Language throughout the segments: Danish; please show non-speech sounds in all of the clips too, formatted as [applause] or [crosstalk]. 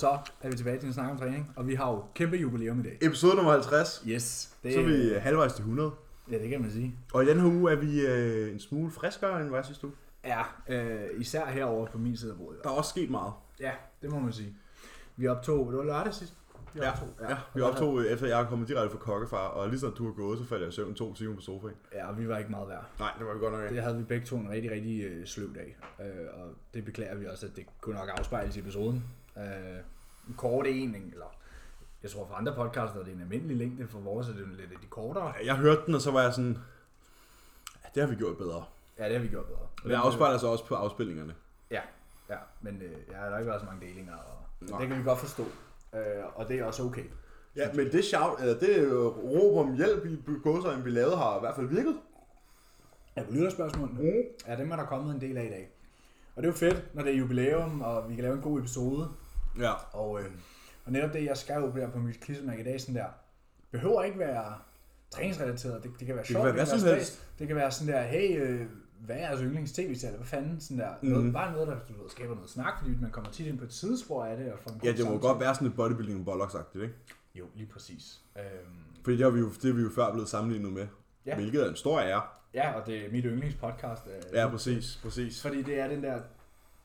Så er vi tilbage til en snak om træning, og vi har jo kæmpe jubilæum i dag. Episode nummer 50. Yes. Det, Så er vi halvvejs til 100. Ja, det kan man sige. Og i den her uge er vi øh, en smule friskere end var sidste uge. Ja, øh, især herover på min side af bordet. Der er også sket meget. Ja, det må man sige. Vi optog, det var lørdag sidst. Vi Ja, optog, ja. Vi optog øh, efter jeg er kommet direkte fra kokkefar, og lige så du er gået, så faldt jeg i søvn to timer på sofaen. Ja, og vi var ikke meget værd. Nej, det var vi godt nok ikke. Det havde vi begge to en rigtig, rigtig øh, sløv dag. Øh, og det beklager vi også, at det kunne nok afspejles i episoden. Øh, en kort en, eller jeg tror for andre podcasts er det en almindelig længde, for vores er det lidt af de kortere. Jeg hørte den, og så var jeg sådan, ja, det har vi gjort bedre. Ja, det har vi gjort bedre. Og det afspejler sig også på afspilningerne. Ja, ja, men øh, ja, der har ikke været så mange delinger, og Nej. det kan vi godt forstå. Øh, og det er også okay. Ja, men det shout, eller det øh, råb om hjælp i gåsøjne, vi lavede, har i hvert fald virket. Ja, på lytterspørgsmålene. Mm. Ja, dem er der kommet en del af i dag. Og det er jo fedt, når det er jubilæum, og vi kan lave en god episode. Ja. Og, øh, og netop det, jeg skrev der på mit klistermærke i dag, sådan der, behøver ikke være træningsrelateret. Det, det kan være sjovt, være hvad som spas. helst. Det kan være sådan der, hey, øh, hvad er jeres yndlings tv eller hvad fanden, sådan der. Noget, Mhm. Bare noget, der du ved, skaber noget snak, fordi man kommer tit ind på et sidespor af det. Og får en Ja, det må samtale. godt være sådan et bodybuilding og bollocks-agtigt, ikke? Jo, lige præcis. Øhm, Fordi det er vi jo, det er vi jo før blevet sammenlignet med. Ja. Hvilket er en stor ære. ja, og det er mit yndlingspodcast. Øh, Ja, præcis, præcis. Fordi det er den der,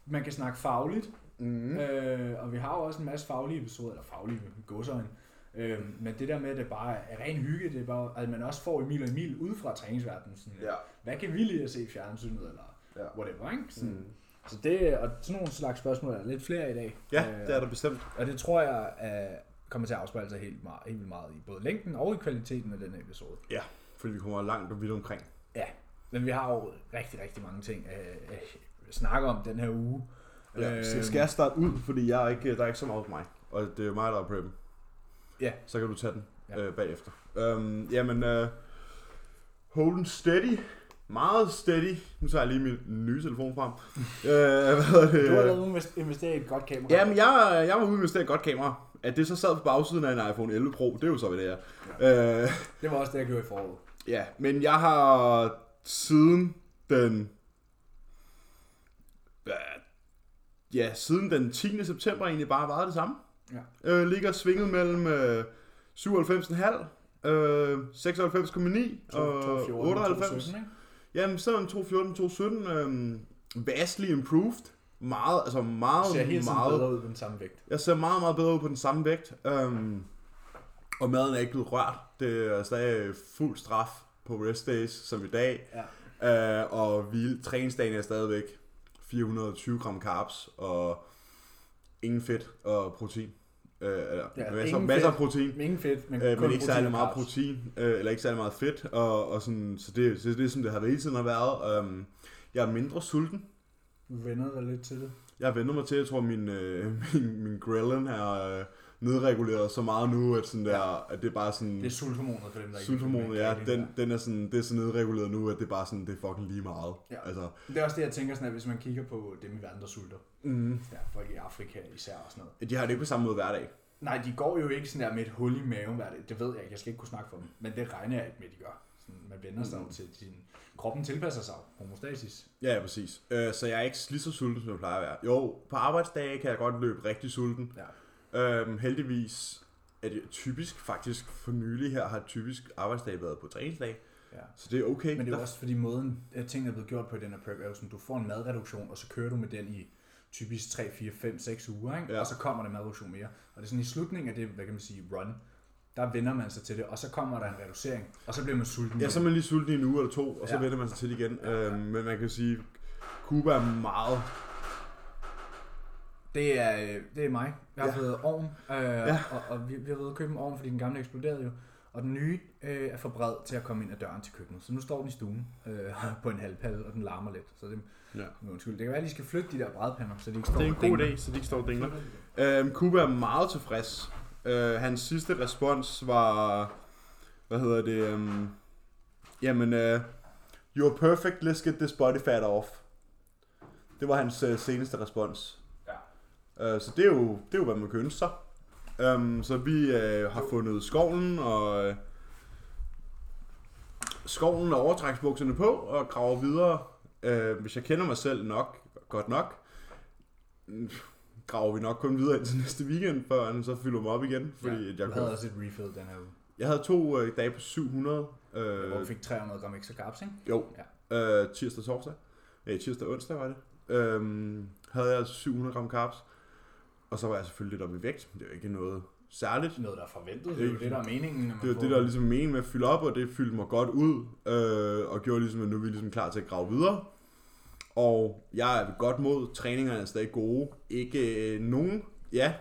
man kan snakke fagligt, Mm. Øh, og vi har jo også en masse faglige episoder, eller faglige godsøjne. Øh, men det der med, at det bare er ren hygge, det er bare, at man også får Emil og Emil ud fra træningsverdenen. Sådan, Ja. Hvad kan vi lide at se i fjernsynet, eller Ja. whatever, ikke? Sådan, Mm. Så det, og sådan nogle slags spørgsmål er der lidt flere i dag. Ja, Øh, det er der bestemt. Og det tror jeg er, kommer til at afspejle sig helt, meget, helt meget i både længden og i kvaliteten af den episode. Ja, fordi vi kommer langt og vidt omkring. Ja, men vi har jo rigtig, rigtig mange ting at, at snakke om den her uge. Ja, Øh, så skal jeg starte ud, fordi jeg er ikke, der er ikke så meget på mig. Og det er mig, der er preppen. Ja. Så kan du tage den Ja. øh, bagefter. Øhm, jamen, øh, Holden Steady. Meget steady. Nu tager jeg lige min nye telefon frem. [laughs] øh, hvad hedder det? Du har lavet invest- investeret i et godt kamera. Jamen, jeg, jeg var ude med et godt kamera. At det så sad på bagsiden af en iPhone 11 Pro, det er jo så, hvad det er. Ja. Øh, Det var også det, jeg gjorde i foråret. [laughs] ja, men jeg har siden den... Ja, Ja, siden den 10. september egentlig bare været det samme. Ja. Øh, ligger svinget mellem øh, 97,5, øh, 96,9 og 98. Jamen, så den 214, 217. Øh, vastly improved. Meget, altså meget, ser helt meget. bedre ud på den samme vægt. Jeg ser meget, meget bedre ud på den samme vægt. Um, og maden er ikke blevet rørt. Det er stadig fuld straf på rest days, som i dag. Ja. Uh, og hvile, træningsdagen er stadigvæk 420 gram carbs og ingen fedt og protein. Uh, eller, Ja, masser, masser af protein. Ingen fedt, men, kun men ikke særlig meget carbs. protein, uh, eller ikke særlig meget fedt, og, og sådan, så, det, så det er som det har hele tiden har været. Um, jeg er mindre sulten, Du vender dig lidt til det. jeg vendt mig til, jeg tror, min, øh, [laughs] min, min ghrelin er øh, nedreguleret så meget nu, at, sådan der, at det er bare sådan... Det er sulthormonet for dem, der ikke Sulthormonet, ja, den, den er sådan, det er så nedreguleret nu, at det er bare sådan, det er fucking lige meget. Ja. Altså, Det er også det, jeg tænker sådan, at hvis man kigger på dem i verden, der sulter. mm, Ja, folk i Afrika især og sådan noget. de har det ikke på samme måde hver dag. Nej, de går jo ikke sådan der med et hul i maven hver dag. Det ved jeg ikke, jeg skal ikke kunne snakke for dem. Men det regner jeg ikke med, de gør. Sådan, man vender sig mm. til sin... Kroppen tilpasser sig homostasis. Ja, ja, præcis. Øh, så jeg er ikke lige så sulten, som jeg plejer at være. Jo, på arbejdsdage kan jeg godt løbe rigtig sulten. Ja. Øhm, heldigvis er det typisk, faktisk for nylig her, har typisk arbejdsdag været på træningsdag. ja. Så det er okay. Men det er Der- jo også fordi måden, at tingene er blevet gjort på i den her prep, er jo sådan, du får en madreduktion, og så kører du med den i typisk 3, 4, 5, 6 uger, ikke? Ja. og så kommer der madreduktion mere. Og det er sådan i slutningen af det, hvad kan man sige, run, der vender man sig til det, og så kommer der en reducering, og så bliver man sulten. Ja, så er man lige sulten i en uge eller to, og så Ja. vender man sig til det igen. Ja, ja. Øhm, men man kan sige, Cuba er meget... Det er, øh, det er mig. Jeg har Ja. fået ovn, øh, Ja. og, og vi, vi har været at købe en ovn, fordi den gamle eksploderede jo. Og den nye øh, er for bred til at komme ind ad døren til køkkenet. Så nu står den i stuen øh, [laughs] på en halvpalle, og den larmer lidt. Så det, Ja. undskyld. Det kan være, at de skal flytte de der brædpander, så de ikke står Det er en god idé, så de ikke står og dingler. Øhm, Cuba er meget tilfreds. Øh, hans sidste respons var... Hvad hedder det? Um, jamen, uh, you're perfect, let's get this body fat off. Det var hans uh, seneste respons. Uh, så det er, jo, det er jo, hvad man kan ønske sig. Um, så vi uh, har fundet skovlen og... Uh, skovlen og overtræksbukserne på og graver videre. Uh, hvis jeg kender mig selv nok, godt nok, graver vi nok kun videre ind til næste weekend, før han så fylder mig op igen. Fordi ja, jeg, du havde også et refill den her uge. jeg havde to øh, dage på 700. Øh, Hvor du fik 300 gram ekstra carbs, ikke? Jo, ja. øh, tirsdag og torsdag. Nej, tirsdag og onsdag var det. Øhm, havde jeg 700 gram carbs. Og så var jeg selvfølgelig lidt op i vægt. Det er jo ikke noget særligt. Noget, der er forventet. Det er jo det, der er meningen. Når man Det får- det, der er ligesom meningen med at fylde op, og det fyldte mig godt ud, øh, og gjorde ligesom, at nu er vi ligesom klar til at grave videre. Og jeg er godt mod, træningerne er stadig gode. Ikke øh, nogen, ja,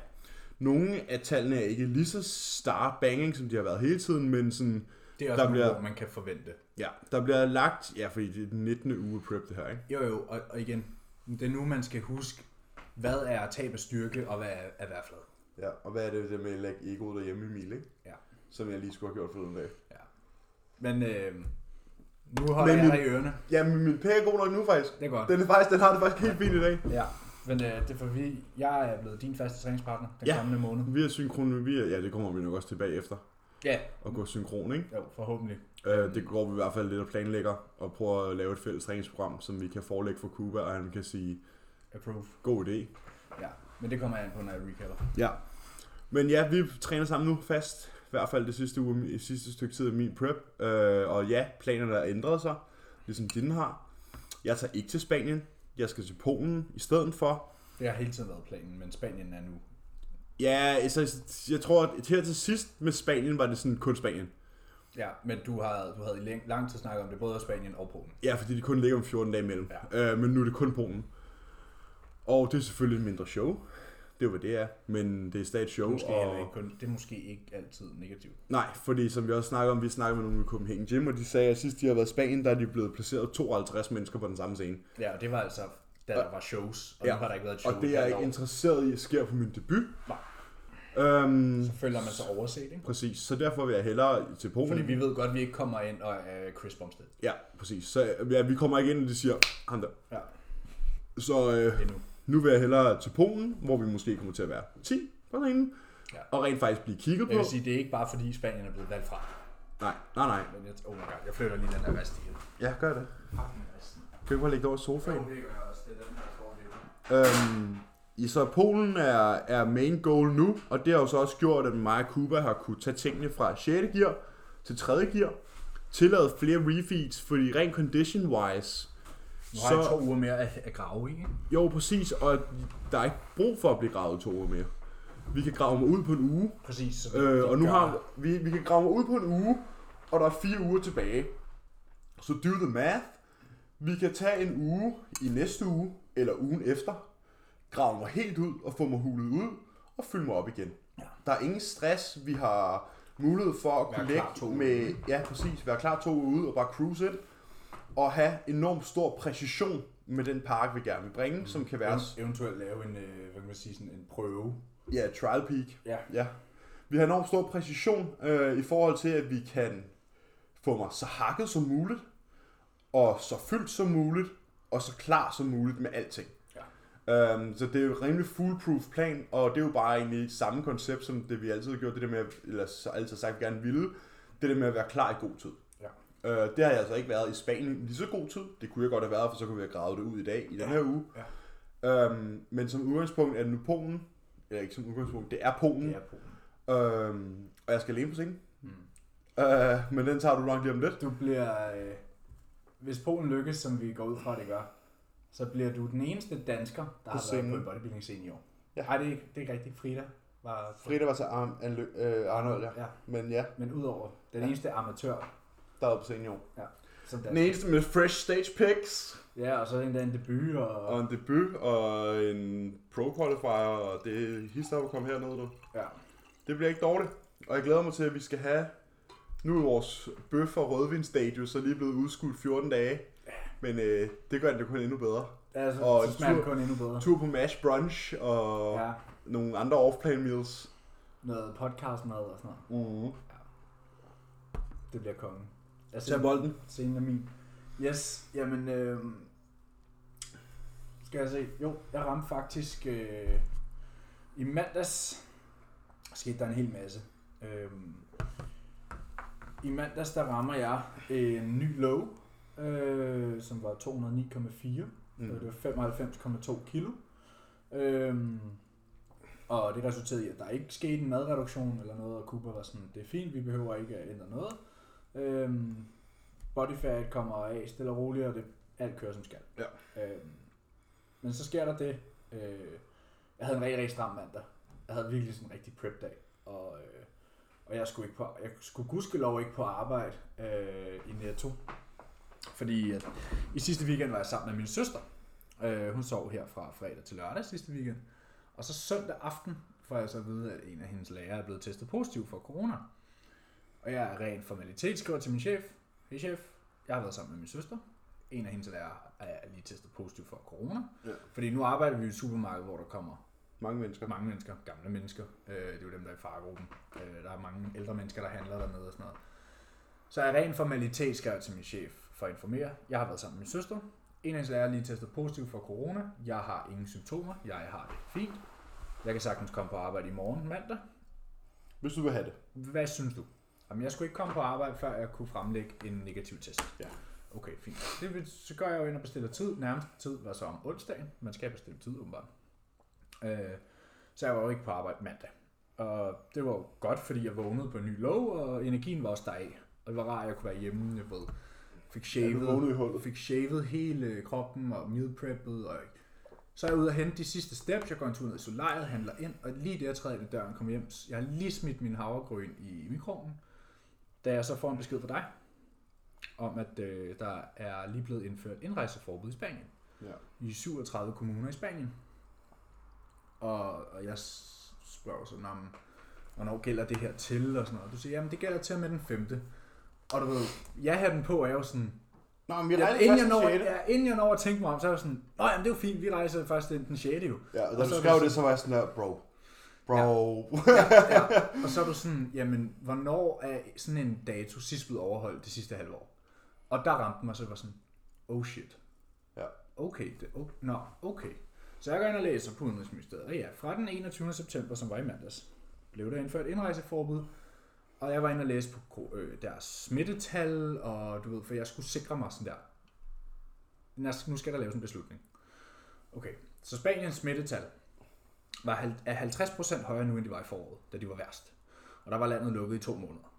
nogle af tallene er ikke lige så star banging, som de har været hele tiden, men sådan, Det er også der der bliver- man kan forvente. ja, der bliver lagt, ja, fordi det er den 19. uge prep det her, ikke? Jo, jo, og, og igen, det er nu, man skal huske, hvad er tab af styrke, og hvad er, er værflad. Ja, og hvad er det det med at lægge egoet derhjemme i mil, ikke? Ja. Som jeg lige skulle have gjort for den dag. Men øh, nu holder Men jeg dig i ørerne. Jamen, min pæk er god nok nu faktisk. Det er godt. Den, er faktisk, den har det faktisk helt fint i dag. Ja. Men øh, det er for vi, jeg er blevet din faste træningspartner den Ja. kommende måned. Vi er synkron, vi er, ja, det kommer vi nok også tilbage efter. Ja. At gå synkron, ikke? Jo, forhåbentlig. Øh, det går vi i hvert fald lidt og planlægger, og prøver at lave et fælles træningsprogram, som vi kan forelægge for Cuba, og han kan sige, Approve. god idé. Ja, men det kommer jeg an på, når jeg recapper. Ja. Men ja, vi træner sammen nu fast, i hvert fald det sidste, uge, det sidste stykke tid af min prep. Øh, og ja, planerne har ændret sig, ligesom dine har. Jeg tager ikke til Spanien, jeg skal til Polen i stedet for. Det har hele tiden været planen, men Spanien er nu. Ja, altså, jeg tror, at her til sidst med Spanien var det sådan kun Spanien. Ja, men du, har, du havde i læng- lang tid snakket om det, både Spanien og Polen. Ja, fordi de kun ligger om 14 dage imellem. Ja. Øh, men nu er det kun Polen. Og det er selvfølgelig et mindre show. Det er hvad det er. Men det er stadig et show. Måske og... det, ikke kun, det er måske ikke altid negativt. Nej, fordi som vi også snakker om, vi snakker med nogle i Copenhagen Gym, og de sagde, at sidst de har været i Spanien, der er de blevet placeret 52 mennesker på den samme scene. Ja, og det var altså, da der var shows, og Ja, nu har der ikke været et show. Og det er jeg ikke år. interesseret i, sker på min debut. Nej. Øhm, Så føler man sig overset, ikke? præcis, så derfor vil jeg hellere til Polen. Fordi vi ved godt, at vi ikke kommer ind og er Chris Bumstead. Ja, præcis. Så ja, vi kommer ikke ind, og de siger, ham der. Ja. Så øh, Endnu. Nu vil jeg hellere til Polen, hvor vi måske kommer til at være 10 på scenen, Ja. og rent faktisk blive kigget Jeg på. vil sige, det er ikke bare fordi Spanien er blevet valgt fra. Nej, nej, nej. Men jeg, oh my god, jeg flytter lige den der rest igen. Ja, gør det. Kan du ikke bare lægge det over sofaen? det gør jeg også. Det er den, der får det. Øhm, i så Polen er, er main goal nu, og det har jo så også gjort, at mig og Kuba har kunne tage tingene fra 6. gear til 3. gear, tillade flere refeeds, fordi rent condition-wise, Nu har jeg så, to uger mere at, at grave i, ikke? jo præcis, og der er ikke brug for at blive gravet to uger mere. Vi kan grave mig ud på en uge, Præcis. Så det, øh, og nu gør- har vi, vi kan grave mig ud på en uge, og der er fire uger tilbage. Så do the math. Vi kan tage en uge i næste uge, eller ugen efter, grave mig helt ud og få mig hulet ud, og fylde mig op igen. Ja. Der er ingen stress. Vi har mulighed for at kunne lægge med, ja præcis, være klar to uger ude og bare cruise ind, og have enormt stor præcision med den park, vi gerne vil bringe, mm. som kan være, Ev- Eventuelt lave en, øh, hvad kan man sige, sådan en prøve. ja, trial peak. Ja. Ja. Vi har enormt stor præcision øh, i forhold til, at vi kan få mig så hakket som muligt, og så fyldt som muligt, og så klar som muligt med alting. Ja. Øhm, så det er jo en rimelig foolproof plan, og det er jo bare egentlig samme koncept, som det vi altid har gjort, det der med, eller så altid sagt, vi gerne ville, det der med at være klar i god tid. Øh, det har jeg altså ikke været i Spanien i lige så god tid. Det kunne jeg godt have været, for så kunne vi have gravet det ud i dag, i den her uge. Ja. Øhm, men som udgangspunkt er det nu Polen, eller ikke som udgangspunkt, det er Polen, Det er Polen. Øhm, og jeg skal alene på scenen. Mm. Øh, men den tager du nok lige om lidt. Du bliver... Øh, hvis Polen lykkes, som vi går ud fra, det gør, så bliver du den eneste dansker, der På har været på en bodybuilding-scene i år. Ja. Ej, det er, ikke, det er ikke rigtigt. Frida var... Frida var til Arn, Arn, øh, Arnold, ja. Ja, Men ja, men udover den Ja. eneste amatør, der var på scenen i år. som Den eneste med fresh stage picks, Ja, og så endda en debut, og... og en debut, og en pro qualifier, og det er hist op at komme hernede nu. Ja. Det bliver ikke dårligt. Og jeg glæder mig til, at vi skal have... Nu er vores bøf og rødvinstadius så lige blevet udskudt 14 dage. Men øh, det gør det kun endnu bedre. Ja, så, Og så en smager tur- kun endnu bedre. Tur på mash brunch og ja. Ja, nogle andre off-plan meals. noget podcastmad og sådan noget. Mm. Det bliver kongen. Jeg Tag bolden. Scenen er min. Yes, jamen... Øh, skal jeg se? Jo, jeg ramte faktisk... Øh, I mandags skete der en hel masse. Øh, I mandags der rammer jeg en ny low, øh, som var 209,4. Mm. Det var 95,2 kilo. Øhm, Og det resulterede i, at der ikke skete en madreduktion eller noget, og Cooper var sådan, det er fint, vi behøver ikke at ændre noget. Øhm, body fat kommer af stille og roligt, og det, alt kører som skal. Ja. Øhm, men så sker der det. Øh, jeg havde en rigtig, rigtig stram mandag. Jeg havde virkelig sådan en rigtig prep dag. Og, øh, og jeg skulle, ikke på, jeg skulle gudskelov ikke på arbejde øh, i Netto. Fordi at, i sidste weekend var jeg sammen med min søster. Øh, hun sov her fra fredag til lørdag sidste weekend. Og så søndag aften får jeg så at vide, at en af hendes lærere er blevet testet positiv for corona. Og jeg er rent formalitet skriver til min chef. Hey chef, jeg har været sammen med min søster. En af hendes lærere er lige testet positiv for corona. Ja. Fordi nu arbejder vi i et supermarked, hvor der kommer Mange mennesker. mange mennesker, gamle mennesker. Øh, det er jo dem, der er i faregruppen. Øh, der er mange ældre mennesker, der handler dernede og sådan noget. Så jeg ren formalitet skrev til min chef for at informere. Jeg har været sammen med min søster. En af hendes lærere er lige testet positiv for corona. Jeg har ingen symptomer. Jeg har det fint. Jeg kan sagtens komme på arbejde i morgen mandag. Hvis du vil have det. Hvad synes du? Jamen, jeg skulle ikke komme på arbejde, før jeg kunne fremlægge en negativ test. Ja. Okay, fint. Det vil, så går jeg jo ind og bestiller tid. Nærmeste tid var så om onsdagen. Man skal bestille tid, åbenbart. Øh, så jeg var jo ikke på arbejde mandag. Og det var jo godt, fordi jeg vågnede på en ny lov, og energien var også deraf. Og det var rart, at jeg kunne være hjemme, jeg ved. Fik Ja, du vågnede i shavet, hullet. fik shavet hele kroppen og meal preppet. Og så er jeg ude og hente de sidste steps. Jeg går en tur ned i solariet, handler ind, og lige der jeg træder ind i døren, kommer hjem. Jeg har lige smidt min havregryn i mikroovnen. Da jeg så får en besked fra dig, om at øh, der er lige blevet indført indrejseforbud i Spanien Ja. i 37 kommuner i Spanien. Og, og jeg spørger så, om, hvornår gælder det her til, og sådan noget. Du siger, jamen det gælder til og med den 5. Og du ved, ja den på er jo sådan, Nå, men vi ja, inden, jeg når, 6. ja, inden jeg når at tænke mig om, så er jeg sådan, nå jamen det er jo fint, vi rejser først den, den 6. jo. Ja, og da Og du så skrev det, så var jeg sådan der, bro. Bro. [laughs] Ja, og så er du sådan, jamen hvornår er sådan en dato sidst blevet overholdt det sidste halve år? Og der ramte mig, så var sådan, oh shit. Ja. Okay, det, oh, nå, okay. Så jeg går ind og læser på Udenrigsministeriet, og ja, fra den 21. september, som var i mandags, blev der indført indrejseforbud, og jeg var inde og læse på øh, deres smittetal, og du ved, for jeg skulle sikre mig sådan der, nu skal der laves en beslutning. Okay, så Spaniens smittetal var er 50% højere nu, end de var i foråret, da de var værst. Og der var landet lukket i to måneder.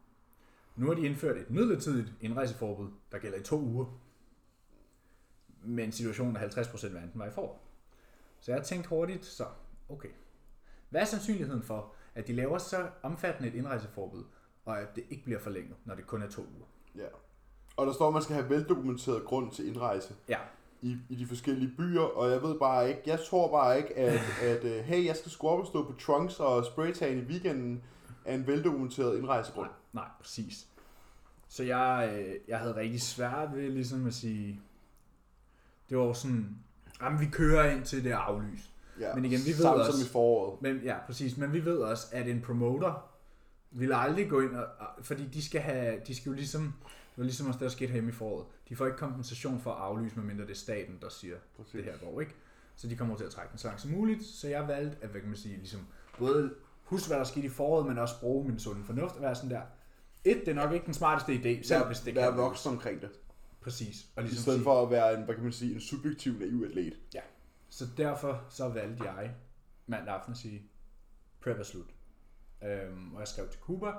Nu har de indført et midlertidigt indrejseforbud, der gælder i to uger. Men situationen er 50% værre, end den var i foråret. Så jeg har tænkt hurtigt, så okay. Hvad er sandsynligheden for, at de laver så omfattende et indrejseforbud, og at det ikke bliver forlænget, når det kun er to uger? Ja. Og der står, at man skal have veldokumenteret grund til indrejse Ja, i, i de forskellige byer, og jeg ved bare ikke, jeg tror bare ikke, at, [laughs] at uh, hey, jeg skal sgu op og stå på trunks og spraytan i weekenden af en veldokumenteret indrejsegrund. Nej, nej, præcis. Så jeg, øh, jeg havde rigtig svært ved ligesom at sige, det var sådan, jamen vi kører ind til det aflyst. Ja. Men igen, vi ved Samt også- som i foråret. Men ja, præcis. Men vi ved også, at en promoter vil aldrig gå ind, og- fordi de skal have, de skal jo ligesom, det var ligesom også det, der skete hjemme i foråret. De får ikke kompensation for at aflyse, medmindre det er staten, der siger, Præcis. det her går ikke. Så de kommer til at trække den så langt som muligt. Så jeg valgte at, hvad kan man sige, ligesom, både huske, hvad der skete i foråret, men også bruge min sunde fornuft og være sådan der. Et, det er nok ikke den smarteste idé, selv Vær, hvis det vær kan. voksen omkring det. Præcis. Og I ligesom stedet sige, for at være en, hvad kan man sige, en subjektiv naiv atlet. Så derfor så valgte jeg mandag aften at sige, prep er slut. Øhm, og jeg skrev til Cooper,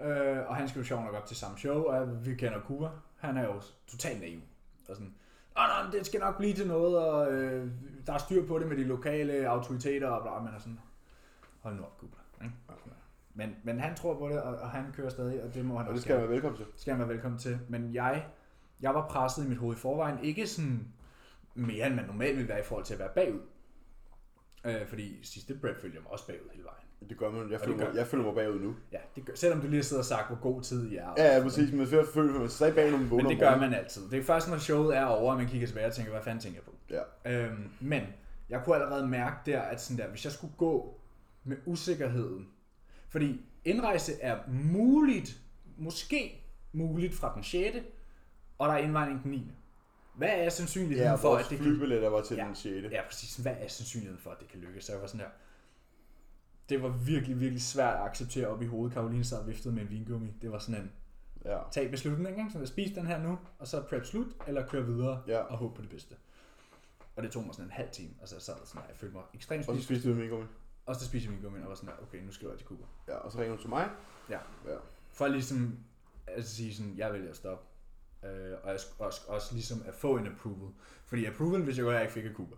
øh, og han skal jo sjovt nok op til samme show, og vi kender Cooper. Han er jo totalt naiv. Og sådan, Åh, nej, det skal nok blive til noget, og øh, der er styr på det med de lokale autoriteter, og bla, men er sådan, hold nu op, Cooper. Ikke? Men, men han tror på det, og, og han kører stadig, og det må han Og det skal man være velkommen til. skal han være velkommen til. Men jeg, jeg var presset i mit hoved i forvejen. Ikke sådan mere, end man normalt ville være i forhold til at være bagud. Øh, fordi sidste prep følger mig også bagud hele vejen. Det gør man. Jeg føler, gør mig, jeg føler mig bagud nu. Ja, det gør, selvom du lige har siddet og sagt, hvor god tid jeg er. Ja, ja, præcis. Men jeg føler mig stadig bag, når man vågner Men det gør man altid. Det er først, når showet er over, at man kigger tilbage og tænker, hvad fanden tænker jeg på? Ja. Øhm, men jeg kunne allerede mærke der, at sådan der, hvis jeg skulle gå med usikkerheden, fordi indrejse er muligt, måske muligt fra den 6. og der er indvejning den 9. Hvad er sandsynligheden Ja, for, at det kan... flybilletter var til Ja. den 6. Ja, præcis. Hvad er sandsynligheden for, at det kan lykkes? Så jeg var sådan her. Det var virkelig, virkelig svært at acceptere op i hovedet. Karoline sad og viftede med en vingummi. Det var sådan en, Ja. tag beslutningen, så jeg spis den her nu, og så prep slut, eller køre videre Ja. og håbe på det bedste. Og det tog mig sådan en halv time, og så sad jeg sådan, jeg følte mig ekstremt Og så spist. spiste du min gummi. Og så spiser vi gummi, og var sådan der, okay, nu skriver jeg til Cooper. Ja, og så ringer du til mig. Ja. Ja. For ligesom at sige sådan, jeg vælger at stoppe. Øh, og jeg også, også ligesom at få en approval. Fordi approval, hvis jeg godt, jeg ikke fik af Cooper.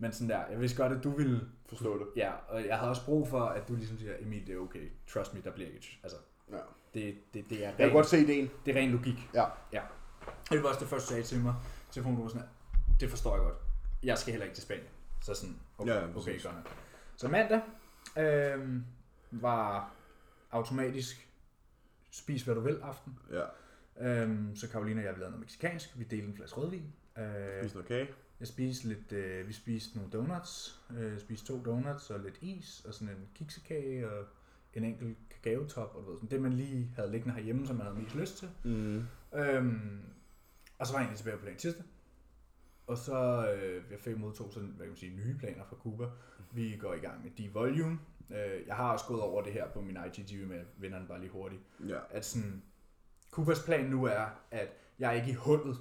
Men sådan der, jeg vidste godt, at du ville Forstå det. Ja, og jeg havde også brug for, at du ligesom siger, Emil, det er okay. Trust me, der bliver ikke... Altså, Ja. det, det, det er Jeg kan ren, godt se ideen. det er ren logik. Ja. ja. Det var også det første, du sagde til mig. Telefonen var sådan, det forstår jeg godt. Jeg skal heller ikke til Spanien. Så sådan, okay, Ja, ja, okay præcis. godt nok. Så mandag øh, var automatisk spis hvad du vil aften. Ja. Øhm, så Karoline og jeg lavede noget meksikansk. Vi delte en flaske rødvin. Øh, Spis noget kage. Jeg spiste lidt, øh, vi spiste nogle donuts, øh, spiste to donuts og lidt is, og sådan en kiksekage og en enkelt kakaotop, og du ved, sådan det man lige havde liggende herhjemme, som man havde mest lyst til. Mm. Øhm, og så var jeg egentlig tilbage på plan tirsdag. Og så øh, jeg fik modtog sådan, hvad kan man sige, nye planer fra Cuba. Vi går i gang med de-volume. Øh, jeg har også gået over det her på min IGTV med vennerne bare lige hurtigt. Ja. At sådan, Cubas plan nu er, at jeg er ikke i hullet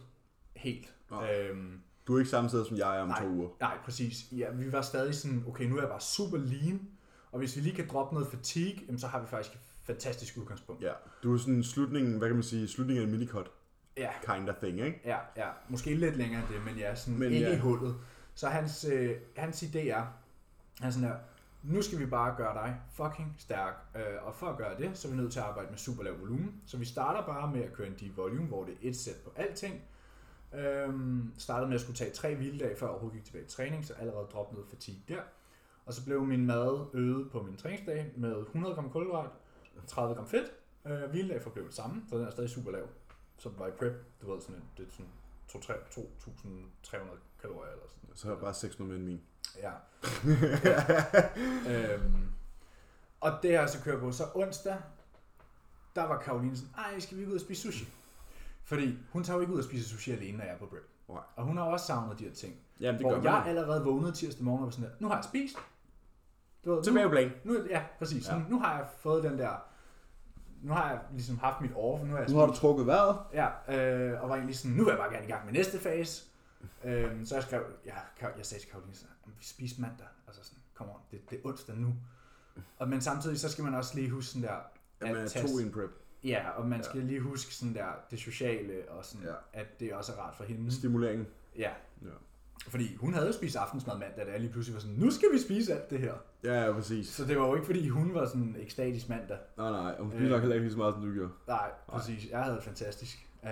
helt. Nej. Øhm, Du er ikke samme sted som jeg er om Nej. to uger. Nej, præcis. Ja, vi var stadig sådan, okay, nu er jeg bare super lean, og hvis vi lige kan droppe noget fatigue, jamen, så har vi faktisk et fantastisk udgangspunkt. Ja. Du er sådan slutningen, hvad kan man sige, slutningen af en minicut Ja, kind of thing, ikke? ja, ja. Måske lidt længere end det, men ja, sådan Men ikke ja. i hullet. Så hans, øh, hans idé er, han sådan her, nu skal vi bare gøre dig fucking stærk, øh, og for at gøre det, så er vi nødt til at arbejde med super lav volumen. Så vi starter bare med at køre en deep volume, hvor det er et sæt på alting. Øhm, startede med at skulle tage tre hviledage, før jeg overhovedet gik tilbage i træning, så allerede droppede noget fatigue der. Og så blev min mad øget på min træningsdag med 100 gram kulhydrat, 30 gram fedt. Øh, hviledag forblev det samme, så den er stadig super lav. Så var i prep, du ved sådan en, det er sådan 2.300 kalorier eller sådan Så er jeg bare 600 mere end min. Ja. øhm, og det har jeg så kørt på. Så onsdag, der var Karoline sådan, ej, skal vi ud og spise sushi? Fordi hun tager jo ikke ud og spise sushi alene, når jeg er på break. Nej. Og hun har også savnet de her ting. Jamen, det hvor gør man. jeg allerede vågnede tirsdag morgen og var sådan der, nu har jeg spist. Du ved, Tilbage nu, nu, ja, præcis. Ja. Nu, nu har jeg fået den der, nu har jeg ligesom haft mit off, nu har jeg Nu har du trukket vejret. Ja, øh, og var egentlig sådan, nu vil jeg bare gerne i gang med næste fase. øhm, så jeg skrev, Ka- jeg sagde til Karoline, sådan, "Jamen, vi spiser mandag. Altså sådan, kom on, det, det er onsdag nu. Og, men samtidig, så skal man også lige huske sådan der, Jamen, at er to i en prep. Ja, og man Ja. skal lige huske sådan der, det sociale, og sådan, Ja. ja. at det også er rart for hende. Stimuleringen. Ja, Ja. fordi hun havde jo spist aftensmad mandag, da jeg lige pludselig var sådan, nu skal vi spise alt det her. Ja, ja, præcis. Så det var jo ikke, fordi hun var sådan ekstatisk mandag. Nej, nej. Hun Øh. spiser nok heller ikke lige så meget, som du gjorde. Nej, præcis. Jeg havde det fantastisk. Øh,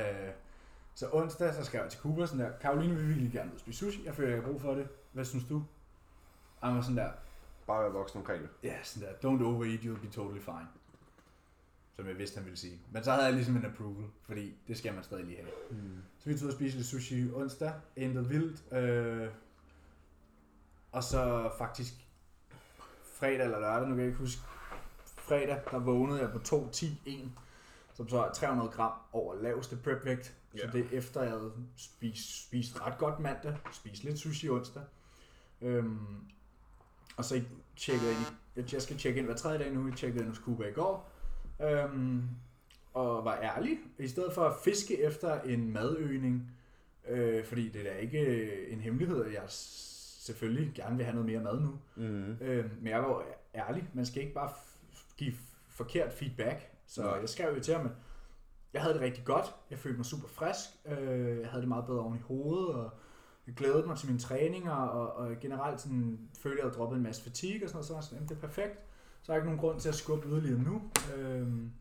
så onsdag, så skrev jeg til Cooper sådan der, Karoline vil virkelig gerne ud spise sushi. Jeg føler, jeg har brug for det. Hvad synes du? Og han var sådan der, Bare være voksen omkring det. ja, sådan der, don't overeat, you'll be totally fine. Som jeg vidste, han ville sige. Men så havde jeg ligesom en approval, fordi det skal man stadig lige have. Mm. Så vi tog og spise lidt sushi onsdag, endte vildt. Øh, og så faktisk fredag eller lørdag, nu kan jeg ikke huske. Fredag, der vågnede jeg på 2.10.1, som så er 300 gram over laveste prepvægt. Så Ja. det er efter, jeg havde spist, spist ret godt mandag, spist lidt sushi onsdag. Øhm, og så tjekkede jeg ind, jeg skal tjekke ind hver tredje dag nu, jeg tjekkede ind hos Cuba i går. Øhm, og var ærlig, i stedet for at fiske efter en madøgning, øh, fordi det er da ikke øh, en hemmelighed, at jeg selvfølgelig gerne vil have noget mere mad nu. Mm. Øh, men jeg var jo ærlig, man skal ikke bare give forkert feedback. Så Nej. jeg skrev jo til ham, at jeg havde det rigtig godt, jeg følte mig super frisk, øh, jeg havde det meget bedre oven i hovedet, og jeg glædede mig til mine træninger, og, og generelt sådan, følte jeg, at jeg havde droppet en masse fatigue og sådan noget, så var jeg sådan, "Jamen, det er perfekt. Så er der ikke nogen grund til at skubbe yderligere nu. Øhm,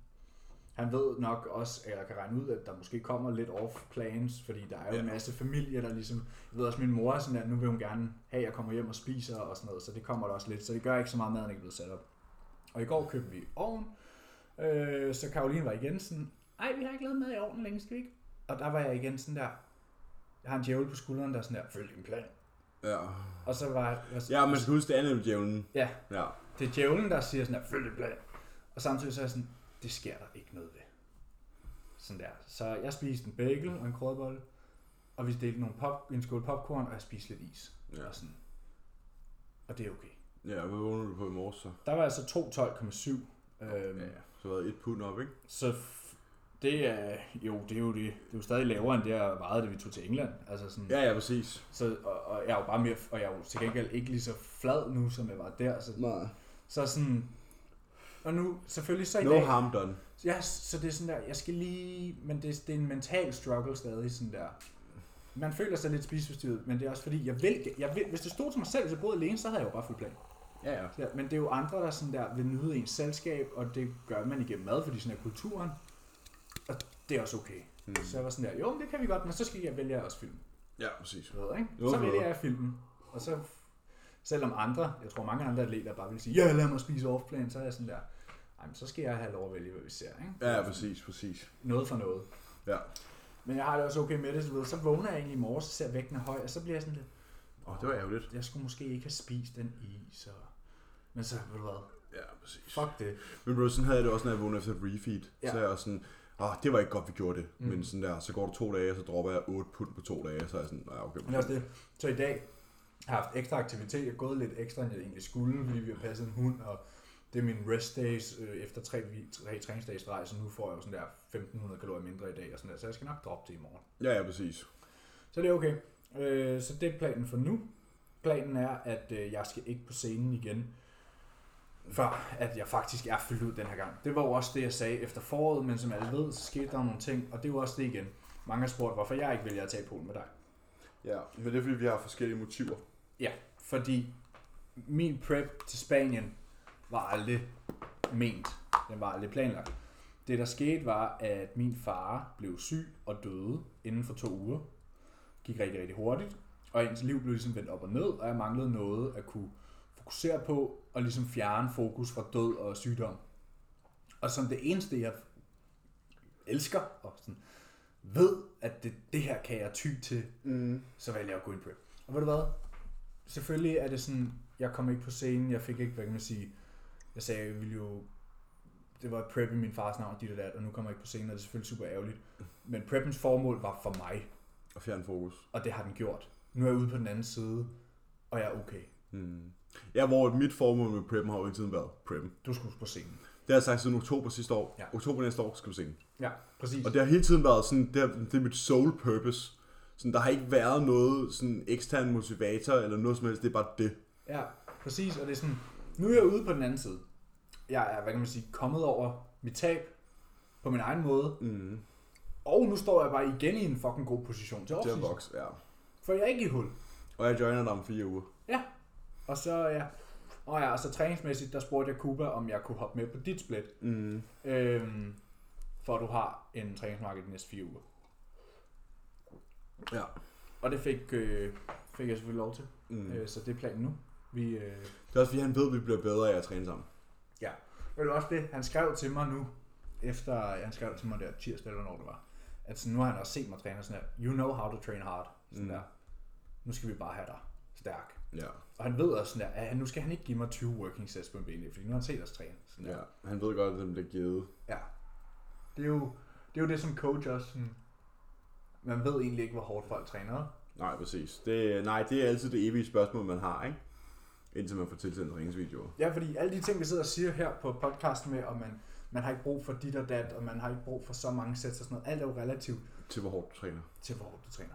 han ved nok også, eller kan regne ud, at der måske kommer lidt off-plans, fordi der er jo Ja. en masse familie, der ligesom, jeg ved også, min mor er sådan, at nu vil hun gerne have, at jeg kommer hjem og spiser og sådan noget, så det kommer der også lidt, så det gør ikke så meget, maden ikke er blevet sat op. Og i går købte vi ovn, øh, så Karoline var igen sådan, ej, vi har ikke lavet mad i ovnen længe, skal vi ikke? Og der var jeg igen sådan der, jeg har en djævel på skulderen, der er sådan der, følg din plan. Ja. Og så var jeg, jeg Ja, man skal huske det andet med djævlen. Ja. Ja. Det er djævlen, der siger sådan der, følg plan. Og samtidig så er jeg sådan, det sker der ikke noget ved. Sådan der. Så jeg spiste en bagel og en krødebolle, og vi delte nogle pop, en skål popcorn, og jeg spiste lidt is. Ja. Og, sådan. og det er okay. Ja, hvad vågner du på i morges så? Der var altså 212,7. Øhm, Ja, så har været et pund op, ikke? Så Det er, jo, det er jo det. Det er jo stadig lavere end det, jeg vejede, da vi tog til England. Altså sådan, Ja, ja, præcis. så, og, og, jeg er jo bare mere, og jeg er jo til gengæld ikke lige så flad nu, som jeg var der. Så, Nej. Så sådan, og nu, selvfølgelig så i No dag, harm done. ja, så det er sådan der, jeg skal lige, men det, det er en mental struggle stadig, sådan der. Man føler sig lidt spiseforstyrret, men det er også fordi, jeg vil, jeg vil, hvis det stod til mig selv, jeg boede alene, så havde jeg jo bare fuld plan. Ja, ja. Ja, men det er jo andre, der sådan der vil nyde ens selskab, og det gør man igennem mad, fordi sådan er kulturen. Og det er også okay. Mm. Så jeg var sådan der, jo, men det kan vi godt, men så skal jeg vælge også film. Ja, præcis. Ved, ikke? Jo, så vælger jeg filmen. Og så, selvom andre, jeg tror mange andre atleter bare vil sige, ja, lad mig spise off-plan, så er jeg sådan der, ej, men så skal jeg have lov at vælge, hvad vi ser. Ikke? Ja, præcis, præcis. Noget for noget. Ja. Men jeg har det også okay med det, så, ved, så vågner jeg egentlig i morges, ser vægten er høj, og så bliver jeg sådan lidt, Åh, oh, det var ærgerligt. jeg skulle måske ikke have spist den is, og... Men så, ved du hvad, Ja, præcis. fuck det. Men bro, sådan havde jeg det også, når jeg vågnede efter refeed. Ja. Så jeg også sådan, åh, det var ikke godt, vi gjorde det. Mm. Men sådan der, så går der to dage, og så dropper jeg 8 pund på to dage, så er jeg sådan, nej, okay. Men det også det. Så i dag har haft ekstra aktivitet. Jeg er gået lidt ekstra, end jeg egentlig skulle, fordi vi har passet en hund, og det er min rest days øh, efter tre, tre træningsdages så nu får jeg jo sådan der 1500 kalorier mindre i dag, og sådan der, så jeg skal nok droppe det i morgen. Ja, ja, præcis. Så det er okay. Øh, så det er planen for nu. Planen er, at øh, jeg skal ikke på scenen igen, før at jeg faktisk er fyldt ud den her gang. Det var jo også det, jeg sagde efter foråret, men som alle ved, så skete der nogle ting, og det er jo også det igen. Mange har spurgt, hvorfor jeg ikke vælger at tage Polen med dig. Ja, men det er fordi, vi har forskellige motiver. Ja, fordi min prep til Spanien var aldrig ment. Den var aldrig planlagt. Det der skete var, at min far blev syg og døde inden for to uger. Gik rigtig, rigtig hurtigt. Og ens liv blev ligesom vendt op og ned, og jeg manglede noget at kunne fokusere på, og ligesom fjerne fokus fra død og sygdom. Og som det eneste, jeg elsker, og sådan ved, at det, det her kan jeg ty til, Mm. så vælger jeg at gå ind prep. Og ved du hvad? Selvfølgelig er det sådan, jeg kom ikke på scenen, jeg fik ikke, hvad kan man sige, jeg sagde, jeg ville jo, det var prep i min fars navn, dit og dat, og nu kommer jeg ikke på scenen, og det er selvfølgelig super ærgerligt. Men preppens formål var for mig, Og fjerne fokus. og det har den gjort. Nu er jeg ude på den anden side, og jeg er okay. Mm. Ja, hvor mit formål med preppen har jo hele tiden været preppen. Du skulle på scenen. Det har jeg sagt siden oktober sidste år. Ja. Oktober næste år skal vi se. Ja, præcis. Og det har hele tiden været sådan, det er, det er mit sole purpose. Sådan, der har ikke været noget sådan ekstern motivator eller noget som helst, det er bare det. Ja, præcis, og det er sådan, nu er jeg ude på den anden side. Jeg er, hvad kan man sige, kommet over mit tab på min egen måde, Mm. og nu står jeg bare igen i en fucking god position til Til at offseason. vokse, ja. For jeg er ikke i hul. Og jeg joiner dig om fire uger. Og så, ja, og ja, så træningsmæssigt, der spurgte jeg Kuba, om jeg kunne hoppe med på dit split, Mm. øhm, for du har en træningsmarked de næste fire uger. Ja. Og det fik, øh, fik jeg selvfølgelig lov til, Mm. øh, så det er planen nu. Vi, øh, Det er også fordi, han ved, at vi bliver bedre af at træne sammen. Ved du også det, han skrev til mig nu, efter han skrev til mig der tirsdag eller hvornår det var, at sådan, nu har han også set mig træne sådan her, you know how to train hard, sådan Mm. der. Nu skal vi bare have dig stærk. Ja. Og han ved også sådan der, at nu skal han ikke give mig 20 working sets på en benlig, fordi nu har han set os træne. Sådan der. ja. Han ved godt, at den bliver givet. ja. Det er, jo, det er jo det som coach også, sådan, man ved egentlig ikke, hvor hårdt folk træner. Nej, præcis. Det, nej, det er altid det evige spørgsmål, man har, ikke? Indtil man får tilsendt træningsvideoer. Ja, fordi alle de ting, vi sidder og siger her på podcasten med, og man, man har ikke brug for dit og dat, og man har ikke brug for så mange sets og sådan noget, alt er jo relativt. Til hvor hårdt du træner. til hvor hårdt du træner.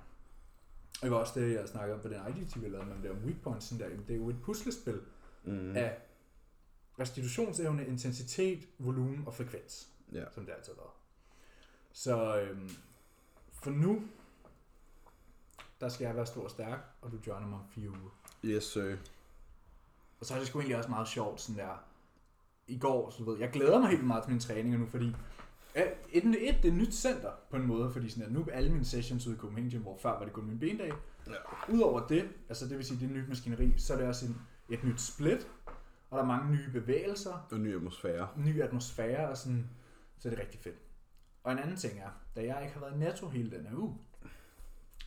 Og det var også det, jeg snakkede om på den IGTV, jeg lavede med det om weak points. Der. Det er jo et puslespil mm. af restitutionsevne, intensitet, volumen og frekvens, Ja. som det altid har været. Så øhm, for nu, der skal jeg være stor og stærk, og du joiner mig om fire uger. Yes, sir. Og så er det sgu egentlig også meget sjovt, sådan der, i går, så du ved, jeg glæder mig helt meget til mine træninger nu, fordi et, et, det er et nyt center på en måde, fordi sådan, at nu er alle mine sessions ude i Copenhagen Gym, hvor før var det kun min bendag. Ja. Udover det, altså det vil sige, det er nyt maskineri, så er det også en, et nyt split, og der er mange nye bevægelser, Og ny atmosfære. ny atmosfære, og sådan, så er det rigtig fedt. Og en anden ting er, da jeg ikke har været i netto hele den her uge,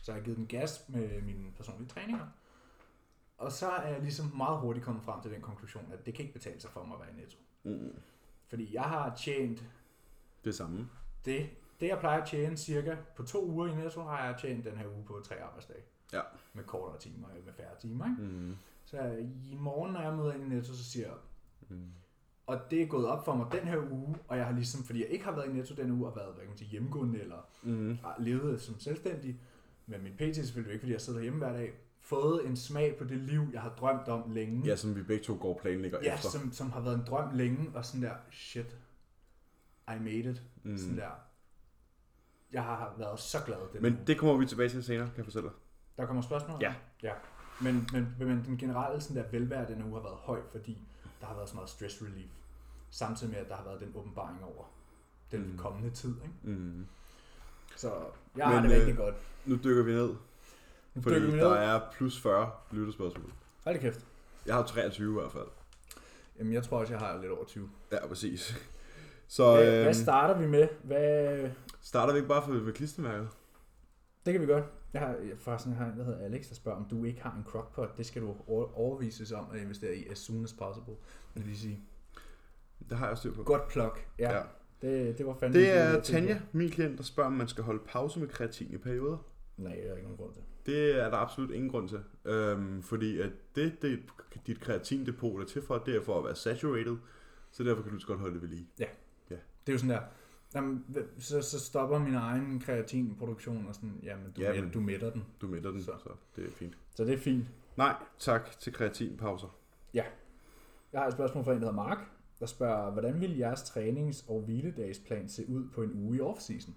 så har jeg givet den gas med mine personlige træninger. Og så er jeg ligesom meget hurtigt kommet frem til den konklusion, at det kan ikke betale sig for mig at være i netto. Mm. Fordi jeg har tjent Det samme. det, det jeg plejer at tjene cirka på to uger i netto, har jeg tjent den her uge på tre arbejdsdage. Ja. Med kortere timer, med færre timer. Ikke? Mm. Så i morgen, når jeg møder ind i netto, så siger jeg, Mm. Og det er gået op for mig den her uge, og jeg har ligesom, fordi jeg ikke har været i Netto den uge, og været hvad kan man sige, hjemmegående, eller Mm. levet som selvstændig, men min PT selvfølgelig ikke, fordi jeg sidder hjemme hver dag, fået en smag på det liv, jeg har drømt om længe. Ja, som vi begge to går og planlægger ja efter. som, som har været en drøm længe, og sådan der, shit, I made it. Mm. Sådan der, jeg har været så glad den Men uge. det kommer vi tilbage til senere, kan jeg fortælle dig. Der kommer spørgsmål? Ja. ja. Men, men, men den generelle sådan der velvære den uge har været høj, fordi der har været så meget stress relief. Samtidig med, at der har været den åbenbaring over den Mm. mm. kommende tid. Ikke? Mm. Så jeg har det rigtig øh, godt. Nu dykker vi ned, Nu fordi dykker vi der ned. er plus 40 lyttespørgsmål. Hold kæft. Jeg har 23 i hvert fald. Jamen, jeg tror også, jeg har lidt over 20. Ja, præcis. Så Hvad, øhm, hvad starter vi med? Hvad... starter vi ikke bare for, med klistermærket? Det kan vi godt. Jeg har forresten en, der hedder Alex, der spørger, om du ikke har en crockpot. Det skal du over- overvises om at investere i as soon as possible. Det vil sige. Det har jeg styr på. Godt plug. Ja, Ja. ja. Det, det var fandme... Det er Tanja, min klient, der spørger, om man skal holde pause med kreatin i perioder. Nej, det er der ikke nogen grund til. Det er der absolut ingen grund til. Øhm, fordi at det, det, dit kreatindepot er til for, det er for at være saturated. Så derfor kan du så godt holde det ved lige. Det er jo sådan der, jamen, så, så stopper min egen kreatinproduktion, og sådan, jamen, du, Jamen. du mætter den. Du mætter den, så, Så. det er fint. Så det er fint. Nej, tak til kreatinpauser. Jeg har et spørgsmål fra en, der hedder Mark, der spørger, hvordan vil jeres trænings- og hviledagsplan se ud på en uge i off-season?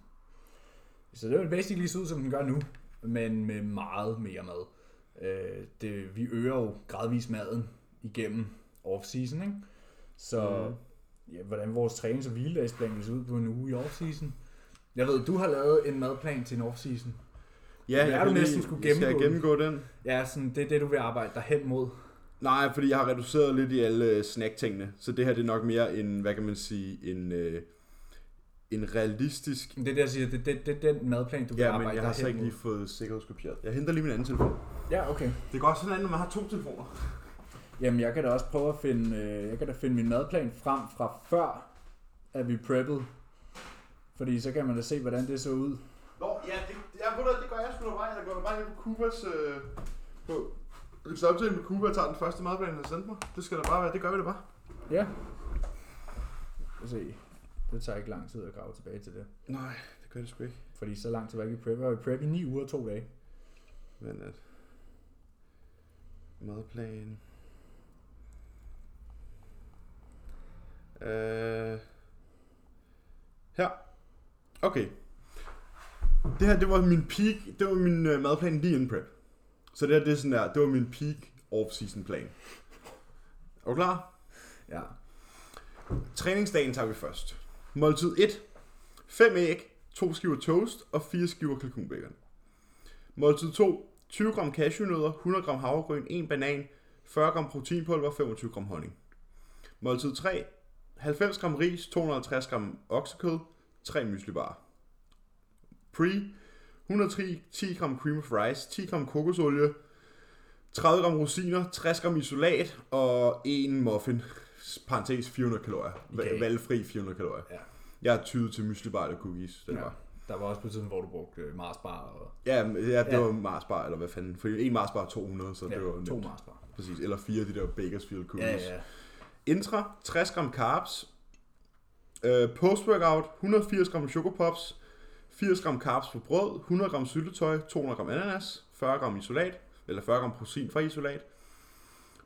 Så det vil basically se ud, som den gør nu, men med meget mere mad. Øh, det, vi øger jo gradvist maden igennem off-season, ikke? Så Mm. Ja, hvordan vores trænings- og hviledagsplan vil se ud på en uge i off-season? Jeg ved, du har lavet en madplan til en off-season. Ja, er jeg du næsten skulle Skal jeg gennemgå den? gennemgå? Ja, sådan, det er det, du vil arbejde dig hen mod. Nej, fordi jeg har reduceret lidt i alle øh, snacktingene. Så det her det er nok mere en, hvad kan man sige, en, øh, en realistisk... Det er det, jeg siger, det, det, det er den madplan, du vil Ja, arbejde men jeg har så ikke lige fået sikkerhedskopieret. Jeg henter lige min anden telefon. Ja, okay. Det går sådan, når man har to telefoner. Jamen, jeg kan da også prøve at finde, øh, jeg kan da finde min madplan frem fra før, at vi preppede. Fordi så kan man da se, hvordan det så ud. Nå, ja, det, ja, ved du, det gør jeg sgu da bare. Jeg går da bare ind på Coopers... Øh, på, samtidig med Cooper tager den første madplan, han har sendt mig. Det skal da bare være, det gør vi da bare. Ja. Lad se. Det tager ikke lang tid at grave tilbage til det. Nej, det gør det sgu ikke. Fordi så lang tid var vi prep. Vi prep i 9 uger og 2 dage. Men at... Madplan... Øh... Her. Okay. Det her, det var min peak, det var min øh, madplan lige inden prep. Så det her, det er sådan der, det var min peak off-season plan. Er du klar? Ja. Træningsdagen tager vi først. Måltid 1. 5 æg, 2 skiver toast og 4 skiver kalkunbacon. Måltid 2. 20 gram cashewnødder, 100 gram havregryn, 1 banan, 40 gram proteinpulver, 25 gram honning. Måltid 3. 90 gram ris, 250 gram oksekød, 3 myslibar. Pre. 110 10 gram cream of rice, 10 gram kokosolie, 30 gram rosiner, 60 gram isolat og en muffin. Parentes 400 kalorier. Okay. Valgfri 400 kalorier. Ja. Jeg har tydet til myslibar eller cookies. Det ja. var. Der var også på tiden, hvor du brugte øh, Mars bar og Ja, ja, det Ja. var Mars bar, eller hvad fanden. For en Mars bar er 200, så ja, det var to nemt. Mars bar. Præcis. Eller fire af de der Bakersfield cookies. Ja, ja. Intra, 60 gram carbs. Øh, post-workout, 180 gram chokopops. 80 gram carbs på brød, 100 gram syltetøj, 200 gram ananas, 40 gram isolat, eller 40 gram protein fra isolat.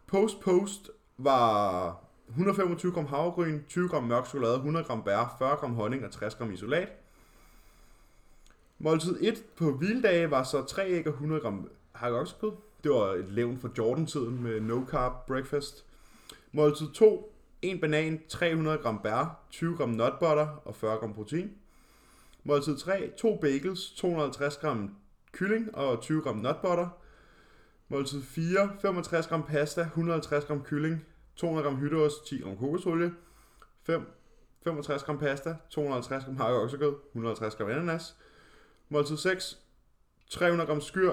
Post-post var 125 gram havregryn, 20 gram mørk chokolade, 100 gram bær, 40 gram honning og 60 gram isolat. Måltid 1 på hviledage var så 3 æg og 100 gram hakket oksekød. Det var et levn fra Jordan-tiden med no carb breakfast. Måltid 2, 1 banan, 300 gram bær, 20 gram nut butter og 40 gram protein. Måltid 3, 2 bagels, 250 gram kylling og 20 gram nut butter. Måltid 4, 65 gram pasta, 150 gram kylling, 200 gram hytteost, 10 gram kokosolie. 5, 65 gram pasta, 250 gram hakket oksekød, 150 gram ananas. Måltid 6, 300 gram skyr,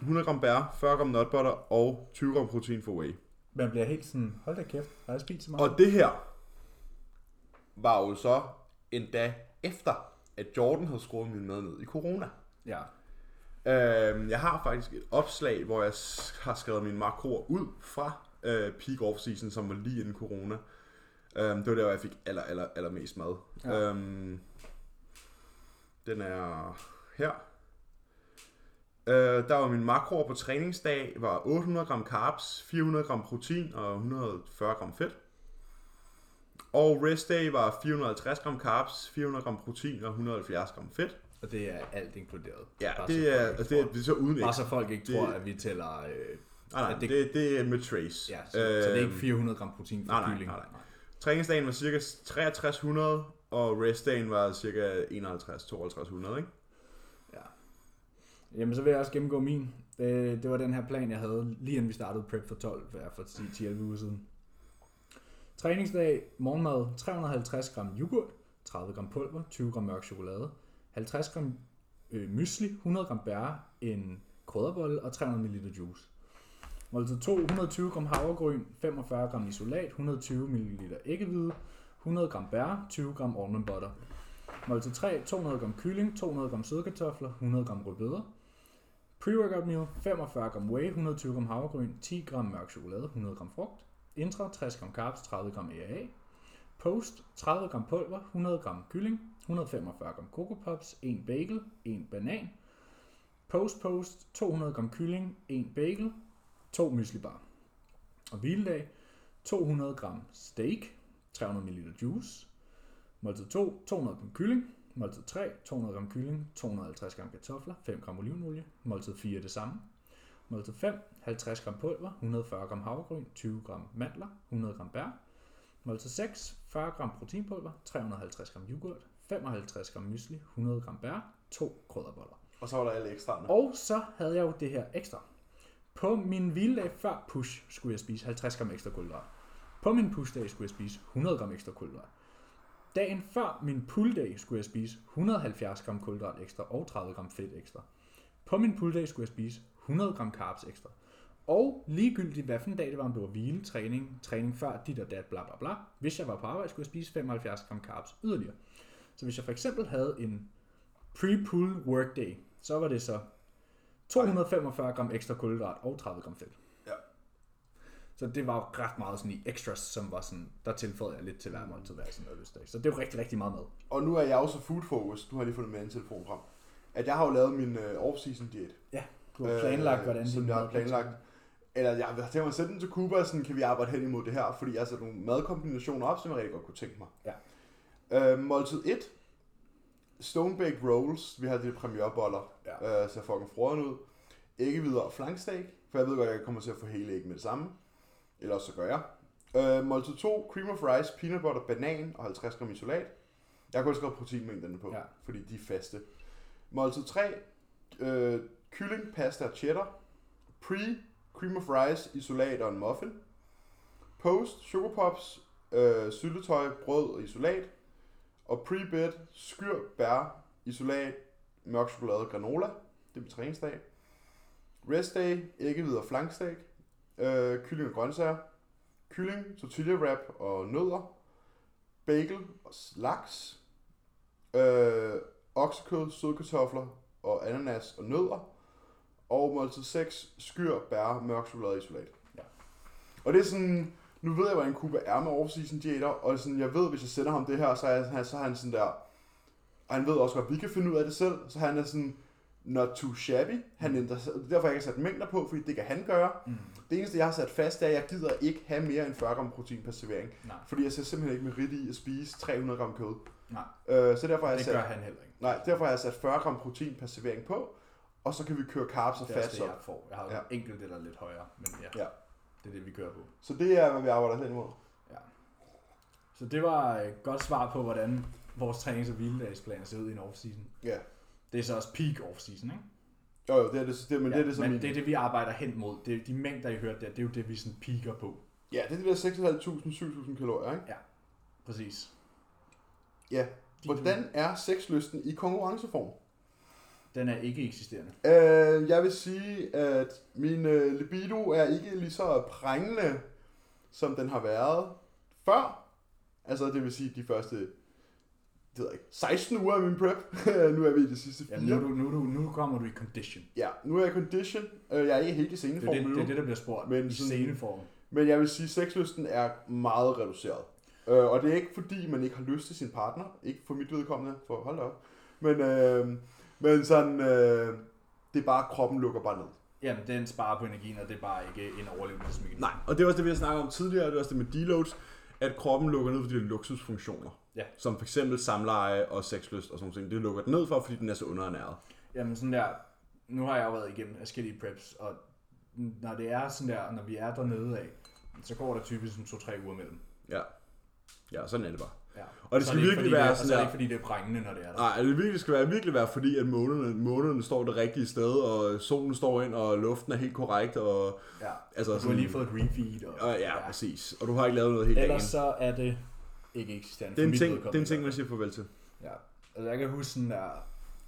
100 gram bær, 40 gram nut butter og 20 gram protein for whey. Man bliver helt sådan, hold da kæft, har jeg spist så meget? Og det her var jo så endda efter, at Jordan havde skruet min mad ned i corona. Ja. Øhm, jeg har faktisk et opslag, hvor jeg har skrevet mine makroer ud fra øh, peak off season, som var lige inden corona. Um, det var der, hvor jeg fik aller, aller, aller mest mad. Ja. Um, den er her. Uh, der var min makroer på træningsdag var 800 gram carbs, 400 gram protein og 140 gram fedt. Og rest day var 450 gram carbs, 400 gram protein og 170 gram fedt. Og det er alt inkluderet. Ja, Bare det er, altså, det, er, det er så uden Bare så folk ikke Det- tror, at vi tæller... Øh, Nej, nej, det- det, det er med trace. ja, så, så det er ikke Øhm, 400 gram protein for nej, nej, kylling. nej, nej. Træningsdagen var cirka 6300, og restdagen var cirka 51-5200, ikke? Ja. Jamen, så vil jeg også gennemgå min. Det, det var den her plan, jeg havde lige inden vi startede prep for 12, hver for 10-11 uger siden. Træningsdag, morgenmad, 350 gram yoghurt, 30 gram pulver, 20 gram mørk chokolade, 50 gram øh, mysli, 100 gram bær, en krydderbolle og 300 ml juice. Måltid 2, 120 gram havregryn, 45 gram isolat, 120 ml æggehvide, 100 gram bær, 20 gram almond butter. Måltid 3, 200 gram kylling, 200 gram sødkartofler, 100 gram rødbeder. Pre-workout meal, 45 gram whey, 120 gram havregryn, 10 gram mørk chokolade, 100 gram frugt. Intra, 60 gram carbs, 30 gram EAA. Post, 30 gram pulver, 100 gram kylling, 145 gram Coco Pops, 1 bagel, 1 banan. Post post, 200 gram kylling, 1 bagel, 2 myslibar. Og hviledag, 200 gram steak, 300 ml juice. Måltid 2, 200 gram kylling. Måltid 3, 200 gram kylling, 250 gram kartofler, 5 gram olivenolie. Måltid 4 det samme. Måltid 5, 50 gram pulver, 140 gram havregryn, 20 gram mandler, 100 gram bær. Måltid 6, 40 gram proteinpulver, 350 gram yoghurt, 55 gram mysli, 100 gram bær, 2 krydderboller. Og så var der alle ekstraerne. Og så havde jeg jo det her ekstra. På min hviledag før push skulle jeg spise 50 gram ekstra kulhydrat. På min pushdag skulle jeg spise 100 gram ekstra kulhydrat. Dagen før min pulldag skulle jeg spise 170 gram kulhydrat ekstra og 30 gram fedt ekstra. På min pulldag skulle jeg spise 100 gram carbs ekstra. Og ligegyldigt hvad for en dag det var, om det var hvile, træning, træning før dit og dat, bla bla bla. Hvis jeg var på arbejde, skulle jeg spise 75 gram carbs yderligere. Så hvis jeg for eksempel havde en pre-pull workday, så var det så 245 gram ekstra kulhydrat og 30 gram fedt. Ja. Så det var jo ret meget sådan i extras, som var sådan, der tilføjede jeg lidt til hver måltid hver sådan noget dag. Så det er jo rigtig, rigtig meget mad. Og nu er jeg også food focus. Du har lige fundet med en telefon frem. At jeg har jo lavet min øh, off-season diæt. Du har planlagt, Øh, hvordan som jeg har planlagt. Eller jeg har tænkt mig at sætte den til Cuba, sådan kan vi arbejde hen imod det her, fordi jeg har sat nogle madkombinationer op, som jeg rigtig godt kunne tænke mig. Ja. Øh, måltid 1. Stone baked rolls. Vi har de premierboller. Ja. Øh, ser fucking froden ud. Æggehvider og flanksteak. For jeg ved godt, at jeg kommer til at få hele æg med det samme. Ellers så gør jeg. Øh, måltid 2. Cream of rice, peanut butter, banan og 50 gram isolat. Jeg har kun skrevet proteinmængderne på, Ja. fordi de er faste. Måltid 3. Øh, kylling, pasta og cheddar. Pre, cream of rice, isolat og en muffin. Post, sugar pops, øh, syltetøj, brød og isolat. Og pre-bed, skyr, bær, isolat, mørk chokolade og granola. Det er min træningsdag. Rest day, æggehvide og flanksteak. Øh, kylling og grøntsager. Kylling, tortilla wrap og nødder. Bagel og laks. Øh, oksekød, sødkartofler og ananas og nødder. Og måltid 6, skyr, bær, mørk chokolade isolat. Ja. Og det er sådan, nu ved jeg, hvordan Kuba er med off-season diæter, og sådan, jeg ved, hvis jeg sender ham det her, så er han, så er han sådan der, og han ved også godt, at vi kan finde ud af det selv, så han er sådan, not too shabby. Han ændrer, sig- derfor jeg ikke har sat mængder på, fordi det kan han gøre. Mm. Det eneste, jeg har sat fast, er, at jeg gider ikke have mere end 40 gram protein per servering. Nej, Fordi jeg ser simpelthen ikke merit i at spise 300 gram kød. nej, Øh, så derfor har jeg det sat, gør han heller ikke. nej, derfor har jeg sat 40 gram protein per servering på, og så kan vi køre carbs og Det er også fats det, op. jeg får. Jeg har Ja. ja. enkelt eller lidt højere, men ja, Ja. det er det, vi kører på. Så det er, hvad vi arbejder hen imod. Så det var et godt svar på, hvordan vores trænings- og hviledagsplaner ser ud i en off-season. Ja. Det er så også peak off-season, ikke? Jo, jo, det er det, det men ja, det er det, som men min- det er det, vi arbejder hen mod. Det er, de mængder, I hørte der, det er jo det, vi sådan peaker på. Ja, det er de der 6.500-7.000 kalorier, ikke? Præcis. Ja. Hvordan er sexlysten i konkurrenceform? Den er ikke eksisterende. Øh, jeg vil sige, at min øh, libido er ikke lige så prængende, som den har været før. Altså, det vil sige de første det ved jeg ikke, 16 uger af min prep. [laughs] nu er vi i de sidste Ja, fire. nu, er du, nu, du, nu kommer du i condition. Ja, nu er jeg i condition. Øh, Jeg er ikke helt i Det sceneform det, nu. det, er det der bliver spurgt. Men I sceneform. Men jeg vil sige, at sexlysten er meget reduceret. Øh, og det er ikke fordi, man ikke har lyst til sin partner. Ikke for mit vedkommende, for hold op. Men, øh, men sådan, øh, det er bare, kroppen lukker bare ned. Jamen, den sparer på energien, og det er bare ikke en overlevelsesmekanisme. Nej, og det er også det, vi har snakket om tidligere, det er også det med deloads, at kroppen lukker ned for de luksusfunktioner. Ja. Som for eksempel samleje og sexlyst og sådan noget. Det lukker den ned for, fordi den er så underernæret. Jamen sådan der, nu har jeg jo været igennem forskellige preps, og når det er sådan der, når vi er dernede af, så går der typisk sådan to-tre uger mellem. Ja. Ja, sådan er det bare. Ja. Og det skal ikke, virkelig være det, sådan så er det der- ikke fordi, det er prængende, når det er der. Nej, det virkelig skal være, virkelig være fordi, at månederne, månederne står det rigtige sted, og solen står ind, og luften er helt korrekt, og, Ja. altså, Og du har lige fået et refeed. Og, og ja, ja, præcis. Og du har ikke lavet noget helt Ellers dagen. så er det ikke eksisterende. Det er en ting, det er en ting man siger farvel til. Ja, altså jeg kan huske sådan der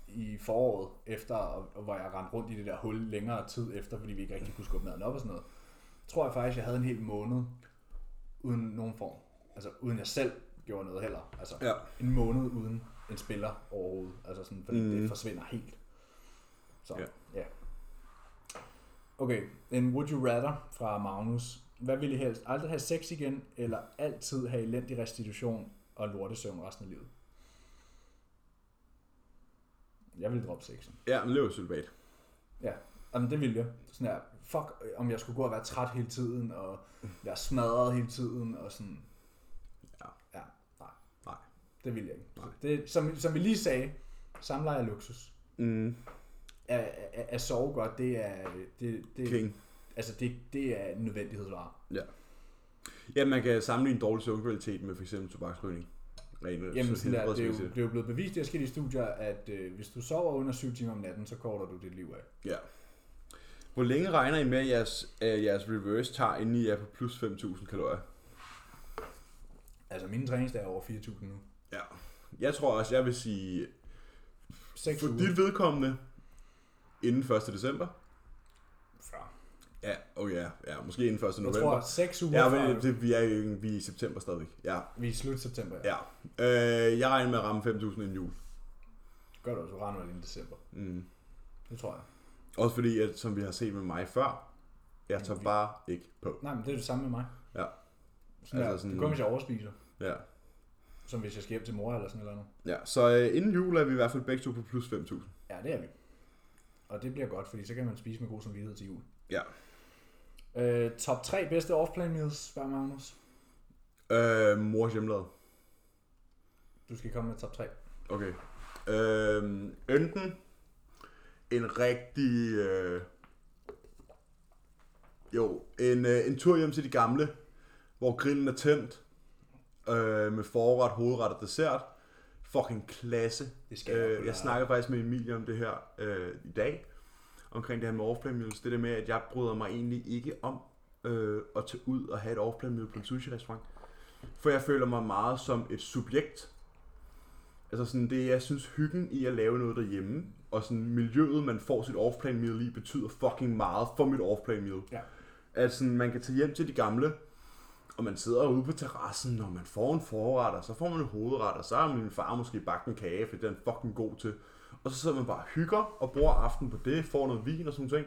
i foråret efter, og- hvor jeg rendte rundt i det der hul længere tid efter, fordi vi ikke rigtig kunne skubbe maden op og sådan noget, tror jeg faktisk, jeg havde en hel måned uden nogen form. Altså uden jeg selv gjorde noget heller. Altså Ja. en måned uden en spiller overhovedet. Altså sådan, fordi mm. det forsvinder helt. Så, Ja. ja. ja. Okay, en would you rather fra Magnus. Hvad vil I helst? Aldrig have sex igen, eller altid have elendig restitution og lortesøvn resten af livet? Jeg vil droppe sexen. Ja, men var celibat. Ja, Jamen, det vil jeg. Sådan her, fuck, om jeg skulle gå og være træt hele tiden, og være smadret hele tiden, og sådan... Ja. Ja, nej. Nej. Det vil jeg ikke. Nej. Det, som, som vi lige sagde, samleje er luksus. Mm, At, at, at sove godt, det er... Det, det, king. Altså, det, det er en nødvendighedsvare. Ja. Ja, man kan sammenligne dårlig søvnkvalitet med for eksempel tobaksrygning. Rent, Jamen, sådan der, det, er jo, det er jo blevet bevist i forskellige studier, at øh, hvis du sover under 7 timer om natten, så korter du dit liv af. Ja. Hvor længe regner I med, at jeres, at jeres reverse tager, inden I er på plus 5.000 kalorier? Altså, mine træningsdage er over 4.000 nu. Ja. Jeg tror også, jeg vil sige, 6 for uger. dit vedkommende, inden 1. december. Ja, oh ja, ja, måske inden 1. Jeg november. tror, 6 uger Ja, men det, vi er jo vi er i september stadigvæk. Ja, vi er i slut september. Ja. ja. Øh, jeg regner med at ramme 5.000 inden jul. Gør du også, du regner vel inden december. Mm. Det tror jeg. Også fordi, at, som vi har set med mig før, jeg tager Vi- bare ikke på. Nej, men det er det samme med mig. Ja. Sådan Altså altså, sådan- Det går, hvis jeg overspiser. Ja. Som hvis jeg skal hjem til mor eller sådan noget. ja. Så øh, inden jul er vi i hvert fald begge to på plus 5.000. Ja, det er vi. Og det bliver godt, fordi så kan man spise med god samvittighed til jul. Ja. Øh, top 3 bedste off-plan meals, spørger Magnus. Øh, mors hjemmelavet. Du skal komme med top 3. Okay. Øh, enten en rigtig... Øh, jo, en, øh, en tur hjem til de gamle, hvor grillen er tændt, øh, med forret, hovedret og dessert. Fucking klasse. Det skal Øh, jeg snakker faktisk med Emilie om det her øh, i dag, omkring det her med off-plan meals. Det der med, at jeg bryder mig egentlig ikke om øh, at tage ud og have et off-plan meal på en sushi-restaurant. For jeg føler mig meget som et subjekt. Altså sådan det, jeg synes hyggen i at lave noget derhjemme, og sådan miljøet, man får sit off-plan meal i, betyder fucking meget for mit off-plan meal. Ja. At sådan, man kan tage hjem til de gamle, og man sidder ude på terrassen, og man får en forret, og så får man en hovedret, og så har min far måske bagt en kage, for det er han fucking god til. Og så sidder man bare og hygger og bruger aften på det, får noget vin og sådan noget.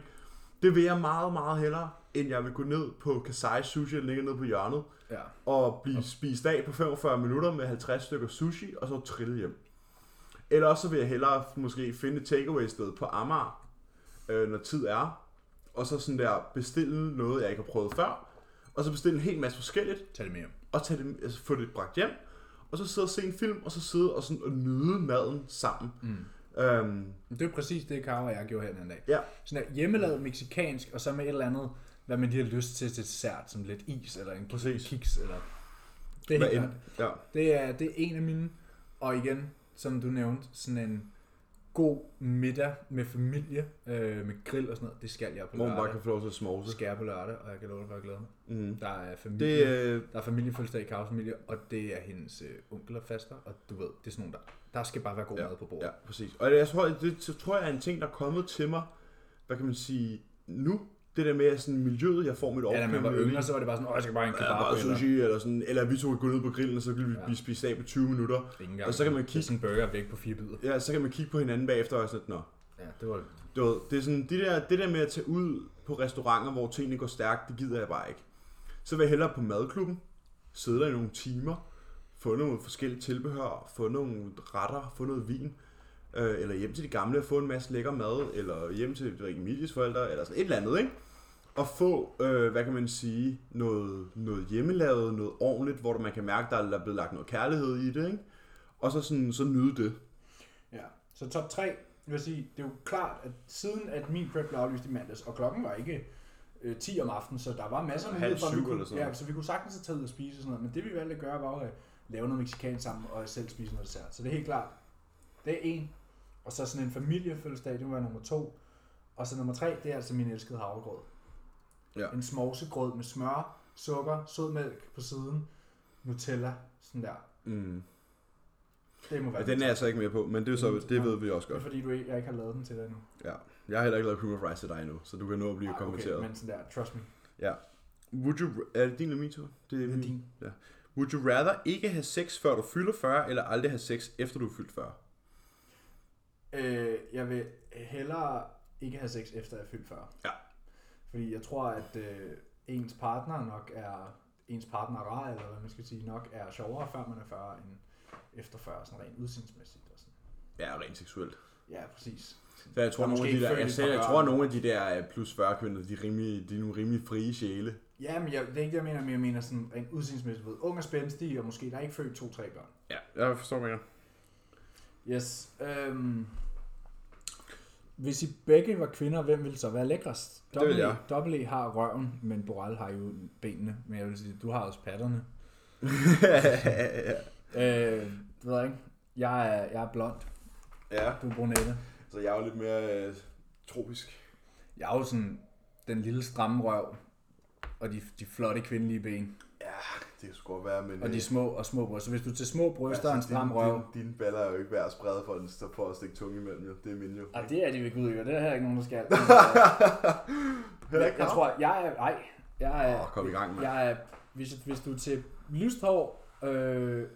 Det vil jeg meget, meget hellere, end jeg vil gå ned på Kasai Sushi, der ligger nede på hjørnet, Ja. og blive spist af på 45 minutter med 50 stykker sushi, og så trille hjem. Eller også så vil jeg hellere måske finde et takeaway sted på Amager, øh, når tid er, og så sådan der bestille noget, jeg ikke har prøvet før, og så bestille en hel masse forskelligt, Tag det med hjem. og tage det, altså få det bragt hjem, og så sidde og se en film, og så sidde og, sådan, og nyde maden sammen. Mm. Øhm, Det er præcis det, Karo og jeg gjorde her den dag. ja, Sådan der hjemmelavet meksikansk, og så med et eller andet, hvad man lige har lyst til til dessert, som lidt is, eller en Præcis. kiks, eller... Det er, helt klart. ja. det er, det er en af mine, og igen, som du nævnte, sådan en god middag med familie, øh, med grill og sådan noget, det skal jeg på hvor man bare lørdag. kan få lov til at Det smovse. skal jeg på lørdag, og jeg kan love dig for, at jeg glæder mig. Mm. Der er familie, det, øh, der er familiefødselsdag i Karos familie, og det er hendes øh, onkel og faster, og du ved, det er sådan nogle, der, der skal bare være god Ja, mad på bordet. Ja, præcis. Og jeg tror, det så tror jeg er en ting, der er kommet til mig, hvad kan man sige, nu, det der med sådan miljøet, jeg får mit Ja, da man var yngre, så var det bare sådan, åh, jeg skal bare en Ja, kebab. bare eller, sushi, eller sådan, eller vi to gå ned på grillen, og så kan vi Ja. spist af på 20 minutter. Engang. Og så kan man Det kigge, sådan en burger væk på fire bidder. ja, så kan man kigge på hinanden bagefter og sådan nå. Ja, det var Du ved, det er sådan, det der, det der med at tage ud på restauranter, hvor tingene går stærkt, det gider jeg bare ikke. Så vil jeg hellere på madklubben, sidde der i nogle timer, få nogle forskellige tilbehør, få nogle retter, få noget vin, øh, eller hjem til de gamle og få en masse lækker mad, eller hjem til Emilies forældre, eller sådan et eller andet, ikke? Og få, øh, hvad kan man sige, noget, noget hjemmelavet, noget ordentligt, hvor man kan mærke, der er blevet lagt noget kærlighed i det, ikke? Og så, sådan, så nyde det. Ja, så top 3, vil jeg sige, det er jo klart, at siden at min prep blev aflyst i mandags, og klokken var ikke øh, 10 om aftenen, så der var masser af mulighed for, at vi kunne, ja, så vi kunne sagtens have taget ud og spise og sådan noget, men det vi valgte at gøre var at lave noget mexicansk sammen og selv spise noget dessert. Så det er helt klart, det er en, og så sådan en familiefødselsdag, det må være nummer to, og så nummer tre, det er altså min elskede havregrød. Ja. En smovsegrød med smør, sukker, sødmælk på siden, Nutella, sådan der. Mm. Det må være Ja, den er jeg så ikke med på, men det, er så, det ved vi også Det er godt. fordi, du ikke, jeg ikke har lavet den til dig endnu. Ja. Jeg har heller ikke lavet cream of rice til dig endnu, så du kan nå at blive Ah, konverteret. Okay, men sådan der, trust me. Ja. Would you, er det din eller min tur? Det Det er min. din. Would you rather ikke have sex, før du fylder 40, eller aldrig have sex, efter du er fyldt 40? Øh, jeg vil hellere ikke have sex efter jeg er fyldt 40. Ja. Fordi jeg tror, at øh, ens partner nok er, ens partner eller hvad man skal sige, nok er sjovere, før man er 40, end efter 40, sådan rent udsindsmæssigt. Og sådan. Ja, rent seksuelt. Ja, præcis. Så jeg tror, nogle af de der, jeg, par jeg tror, at nogle af de der plus 40 kvinder, de er, rimelig, de er nogle rimelig frie sjæle. Ja, men jeg, det er ikke det, jeg mener, men jeg mener sådan rent udsindsmæssigt ved. Ung og spændstig, og måske der er ikke født to-tre børn. Ja, jeg forstår mig. Yes. Øhm, hvis I begge var kvinder, hvem ville så være lækrest? Det vil jeg. Dobbelt E har røven, men Boral har jo benene. Men jeg vil sige, du har også patterne. [laughs] Øh, det ved jeg ikke. Jeg er, jeg er blond. ja, Du er brunette. så jeg er jo lidt mere øh, tropisk. Jeg er jo sådan den lille stramme røv. Og de, de flotte kvindelige ben. Ja, det sgu godt være, men... Og de øh, små og små bryster. Så hvis du til små bryster og en stram dine, røv. Dine, dine baller er jo ikke værd at sprede for, en, for at stikke tunge imellem, jo. Det er mine jo. Og det er de ved Gud og det er her ikke nogen, der skal. [laughs] Heller jeg, ikke jeg tror, jeg er... Nej, jeg er... Åh, kom i gang, mand. Jeg er, hvis, hvis du er til lyst hår, øh,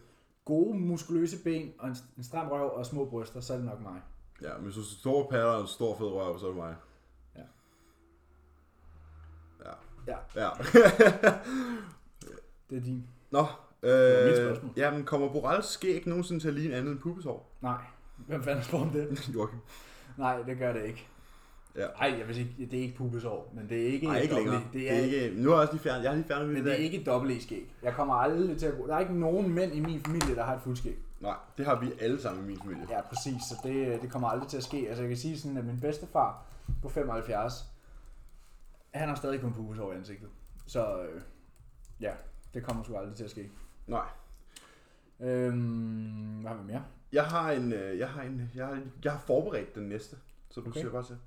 gode muskuløse ben og en, en stram røv og små bryster, så er det nok mig. Ja, men hvis du store patter og en stor fed røv, så er det mig. Ja. Ja. Ja. [laughs] Det er din. Nå, øh, jamen kommer Borals skæg nogensinde til at ligne andet end pubesår? Nej. Hvem fanden spurgte om det? [laughs] Joachim. Nej, det gør det ikke. Ja. Ej, jeg vil sige, det er ikke pubesår, men det er ikke Nej, ikke dobbelt- længere. Det er, ikke, nu har jeg også lige fjernet, jeg har lige fjernet mit men det er ikke dobbelt skæg. Jeg kommer aldrig til at gå. Der er ikke nogen mænd i min familie, der har et fuldskæg. Nej, det har vi alle sammen i min familie. Ja, præcis. Så det, det kommer aldrig til at ske. Altså, jeg kan sige sådan, at min bedstefar på 75, han har stadig kun pubeshår i ansigtet. Så øh, ja, det kommer sgu aldrig til at ske. Nej. Øhm, hvad har vi mere? Jeg har en, øh, jeg har en, jeg har, jeg har forberedt den næste, så du Okay. okay. siger bare til.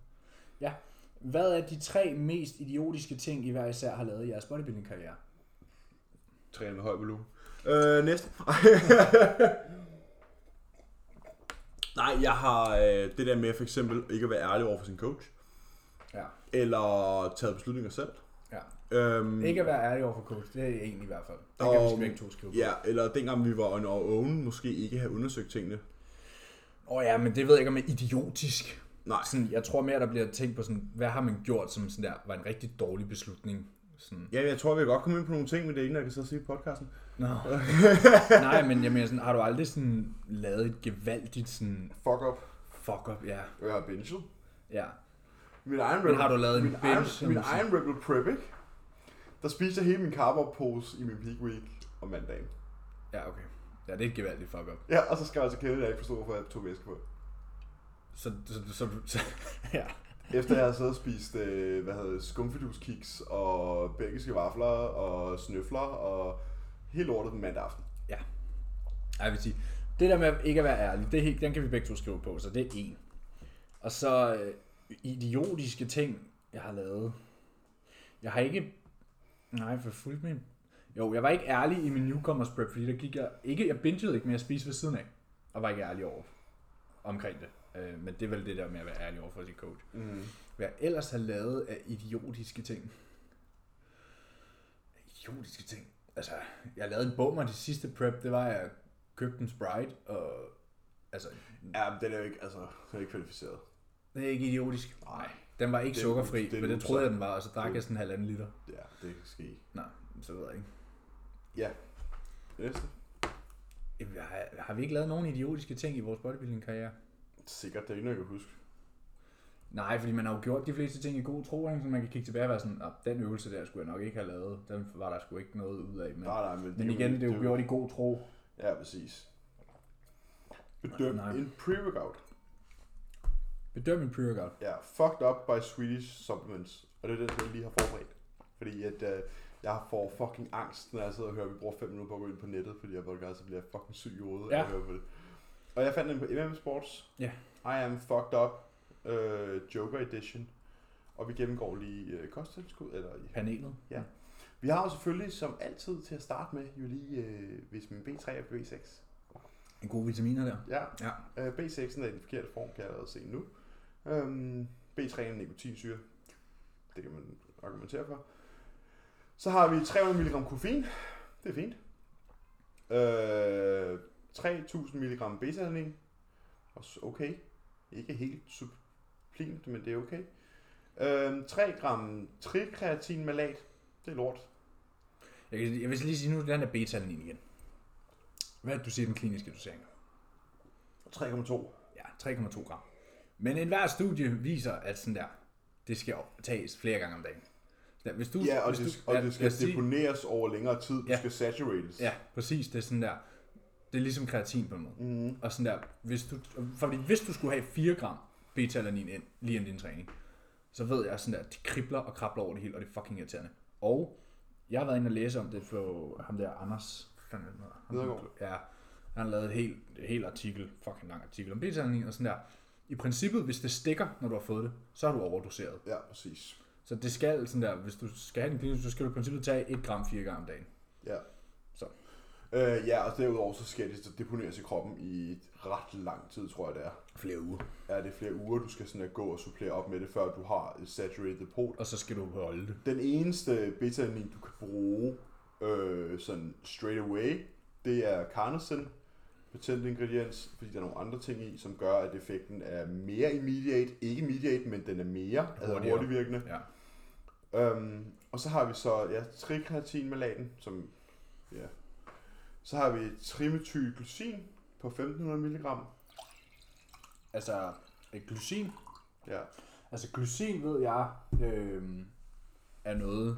Hvad er de tre mest idiotiske ting, I hver især har lavet i jeres bodybuilding-karriere? Træne med høj volumen. Øh, næste. [laughs] Nej, jeg har øh, det der med for eksempel ikke at være ærlig over for sin coach. Ja. Eller taget beslutninger selv. Ja. Øhm, Ikke at være ærlig over for coach, det er en i hvert fald. Det kan vi Og- sgu begge to skrive på. Ja, eller dengang vi var on our own, måske ikke have undersøgt tingene. Åh oh, ja, men det ved jeg ikke om er idiotisk. Nej. Sådan, jeg tror mere, der bliver tænkt på sådan, hvad har man gjort, som sådan der var en rigtig dårlig beslutning. Sådan, Ja, jeg tror, vi kan godt komme ind på nogle ting, men det er ikke, jeg kan og sige i podcasten. Nå. [laughs] Nej, men jeg mener sådan, har du aldrig sådan lavet et gevaldigt sådan Fuck up. fuck up, ja. Jeg har binget. Ja. Min egen Men har du lavet en min binge, egen, som min egen Rebel Prep, ikke? Der spiste jeg hele min carb pose i min peak week om mandagen. Ja, okay. Ja, det er et gevaldigt fuck up. Ja, og så skrev jeg til Kenneth, at jeg ikke forstod, hvorfor jeg tog væske på. Så, så, så, så [laughs] ja. Efter jeg havde siddet og spist, øh, hvad hedder skumfiduskiks og belgiske vafler og snøfler og helt lortet den mandag aften. Ej, Jeg vil sige, det der med ikke at være ærlig, det er helt, den kan vi begge to skrive på, så det er en. Og så øh, idiotiske ting, jeg har lavet. Jeg har ikke... Nej, for fuldt min... Jo, jeg var ikke ærlig i min newcomers prep, fordi der gik jeg... Ikke, jeg bingede ikke, men jeg spiste ved siden af. Og var ikke ærlig over omkring det. Øh, men det er vel det der med at være ærlig over for sin coach. Mm. Hvad jeg ellers har lavet af idiotiske ting. Idiotiske ting? Altså, jeg lavede en bummer de sidste prep, det var, at jeg købte en Sprite, og altså, Ja, men den er jo ikke, altså, den er ikke kvalificeret. Det er ikke idiotisk. Nej. Den var ikke Det er sukkerfri, det men det usagt. troede jeg, den var, og så drak jeg sådan en halvanden liter. Ja, det kan ske. Nej, så ved jeg ikke. Ja. Næste. Har, har vi ikke lavet nogen idiotiske ting i vores bodybuilding-karriere? Sikkert, det er ikke noget, jeg kan huske. Nej, fordi man har jo gjort de fleste ting i god tro, ikke? så man kan kigge tilbage og være sådan, "Ah, den øvelse der skulle jeg nok ikke have lavet. Den var der sgu ikke noget ud af. Men, Nej, nej, men, men igen, det er jo gjort i god tro. Ja, præcis. Bedøm en pre-workout. Bedøm en pre-workout. Ja, fucked up by Swedish supplements. Og det er det, jeg lige har forberedt. Fordi at øh, jeg får fucking angst, når jeg sidder og hører, at vi bruger 5 minutter på at gå ind på nettet, fordi jeg podcast, så bliver jeg fucking syg i hovedet Ja. af at høre på det. Og jeg fandt den på MM Sports. Ja. I am fucked up. Øh, Joker Edition. Og vi gennemgår lige øh, kosttilskud, eller Panelet. Vi har jo selvfølgelig som altid til at starte med jo lige øh, vitamin B3 og B6. En god vitaminer der. Ja, Ja. øh, B6'en er i den forkerte form, kan jeg allerede se nu. Øhm, B3 er nikotinsyre. Det kan man argumentere for. Så har vi 300 mg koffein. Det er fint. Øh, 3000 mg beta-alanin. Også okay. Ikke helt sublimt, men det er okay. Øh, 3 gram trikreatinmalat. Det er lort. Jeg, kan- jeg vil lige sige nu, den er beta igen. Hvad er det, du siger, den kliniske dosering? 3,2. Ja, 3,2 gram. Men enhver studie viser, at sådan der, det skal tages flere gange om dagen. Der, hvis du, Ja, og hvis det, du, og ja, det skal sige- deponeres over længere tid. Du Ja. skal saturates. Ja, præcis, det er sådan der. Det er ligesom kreatin på en måde. Mm. Og sådan der, hvis du, fordi hvis du skulle have 4 gram beta-alanin ind, lige inden din træning, så ved jeg sådan der, de kribler og krabler over det hele, og det er fucking irriterende. Og jeg har været inde og læse om det for ham der, Anders, fanden er det, han hedder? Nedergaard. Ja, han har lavet et helt, helt artikel, fucking lang artikel om beta-alanin og sådan der. I princippet, hvis det stikker, når du har fået det, så har du overdoseret. Ja, præcis. Så det skal sådan der, hvis du skal have den klinisk, så skal du i princippet tage 1 gram 4 gange om dagen. Ja. Så. Øh, ja, og derudover så skal det så deponeres i kroppen i ret lang tid, tror jeg det er. Flere uger. Ja, det er flere uger, du skal sådan at gå og supplere op med det, før du har et saturated depot. Og så skal du holde det. Den eneste betanin, du kan bruge øh, sådan straight away, det er carnosin, patent ingrediens, fordi der er nogle andre ting i, som gør, at effekten er mere immediate. Ikke immediate, men den er mere altså hurtigvirkende. Ja. Øhm, og så har vi så ja, trikreatinmalaten, som ja. Så har vi trimetylglycin på 1500 mg. Altså, et glycin. Ja. Altså, glycin ved jeg øh, er noget,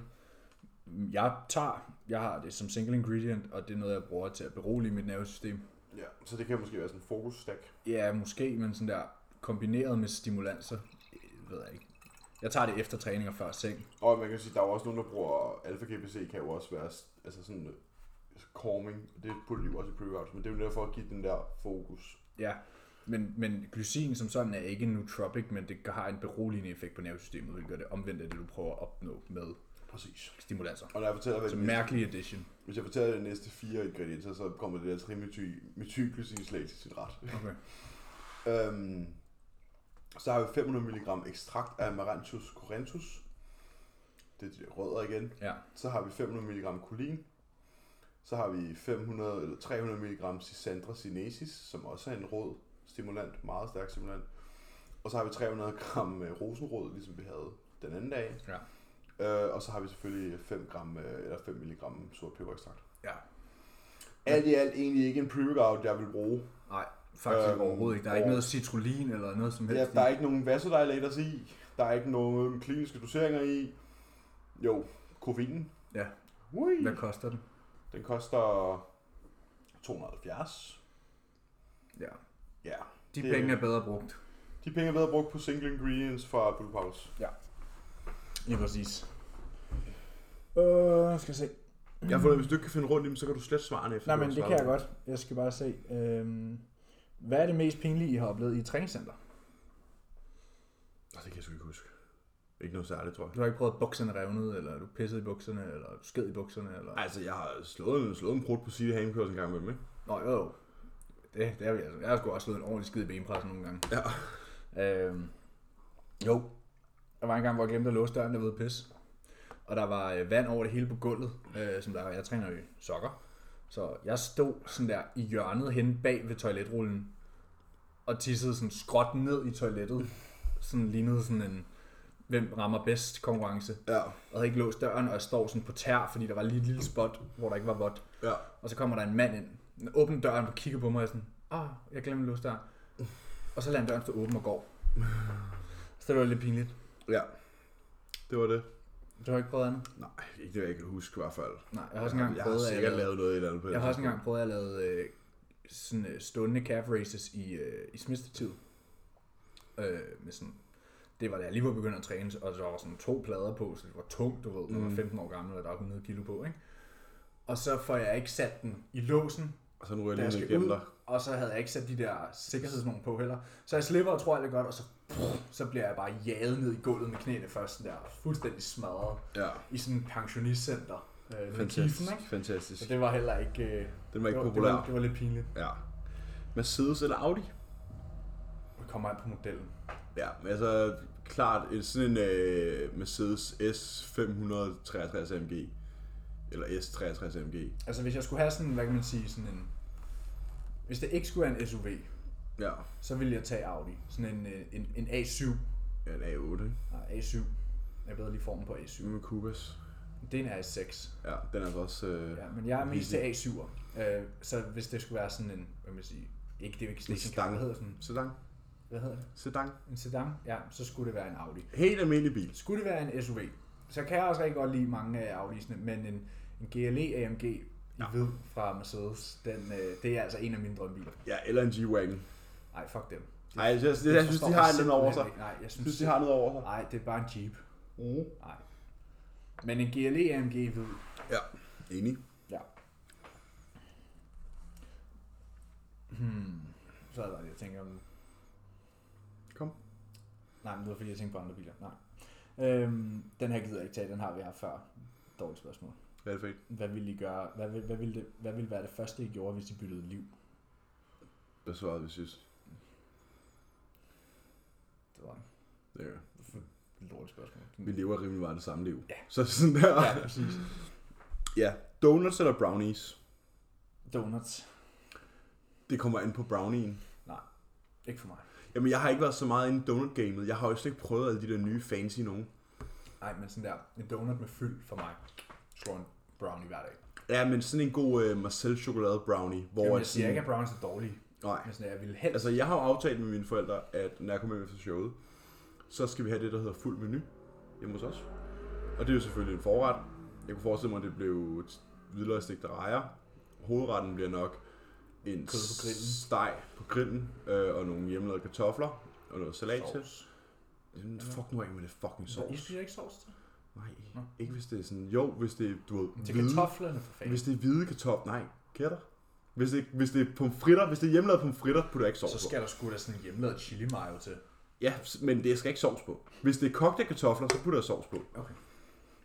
jeg tager. Jeg har det som single ingredient, og det er noget, jeg bruger til at berolige mit nervesystem. Ja. Så det kan måske være sådan en fokus stack. Ja, måske, men sådan der kombineret med stimulanser, øh, ved jeg ikke. Jeg tager det efter træning og før seng. Og man kan sige, der er jo også nogen, der bruger alfa GPC, kan jo også være altså sådan øh, calming. Det putter de jo også i pre-workouts, men det er jo derfor at give den der fokus. Ja, men, men glycin som sådan er ikke nootropic, men det har en beroligende effekt på nervesystemet, hvilket er det omvendte af det, du prøver at opnå med Præcis. stimulanser. Og når jeg fortæller, hvad Så næste, mærkelig addition. hvis jeg fortæller de næste fire ingredienser, så kommer det der trimethylglycinslag til sin ret. Okay. Øhm, så har vi 500 mg ekstrakt af Amaranthus corentus. Det er de der rødder igen. Ja. Så har vi 500 mg kolin. Så har vi 500 eller 300 mg Cisandra sinensis, som også er en rød stimulant, meget stærk stimulant. Og så har vi 300 gram øh, rosenrød, ligesom vi havde den anden dag. Ja. Øh, og så har vi selvfølgelig 5 gram øh, eller 5 mg sort peberekstrakt. Ja. Alt i alt egentlig ikke en pre-workout, jeg vil bruge. Nej, faktisk Øhm, overhovedet ikke. Der er ikke og- noget citrullin eller noget som helst. Ja, der er ikke nogen vasodilators i. Der er ikke nogen kliniske doseringer i. Jo, koffein. Ja. Ui. Hvad koster den? Den koster 270. Ja. Ja. De Det- penge er bedre brugt. De penge er bedre brugt på single ingredients fra Blue Pause. Ja, præcis. Øh, skal jeg se. Jeg har fundet, hvis du ikke kan finde rundt i dem, så kan du slet svarene efter. Nej, men det kan jeg godt. Jeg skal bare se. Øhm, hvad er det mest pinlige, I har oplevet i et træningscenter? Åh, Det kan jeg sgu ikke huske. Ikke noget særligt, tror jeg. Du har ikke prøvet, at bukserne revnede, eller du pissede i bukserne, eller du sked i bukserne, eller... Altså, jeg har slået slået en brud på City Hamkørs en gang med dem, ikke? Nå, jo, jo. Det, det er vi altså. Jeg har sgu også slået en ordentlig skid i benpressen nogle gange. Ja. Øhm, jo. Der var en gang, hvor jeg glemte at låse døren derude pis. Og der var øh, vand over det hele på gulvet, øh, som der jeg træner i sokker. Så jeg stod sådan der i hjørnet hen bag ved toiletrullen, og tissede sådan skråt ned i toilettet. Sådan lignede sådan en, hvem rammer bedst konkurrence. Ja. Og havde ikke låst døren, og jeg står sådan på tær, fordi der var lige et lille spot, hvor der ikke var vådt. Ja. Og så kommer der en mand ind, åbner døren og kigger på mig og sådan, ah, jeg glemte at låse døren. Og så lader han døren stå åben og går. Så det var lidt pinligt. Ja. Det var det. Du har ikke prøvet andet? Nej, ikke det, jeg kan huske i hvert fald. Nej, jeg har også engang jeg har prøvet, at jeg, sikkert lavede, lavet noget i et andet på jeg har også engang prøvet at lave øh, sådan øh, stående calf races i, øh, i smidstetid. Øh, med sådan, det var da jeg lige var begyndt at træne, og der var sådan to plader på, så det var tungt, du ved, når man var Mm. 15 år gammel, og der var 100 kilo på, ikke? Og så får jeg ikke sat den i låsen, Og så nu er jeg lige igennem dig. Og så havde jeg ikke sat de der sikkerhedsnummer på heller. Så jeg slipper og tror alt er godt, og så, så bliver jeg bare jaget ned i gulvet med knæene først, sådan der, fuldstændig smadret Ja. i sådan et pensionistcenter. Øh, Fantastisk. Kiffen, ikke? Fantastisk. Så det var heller ikke... Øh, Den var ikke det, var, populær. det, var, det var lidt pinligt. Ja. Mercedes eller Audi? Vi kommer an på modellen. Ja, men altså klart sådan en uh, Mercedes S563 AMG. Eller S63 AMG. Altså hvis jeg skulle have sådan, hvad kan man sige, sådan en... Hvis det ikke skulle være en SUV, Ja. så ville jeg tage Audi. Sådan en, øh, en, en A7. Ja, en A8, ikke? Nej, A7. Jeg bedre lige formen på A7. Nu med Cubas. Det er en A6. Ja, den er altså også... Uh, Ja, men jeg er mest til Easy. A7'er. Øh, så hvis det skulle være sådan en, hvad man sige, ikke det er ikke En station stang. hvad hedder sådan, Sedan. hvad hedder det? Sedan. En sedan? Ja, så skulle det være en Audi. Helt almindelig bil. Skulle det være en SUV, så kan jeg også rigtig godt lide mange af Audi'sene, men en, en GLE AMG i hvid fra Mercedes, den, øh, det er altså en af mine drømmebiler. Ja, eller en G-Wagon. Nej, fuck dem. Ej, jeg, jeg, jeg, jeg synes, de har en lidt over sig. Nej, jeg Jeg synes, synes, de har noget over sig. Nej, det er bare en Jeep. Mm. Nej. Men en GLE AMG i hvid, Ja, enig. ja. Hmm. Så er der det, jeg tænker om... Kom. Nej, men det var fordi, jeg tænkte på andre biler. Nej. Øhm, den her gider jeg ikke tage, den har vi haft før. Dårligt spørgsmål. Hvad er det for? Hvad ville I gøre? Hvad, vil, hvad, ville det, hvad ville være det første, I gjorde, hvis I byttede liv? Hvad svarede vi synes? Det var Det er et dårligt spørgsmål. Vi lever rimelig meget det samme liv. Ja. Så sådan der. Ja, præcis. ja. Donuts eller brownies? Donuts. Det kommer an på brownien. Ikke for mig. Jamen, jeg har ikke været så meget inde i donut-gamet. Jeg har jo slet ikke prøvet alle de der nye fancy nogen. Nej, men sådan der, en donut med fyld for mig. Slår en brownie hver dag. Ja, men sådan en god uh, Marcel chokolade brownie, hvor Jamen, at jeg siger sådan- ikke, at brownies er dårlige. Nej. Men sådan, jeg ville helst... Altså, jeg har jo aftalt med mine forældre, at når jeg kommer med til showet, så skal vi have det, der hedder fuld menu hjemme hos os. Og det er jo selvfølgelig en forret. Jeg kunne forestille mig, at det blev hvidløgstegte rejer. Hovedretten bliver nok en Kød på grillen. steg på grillen, øh, og nogle hjemmelavede kartofler, og noget salat til. Fuck nu af med det fucking sovs. spiser ikke sovs til? Nej, Nå. ikke hvis det er sådan, jo, hvis det er, du ved, Til hvide, kartoflerne for fanden. hvis det er hvide kartofler, nej, kætter. Hvis det, hvis det er pomfritter, hvis det er hjemmelavet pomfritter, putter jeg ikke sovs Så på. skal der sgu da sådan en hjemmelavet chili mayo til. Ja, men det skal ikke sovs på. Hvis det er kogte kartofler, så putter jeg sovs på. Okay.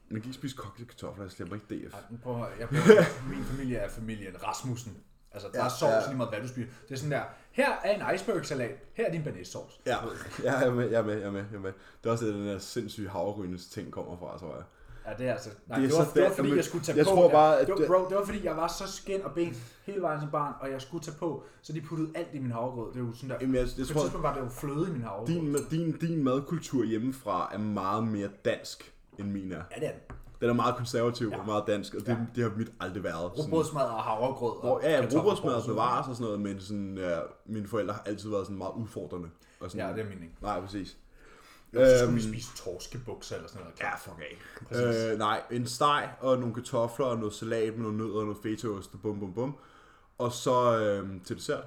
Man kan ikke spise kogte kartofler, jeg slipper ikke DF. Ej, nu prøver, jeg prøver, [laughs] min familie er familien Rasmussen. Altså, der Ja, er sovs ja. lige meget, hvad du spiser. Det er sådan der, her er en iceberg-salat, her er din banæssauce. Ja, ja, jeg er med, jeg er med, jeg er med, jeg er med. Det er også det, den der sindssyge havregrynes ting kommer fra, tror jeg. Ja, det er altså... Nej, Det er det, var, så det var fordi, jeg skulle tage jeg på. tror bare, at det var, det- bro, det var fordi, jeg var så skin og ben hele vejen som barn, og jeg skulle tage på, så de puttede alt i min havregrød. Det jo sådan der... Jamen, jeg, jeg på tror, tidspunkt var det jo fløde i min havregrød. din, din, din madkultur hjemmefra er meget mere dansk, end min er. Ja, det er den. Den er meget konservativ Ja. og meget dansk, og det, Ja. det har mit aldrig været. Rugbrødsmad og havregrød. Og ja, ja, og sådan bevares og sådan noget, men sådan, ja, mine forældre har altid været sådan meget udfordrende. Og sådan, Ja, det er min ikke. Nej, præcis. Jo, så skulle Øhm, vi spise torskebukser eller sådan noget. Ja, fuck af. Øh, nej, en steg og nogle kartofler og noget salat med nogle nødder og noget fetaost og bum bum bum. Og så øh, til dessert,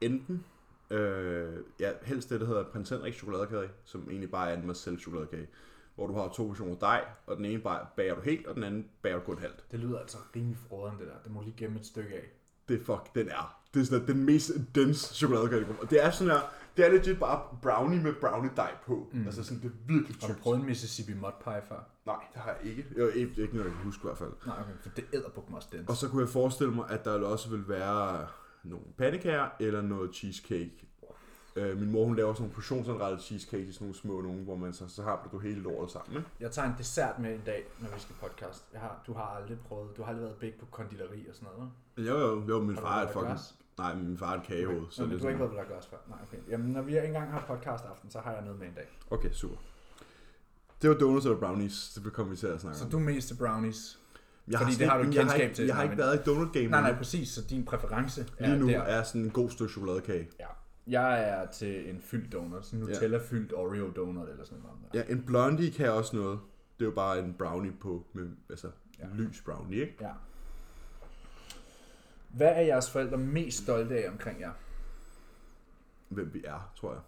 enten, øh, ja, helst det, der hedder Prins Henrik chokoladekage, som egentlig bare er en Marcel chokoladekage. Hvor du har to portioner dej, og den ene bager du helt, og den anden bager du kun halvt. Det lyder altså rimelig froderen, det der. Det må lige gemme et stykke af. Det fuck, den er. Det er sådan den mest dense chokoladekage. Og det er sådan her, det er legit bare brownie med brownie dej på. Mm. Altså sådan, det er virkelig Har du tykt. prøvet en Mississippi Mud Pie før? Nej, det har jeg ikke. Jeg, ikke, ikke noget, jeg kan huske i hvert fald. Nej, okay, for det æder på også den. Og så kunne jeg forestille mig, at der også vil være nogle pandekager eller noget cheesecake. Øh, min mor hun laver sådan nogle portionsanrettede cheesecake i sådan nogle små nogle, hvor man så, så har du hele lortet sammen. Ikke? Jeg tager en dessert med en dag, når vi skal podcast. Jeg har, du har aldrig prøvet, du har aldrig været big på konditori og sådan noget, vel? Jo, jo, jo, min Har du far er fucking... glas? Nej, min far er et kagehoved. Okay. Så Nå, det er du har ikke været på Lagos før? Nej, okay. Jamen, når vi engang har podcast aften, så har jeg noget med en dag. Okay, super. Det var donuts eller brownies, det kommer vi til at snakke Så om. du er mest til brownies? Jeg fordi det har du ikke- jeg kendskab ikke- til, Jeg har ikke været i donut game Nej, nej, præcis. Så din præference er Lige nu der. er sådan en god stykke chokoladekage. Ja. Jeg er til en fyldt donut. Sådan en Nutella-fyldt Oreo donut eller sådan noget. Ja, en blondie kan også noget. Det er jo bare en brownie på, med, altså Ja. lys brownie, ikke? Ja. Hvad er jeres forældre mest stolte af omkring jer? Hvem vi er, tror jeg.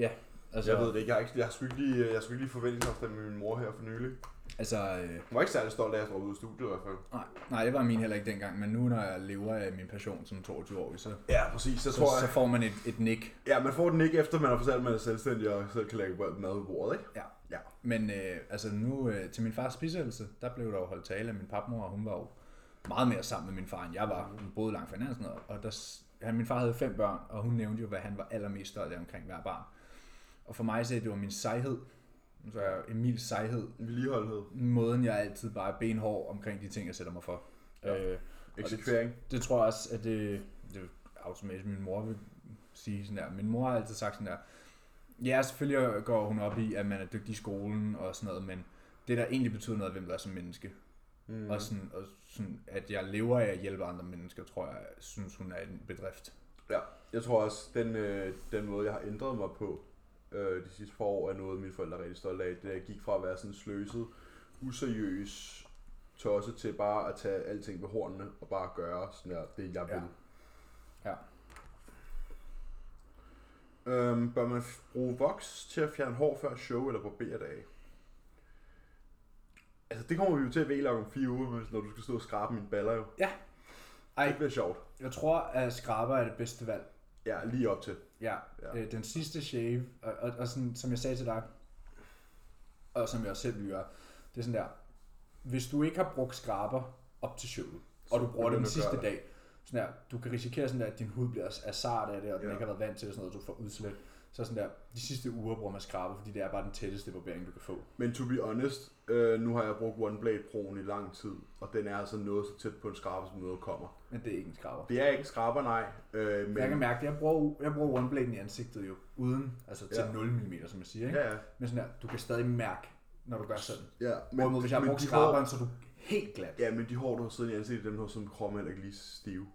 Ja, altså, Jeg ved det ikke. Jeg har, ikke, jeg har sgu ikke lige, jeg har sgu ikke lige forventningsafstemt med min mor her for nylig. Altså øh, Hun var ikke særlig stolt af, at jeg droppede ud af studiet i hvert fald. nej, nej, det var min heller ikke dengang, men nu når jeg lever af min passion som 22 år, så, Ja, præcis. Så, så, tror så jeg, får man et, et nik. ja, man får den ikke efter, man har fortalt, at man er selvstændig og selv kan lægge mad på bordet, ikke? Ja. Ja. Men øh, altså nu øh, til min fars bisættelse, der blev der jo holdt tale af min papmor, og hun var jo meget mere sammen med min far, end jeg var. Hun boede langt fra hinanden og sådan noget. Og der, s- han, min far havde fem børn, og hun nævnte jo, hvad han var allermest stolt af omkring hver barn. Og for mig så det var min sejhed. Så er Emils sejhed. Vedligeholdenhed. Måden, jeg altid bare er benhård omkring de ting, jeg sætter mig for. Ja. Øh, Eksekvering. det tror jeg også, at det, det er automatisk, min mor vil sige sådan der. Min mor har altid sagt sådan der, ja, selvfølgelig går hun op i, at man er dygtig i skolen og sådan noget, men det, der egentlig betyder noget, hvem du er som menneske. Mm. Og, sådan, og sådan, at jeg lever af at hjælpe andre mennesker, tror jeg, synes hun er en bedrift. Ja, jeg tror også, den, øh, den måde, jeg har ændret mig på øh, de sidste par år, er noget, mine forældre er rigtig stolte af. Det jeg gik fra at være sådan sløset, useriøs, tosset til bare at tage alting ved hornene og bare gøre sådan der, det, jeg vil. Ja. Øhm, bør man bruge voks til at fjerne hår før show eller barberdage? Altså, det kommer vi jo til at væle om fire uger, når du skal stå og skrabe mine baller jo. Ej. Det bliver sjovt. Jeg tror, at skraber er det bedste valg. Ja, lige op til. Ja, Ja. Øh, den sidste shave, og, og, og sådan, som jeg sagde til dig, og som jeg også selv gøre, det er sådan der, hvis du ikke har brugt skraber op til showet, og du bruger det den sidste dag, sådan der, du kan risikere sådan der, at din hud bliver af sart af det, og den Ja. ikke har været vant til det, sådan noget, du får udslæt. Så sådan der, de sidste uger bruger man skraber, fordi det er bare den tætteste barbering, du kan få. Men to be honest, øh, nu har jeg brugt One Blade Pro'en i lang tid, og den er altså noget så tæt på en skraber, som noget kommer. Men det er ikke en skraber. Det er ikke en skraber, nej. Øh, men, Men jeg kan mærke, at jeg bruger, jeg bruger one blade i ansigtet jo, uden, altså til Ja. ja. 0 mm, som jeg siger, ikke? Ja, ja. Men sådan der, du kan stadig mærke, når du gør sådan. ja Hvorimod, hvis jeg har brugt skraberen, så er du helt glat. Hår, ja, men de hår, du har siddet i ansigtet, dem har sådan kroppen ikke lige stive.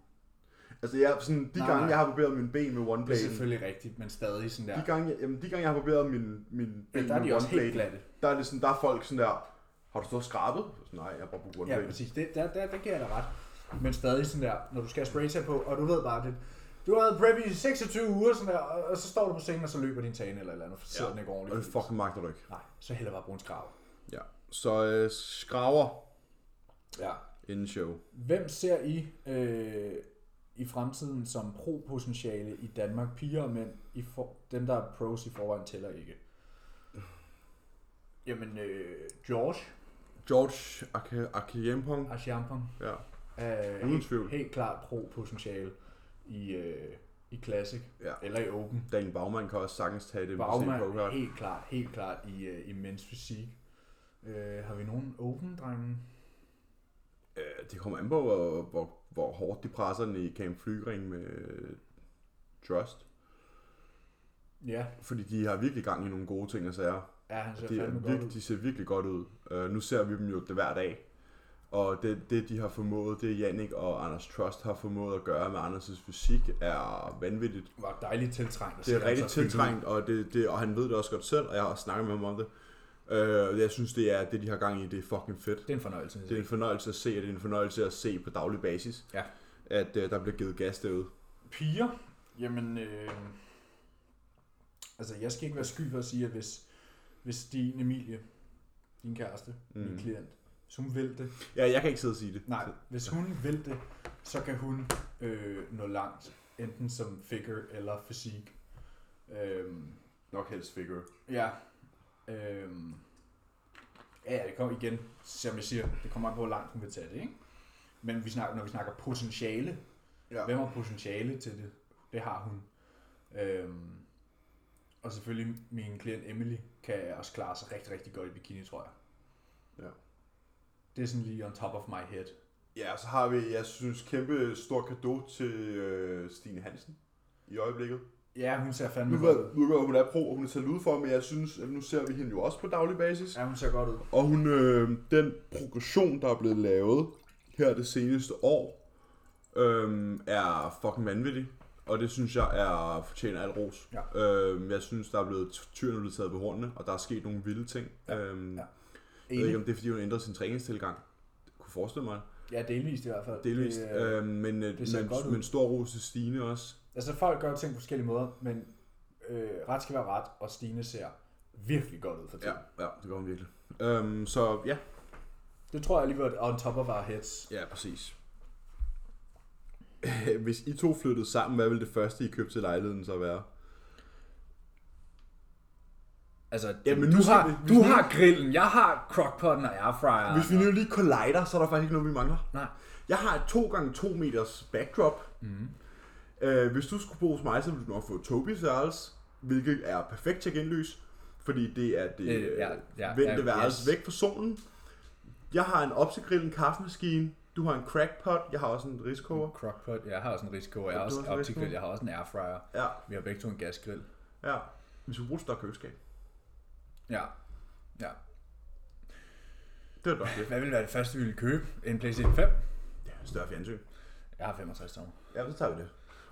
Altså, jeg, sådan, de Nej, gange, nej. jeg har barberet mine ben med One Det er Blade, selvfølgelig rigtigt, men stadig sådan der. de gange, jeg- jamen, de gange, jeg har barberet mine, mine Ja, ben der er med de også One helt Blade, glatte. der er, det sådan, der er folk sådan der, har du stået og skrabet? Så, nej, jeg har bare brugt One Ja, Blade. præcis. Det, der, der, der giver jeg dig ret. Men stadig sådan der, når du skal have på, og du ved bare det. Du har været prep i 26 uger, sådan der, og, og så står du på scenen, og så løber din tane eller et eller andet, for sidder Ja. den ikke Og ordentligt. det fucking magter du ikke. Nej, så heller bare brug en skraber. Ja. Så øh, skraver Ja. inden show. Hvem ser I øh, i fremtiden som pro-potentiale i Danmark? Piger og mænd, I for, dem der er pros i forvejen tæller ikke. Jamen, øh, George George Akiyempong. Aschampong Ja. er Uden helt, tvivl. helt klart pro-potentiale i, øh, i Classic Ja. eller i Open. Daniel Bagman kan også sagtens tage det. Bagman er helt klart, helt klart i, øh, i mens fysik. Øh, har vi nogen Open-drenge? Øh, det kommer an på, hvor, hvor, hvor hårdt de presser den i Camp Flygring med Trust. Ja, Fordi de har virkelig gang i nogle gode ting og sager. ja han ser De, er fandme godt virkelig, ud. de ser virkelig godt ud. Uh, nu ser vi dem jo det hver dag. Og det, det, de har formået, det Jannik og Anders Trust har formået at gøre med Anders' fysik, er vanvittigt. Det var dejligt tiltrængt. Det er rigtig tiltrængt, og, det, det, og han ved det også godt selv, og jeg har snakket med ham om det. Uh, jeg synes, det er det, de har gang i, det er fucking fedt. Det er en fornøjelse. Det er en fornøjelse at se, og det er en fornøjelse at se på daglig basis, Ja. at uh, der bliver givet gas derude. Piger? Jamen, øh, altså jeg skal ikke være sky for at sige, at hvis, hvis din Emilie, din kæreste, mm. min klient, hvis hun vil det, Ja, jeg kan ikke sidde og sige det. nej, hvis hun vil det, så kan hun øh, nå langt, enten som figure eller fysik. Øhm, Nok helst figure. ja, øhm, ja, det kommer igen, som jeg siger, det kommer an på, hvor langt hun vil tage det, ikke? Men vi snakker, når vi snakker potentiale, Ja. Hvem har potentiale til det? Det har hun. Øhm, og selvfølgelig min klient Emily kan også klare sig rigtig, rigtig godt i bikini, tror jeg. Ja. Det er sådan lige on top of my head. Ja, så har vi, jeg synes, kæmpe stor gave til øh, Stine Hansen i øjeblikket. Ja, hun ser fandme Nu godt ud. nu ved jeg, hun er pro, og hun er taget ud for, men jeg synes, at nu ser vi hende jo også på daglig basis. Ja, hun ser godt ud. Og hun, øh, den progression, der er blevet lavet her det seneste år, øh, er fucking vanvittig. Og det synes jeg er fortjener al ros. Ja. Øh, jeg synes, der er blevet tyrene blevet taget på hornene, og der er sket nogle vilde ting. Ja, Øh, ja. Jeg ved ikke, om det er, fordi hun ændrede sin træningstilgang. Jeg kunne forestille mig. Ja, delvist i hvert fald. Delvist. Det, øh, Øh, men, øh, det men, men stor ros til Stine også. Altså, folk gør ting på forskellige måder, men øh, ret skal være ret, og Stine ser virkelig godt ud for Ja, tiden. ja, det gør hun virkelig. Øhm, så ja, Det tror jeg alligevel er on top of our heads. ja, præcis. [laughs] Hvis I to flyttede sammen, hvad ville det første, I købte til lejligheden så være? Altså, Jamen, du, nu har, vi- du nu- har grillen, jeg har crockpotten og airfryeren. Hvis vi nu lige collider, så er der faktisk ikke noget, vi mangler. Nej. Jeg har et 2x2 meters backdrop. Mm. Øh, hvis du skulle bo hos mig, så ville du nok få Tobis værelse, hvilket er perfekt til genlys, fordi det er det Øh, øh, ja, ja, ja, vendte ja, værelse yes. væk fra solen. Jeg har en opsigrill, en kaffemaskine, du har en crackpot, jeg har også en riskoger. Crockpot, jeg har også en risiko, jeg har også en en optikgrill, jeg har også en airfryer. Ja, Vi har begge to en gasgrill. ja. Vi skulle bruge et større køleskab. Ja. Ja. Det var nok det. Hvad ville være det første, vi ville købe? En PlayStation 5? Ja, større fjernsyn. Jeg har 65 tommer. Ja, så tager vi det.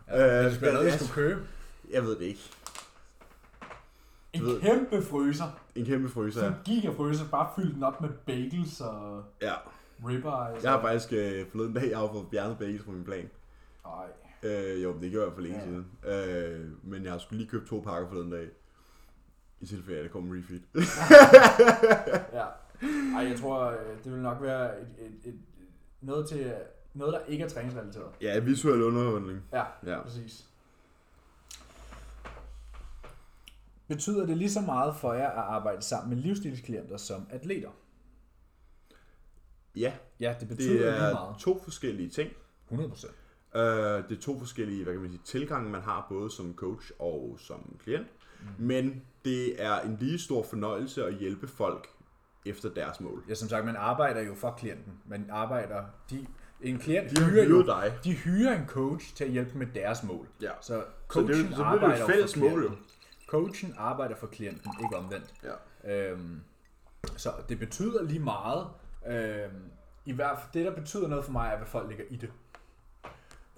Ja, Øh, det skulle noget, vi skulle købe. Jeg ved det ikke. En ved- kæmpe fryser. En kæmpe fryser. Sådan en gigafryser, bare fyldt den op med bagels og Ja. ribeyes. Jeg har faktisk øh, forleden dag, jeg har fået fjernet bagels på min plan. Ej. Øh, jo, det gjorde jeg for længe Ja. siden. Øh, men jeg har skulle lige købt to pakker forleden dag. I tilfælde, at der kommer en refit. [laughs] Ja. Ej, jeg tror, øh, det vil nok være et, et, et, noget, til, noget, der ikke er træningsrelateret. ja, visuel underholdning. Ja, Ja. præcis. Betyder det lige så meget for jer at arbejde sammen med livsstilsklienter som atleter? Ja, Ja, det betyder det lige er meget. to forskellige ting. 100%. Øh, det er to forskellige, hvad kan man sige, tilgange, man har både som coach og som klient. Mm. Men det er en lige stor fornøjelse at hjælpe folk efter deres mål. Ja, som sagt, man arbejder jo for klienten. Man arbejder... De, en klient De hyrer jo dig. De hyrer en coach til at hjælpe med deres mål. Ja. Så Så coachen det, så det arbejder jo et fælles for mål jo. Coachen arbejder for klienten, ikke omvendt. Ja. Øhm, så det betyder lige meget. Øhm, I hvert fald, det der betyder noget for mig, er, hvad folk lægger i det.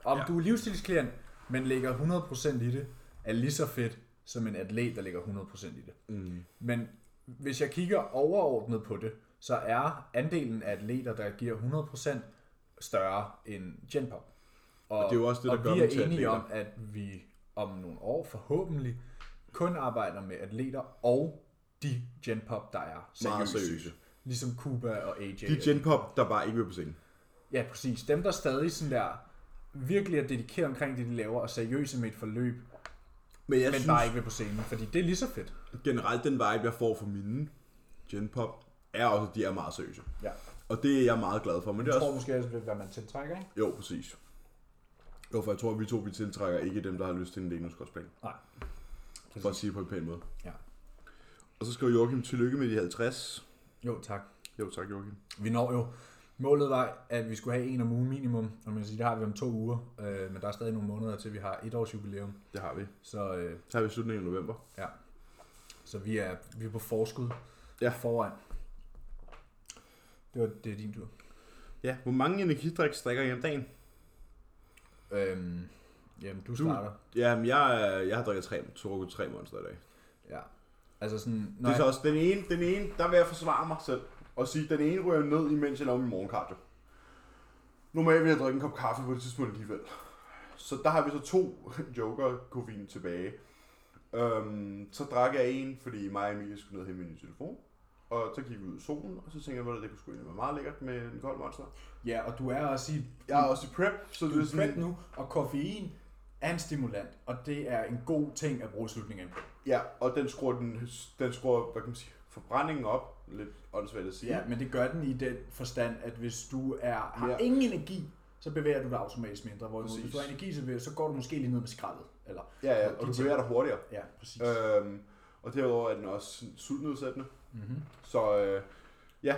Om Ja. du er livsstilsklient, men lægger 100% i det, er lige så fedt som en atlet, der lægger 100% i det. Mm. Men hvis jeg kigger overordnet på det, så er andelen af atleter, der giver 100% større end Genpop. Og, Og det er jo også det, der og gør vi er enige om, at vi om nogle år forhåbentlig kun arbejder med atleter og de Genpop, der er seriøse. Meget seriøse. Ligesom Kuba og AJ. De genpop, der bare ikke vil på scenen. Ja, præcis. Dem, der stadig sådan der virkelig er dedikeret omkring det, de laver, og seriøse med et forløb, Men jeg men synes bare ikke vil på scenen, fordi det er lige så fedt. generelt, den vibe, jeg får fra mine genpop, er også, at de er meget seriøse. Ja. Og det er jeg meget glad for. Men det Jeg er tror også... måske også, være, man tiltrækker, ikke? Jo, præcis. Jo, for jeg tror, at vi to vi tiltrækker ikke dem, der har lyst til en Lenus-kostplan. For at Præcis. sige det på en pæn måde. Ja. Og så skriver Joachim, tillykke med de 50. Jo, tak. Jo, tak Joachim. Vi når jo. Målet var, at vi skulle have en om ugen minimum, og man kan sige, det har vi om to uger, øh, men der er stadig nogle måneder til, vi har et års jubilæum. Det har vi. Så, øh, Så har vi slutningen af november. så vi, er, vi er på forskud Ja. foran. Det var det er din tur. Ja, hvor mange energidriks drikker I om dagen? Øhm, jamen, du Du- starter. Jamen, jeg, jeg har drukket tre, drukket tre monster i dag. Ja. Altså sådan, Det er så også den ene, den ene, der vil jeg forsvare mig selv. Og sige, den ene ryger ned, imens jeg laver min morgenkardio. Normalt vil jeg drikke en kop kaffe på det tidspunkt alligevel. Så der har vi så to [laughs] joker koffein tilbage. Øhm, så drak jeg en, fordi mig og Emilie skulle ned og hente min nye telefon. Og så gik vi ud i solen, og så tænkte jeg, at det kunne sgu egentlig være meget lækkert med en kold monster. Ja, og du er også i, Jeg er også i prep, så du det er sådan, prep nu, og koffein er en stimulant, og det er en god ting at bruge i slutningen. Ja, og den skruer, den, den skruer hvad kan man sige, forbrændingen op. Lidt åndssvagt at sige. Ja, men det gør den i den forstand, at hvis du er, har Ja. ingen energi, så bevæger du dig automatisk mindre. Hvorimod hvis du har energi, så, bevæger- så går du måske lige ned med skraldet. Eller, ja, ja og du bevæger dig hurtigere. ja, præcis. Øhm, og derudover er den også sultnedsættende. Mm-hmm. Så øh, ja,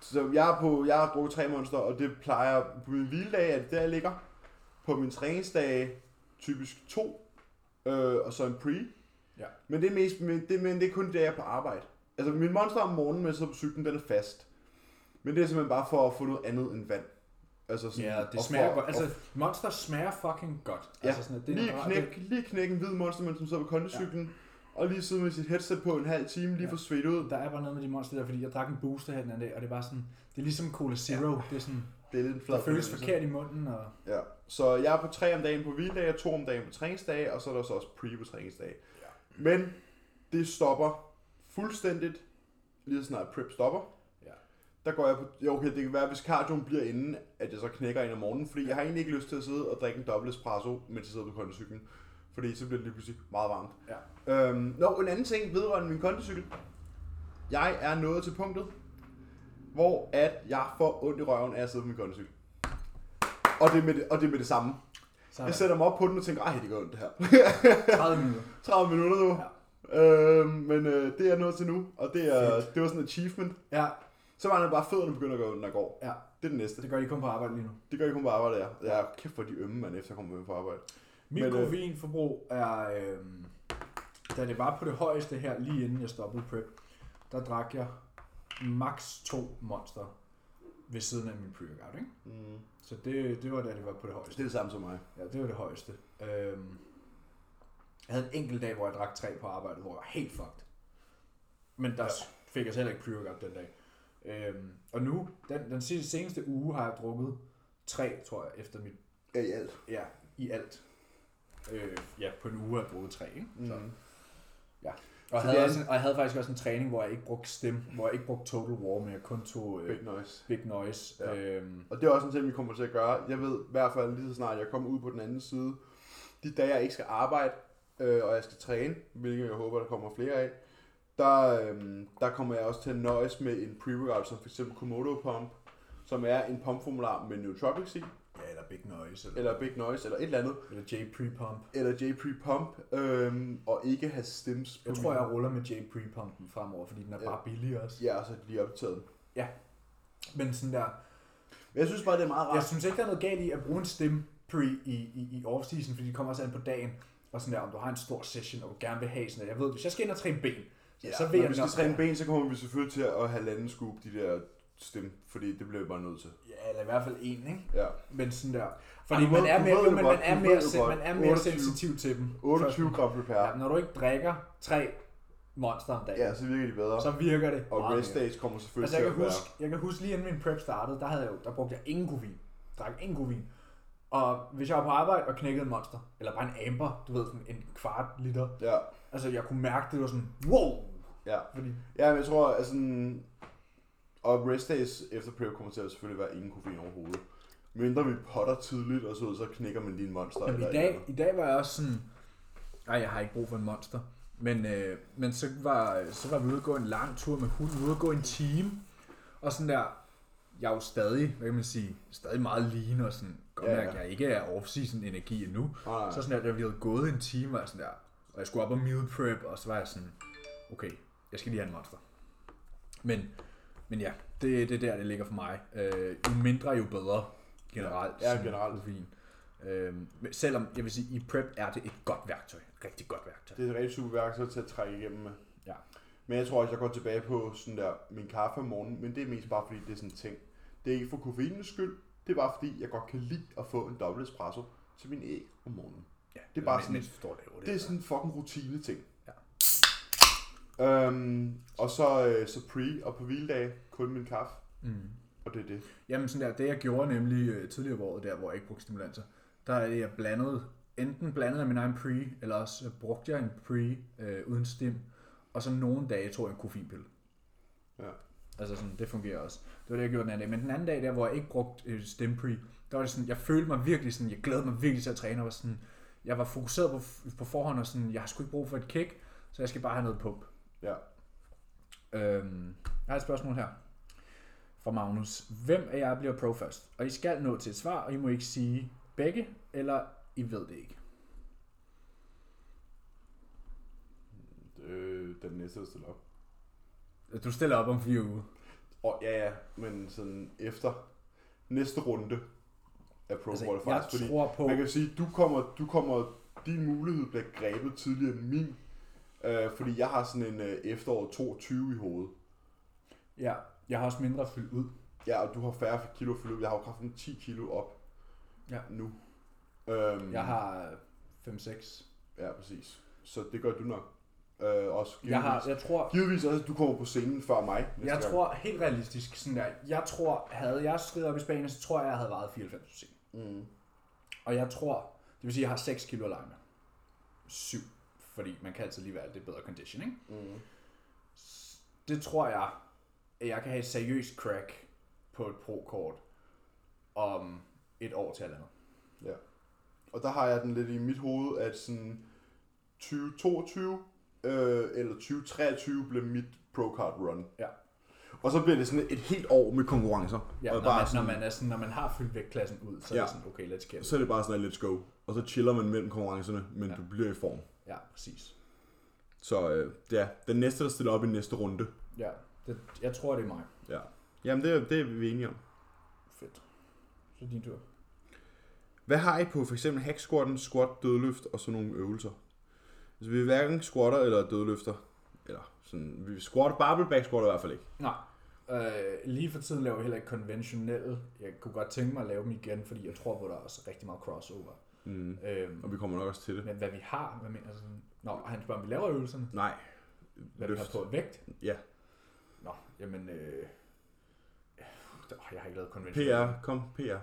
så jeg er på, jeg har drukket tre monster, og det plejer, på min hviledag er det der, jeg ligger. På min træningsdag typisk to. øh, og så en pre. Ja. Men det er, mest, men det, men det er kun det, jeg er på arbejde. Altså min monster om morgenen, jeg sidder på cyklen, den er fast. Men det er simpelthen bare for at få noget andet end vand. Altså sådan, Ja, det og smager for- godt. Altså, Monster smager fucking godt. Ja, altså sådan, at det er lige, knæk, lige knække en hvid monster, mens man sidder på kondicyklen, og lige sidde med sit headset på en halv time, lige Ja. få svedt ud. Der er bare noget med de monster der, fordi jeg drak en booster her den anden dag, og det er bare sådan, det er ligesom Cola Zero. Ja. Det er sådan, Det er lidt flad der føles forkert i munden, og Ja, så jeg er på tre om dagen på hviledage, to om dagen på træningsdage, og så er der så også pre på træningsdage. Ja. Men det stopper fuldstændigt, lige så snart prep stopper. Ja. Der går jeg på, jo okay, det kan være, hvis cardioen bliver inden, at jeg så knækker ind om morgenen, fordi jeg har egentlig ikke lyst til at sidde og drikke en dobbelt espresso, mens jeg sidder på kondicyklen. Fordi så bliver det lige pludselig meget varmt. Ja. Øhm, nå, en anden ting vedrørende min kondicykel. Jeg er nået til punktet, hvor at jeg får ondt i røven af at sidde på min kondicykel. Og det er med det, og det, er med det samme. så Jeg sætter mig op på den og tænker, ej, det gør ondt det her. 30 minutter. [laughs] 30 minutter nu. Ja. Øhm, men øh, det er jeg nået til nu, og det, er, det var sådan en achievement. Ja, Så var det bare fødderne begynder at gå ondt, når jeg går. ja, Det er det næste. det gør de kun på arbejde lige nu. Det gør jeg kun på arbejde, ja. Jeg er kæft for de ømme, man efter kommer med på arbejde. Mit Men, øh, koffeinforbrug er, øh, da det var på det højeste her, lige inden jeg stoppede prep, der drak jeg max to monster ved siden af min pre-workout, ikke? Mm. Så det, det var da det var på det højeste. Det er det samme som mig. Ja, det var det højeste. Øhm, jeg havde en enkelt dag, hvor jeg drak tre på arbejde, hvor jeg var helt fucked. Men der Ja. fik jeg heller ikke pre-workout den dag. Øhm, og nu, den, den sidste, seneste uge, har jeg drukket tre, tror jeg, efter mit, Ja, i alt. ja, i alt. Øh, ja, på en uge jeg drukket tre, ikke? Så. Mm. Og, Så jeg havde også, og jeg havde faktisk også en træning, hvor jeg ikke brugte stem, hvor jeg ikke brugte total war, men jeg kun tog øh, Big noise. big noise. Ja. Ja. Øhm, Og det er også en ting, vi kommer til at gøre. Jeg ved i hvert fald lige så snart, jeg kommer ud på den anden side, de dage, jeg ikke skal arbejde, øh, og jeg skal træne, hvilket jeg håber, der kommer flere af, der, øh, der kommer jeg også til at nøjes med en pre-workout, som f.eks. Komodo Pump, som er en pumpformular med nootropics i, ja, big noise, eller, eller Big Noise, eller et eller andet, eller J pre-pump. eller J Pre-Pump, øh, og ikke have stems Jeg tror, jeg ruller med J pre-pumpen fremover, fordi den er Ja. bare billig også. Ja, og så er lige optaget. Men sådan der, jeg synes bare, det er meget rart. jeg synes ikke, der er noget galt i at bruge en stem pre i, i, i off-season, fordi det kommer også an på dagen. Og sådan der, om du har en stor session, og du gerne vil have sådan der. Jeg ved, hvis jeg skal ind og træne ben, Ja, så når vil jeg vi skal nok- træne ben, så kommer vi selvfølgelig til at have landen scoop de der stem, fordi det bliver vi bare nødt til. Ja, eller i hvert fald en, ikke? Ja. Men sådan der. Fordi du man er mere, men godt, man er du mere, godt. man er mere 28 sensitiv til dem. 28 gram per Ja, per. når du ikke drikker tre monster om dagen, Ja, så virker de bedre. så virker det Og rest days kommer selvfølgelig Altså, jeg til kan, at være... huske, jeg kan huske lige inden min prep startede, der, havde jeg, jo- der brugte jeg ingen koffein. Drak ingen koffein. Og hvis jeg var på arbejde og knækkede en monster, eller bare en amber, du ved, sådan en kvart liter, Ja, altså jeg kunne mærke, det var sådan, wow! ja. Fordi, Ja, men jeg tror, at sådan... Og rest days efter prep kommer til at selvfølgelig være ingen koffein overhovedet. Mindre vi potter tidligt, og så, så knækker man lige en monster. jamen, eller i, dag, eller i dag var jeg også sådan, nej, jeg har ikke brug for en monster. Men, øh, men så, var, så var vi ude at gå en lang tur med hunden, ude at gå en time, og sådan der, jeg er jo stadig, hvad kan man sige, stadig meget lean og sådan, godt Ja, ja, jeg ikke er off-season energi endnu. nej. Så sådan der, da vi havde gået en time, var jeg sådan der, og jeg skulle op og meal prep, og så var jeg sådan, okay, jeg skal lige have en monster. Men, men ja, det, det er der, det ligger for mig. Øh, jo mindre, jo bedre, generelt. Ja, sådan generelt. Øh, selvom, jeg vil sige, i prep er det et godt værktøj. Rigtig godt værktøj. Det er et rigtig super værktøj til at trække igennem med. Ja. Men jeg tror også, jeg går tilbage på sådan der, min kaffe om morgenen, men det er mest bare fordi, det er sådan en ting. Det er ikke for koffeinens skyld, det er bare fordi, jeg godt kan lide at få en dobbelt espresso til min æg om morgenen. Ja, Det er bare sådan- det, jo, Det er sådan en fucking rutine ting. Øhm, og så, øh, så pre og på hviledage, kun min kaffe, Mm. og det er det. Jamen sådan der, det jeg gjorde nemlig øh, tidligere på året, der hvor jeg ikke brugte stimulanser, der er det, jeg blandede, enten blandede min egen pre, eller også øh, brugte jeg en pre øh, uden stim, og så nogle dage tog jeg en koffeinpille. Ja. Altså sådan, det fungerer også. Det var det, jeg gjorde den anden dag. Men den anden dag, der hvor jeg ikke brugte øh, stim pre, der var det sådan, jeg følte mig virkelig sådan, jeg glædede mig virkelig til at træne, og var sådan, jeg var fokuseret på, på forhånd, og sådan, jeg har sgu ikke brug for et kick, så jeg skal bare have noget pump. Ja. Øhm, jeg har et spørgsmål her fra Magnus. Hvem af jer bliver pro først? Og I skal nå til et svar, og I må ikke sige begge, eller I ved det ikke. Øh, den næste, stiller op. Du stiller op om fire uger. Og ja, ja, men sådan efter næste runde af Pro Altså, altså, jeg fordi tror på... man kan sige, du kommer, du kommer din mulighed bliver grebet tidligere end min. Øh, fordi jeg har sådan en øh, efterår 22 i hovedet. Ja, jeg har også mindre fyldt ud. Ja, og du har færre kilo fyldt ud. Jeg har jo kraften 10 kilo op Ja. nu. Øhm, Jeg har 5-6. Ja, præcis. Så det gør du nok. Øh, også Jeg, har, givetvis. jeg tror, Givetvis også, at du kommer på scenen før mig. jeg gang. tror helt realistisk, sådan der, jeg tror, havde jeg stridet op i Spanien, så tror jeg, jeg havde vejet 94 Mm. Og jeg tror, det vil sige, at jeg har 6 kilo med. 7, fordi man kan altid lige være lidt bedre condition, ikke? Mm. Det tror jeg, at jeg kan have et seriøst crack på et pro-kort om et år til halvandet. Ja. Og der har jeg den lidt i mit hoved, at sådan 2022 øh, eller 2023 blev mit pro-card run. Ja. Og så bliver det sådan et helt år med konkurrencer. Ja, og når, man, sådan, når, man er sådan, når man har fyldt vægtklassen ud, så ja. er det sådan, okay, let's get it. Så er det bare sådan, let's go. Og så chiller man mellem konkurrencerne, men ja. du bliver i form. Ja, præcis. Så øh, ja, den næste, der stiller op i næste runde. Ja, det, jeg tror, det er mig. Ja. Jamen, det, er- det er vi enige om. Fedt. Så din tur. Hvad har I på for eksempel hack squatten, squat, dødløft og sådan nogle øvelser? Altså, vi er hverken squatter eller dødløfter. Eller sådan, vi squatter, barbell back squatter i hvert fald ikke. Nej. Øh, lige for tiden laver jeg heller ikke konventionelle. Jeg kunne godt tænke mig at lave dem igen, fordi jeg tror på, der er også rigtig meget crossover. Mm. Øhm, Og vi kommer nok også til det. men hvad vi har, hvad mener altså, Nå, han spørger, om vi laver øvelserne. Nej. Hvad vi har på vægt. Ja. Nå, jamen... Øh, åh, jeg har ikke lavet konventionelle. PR, kom, PR.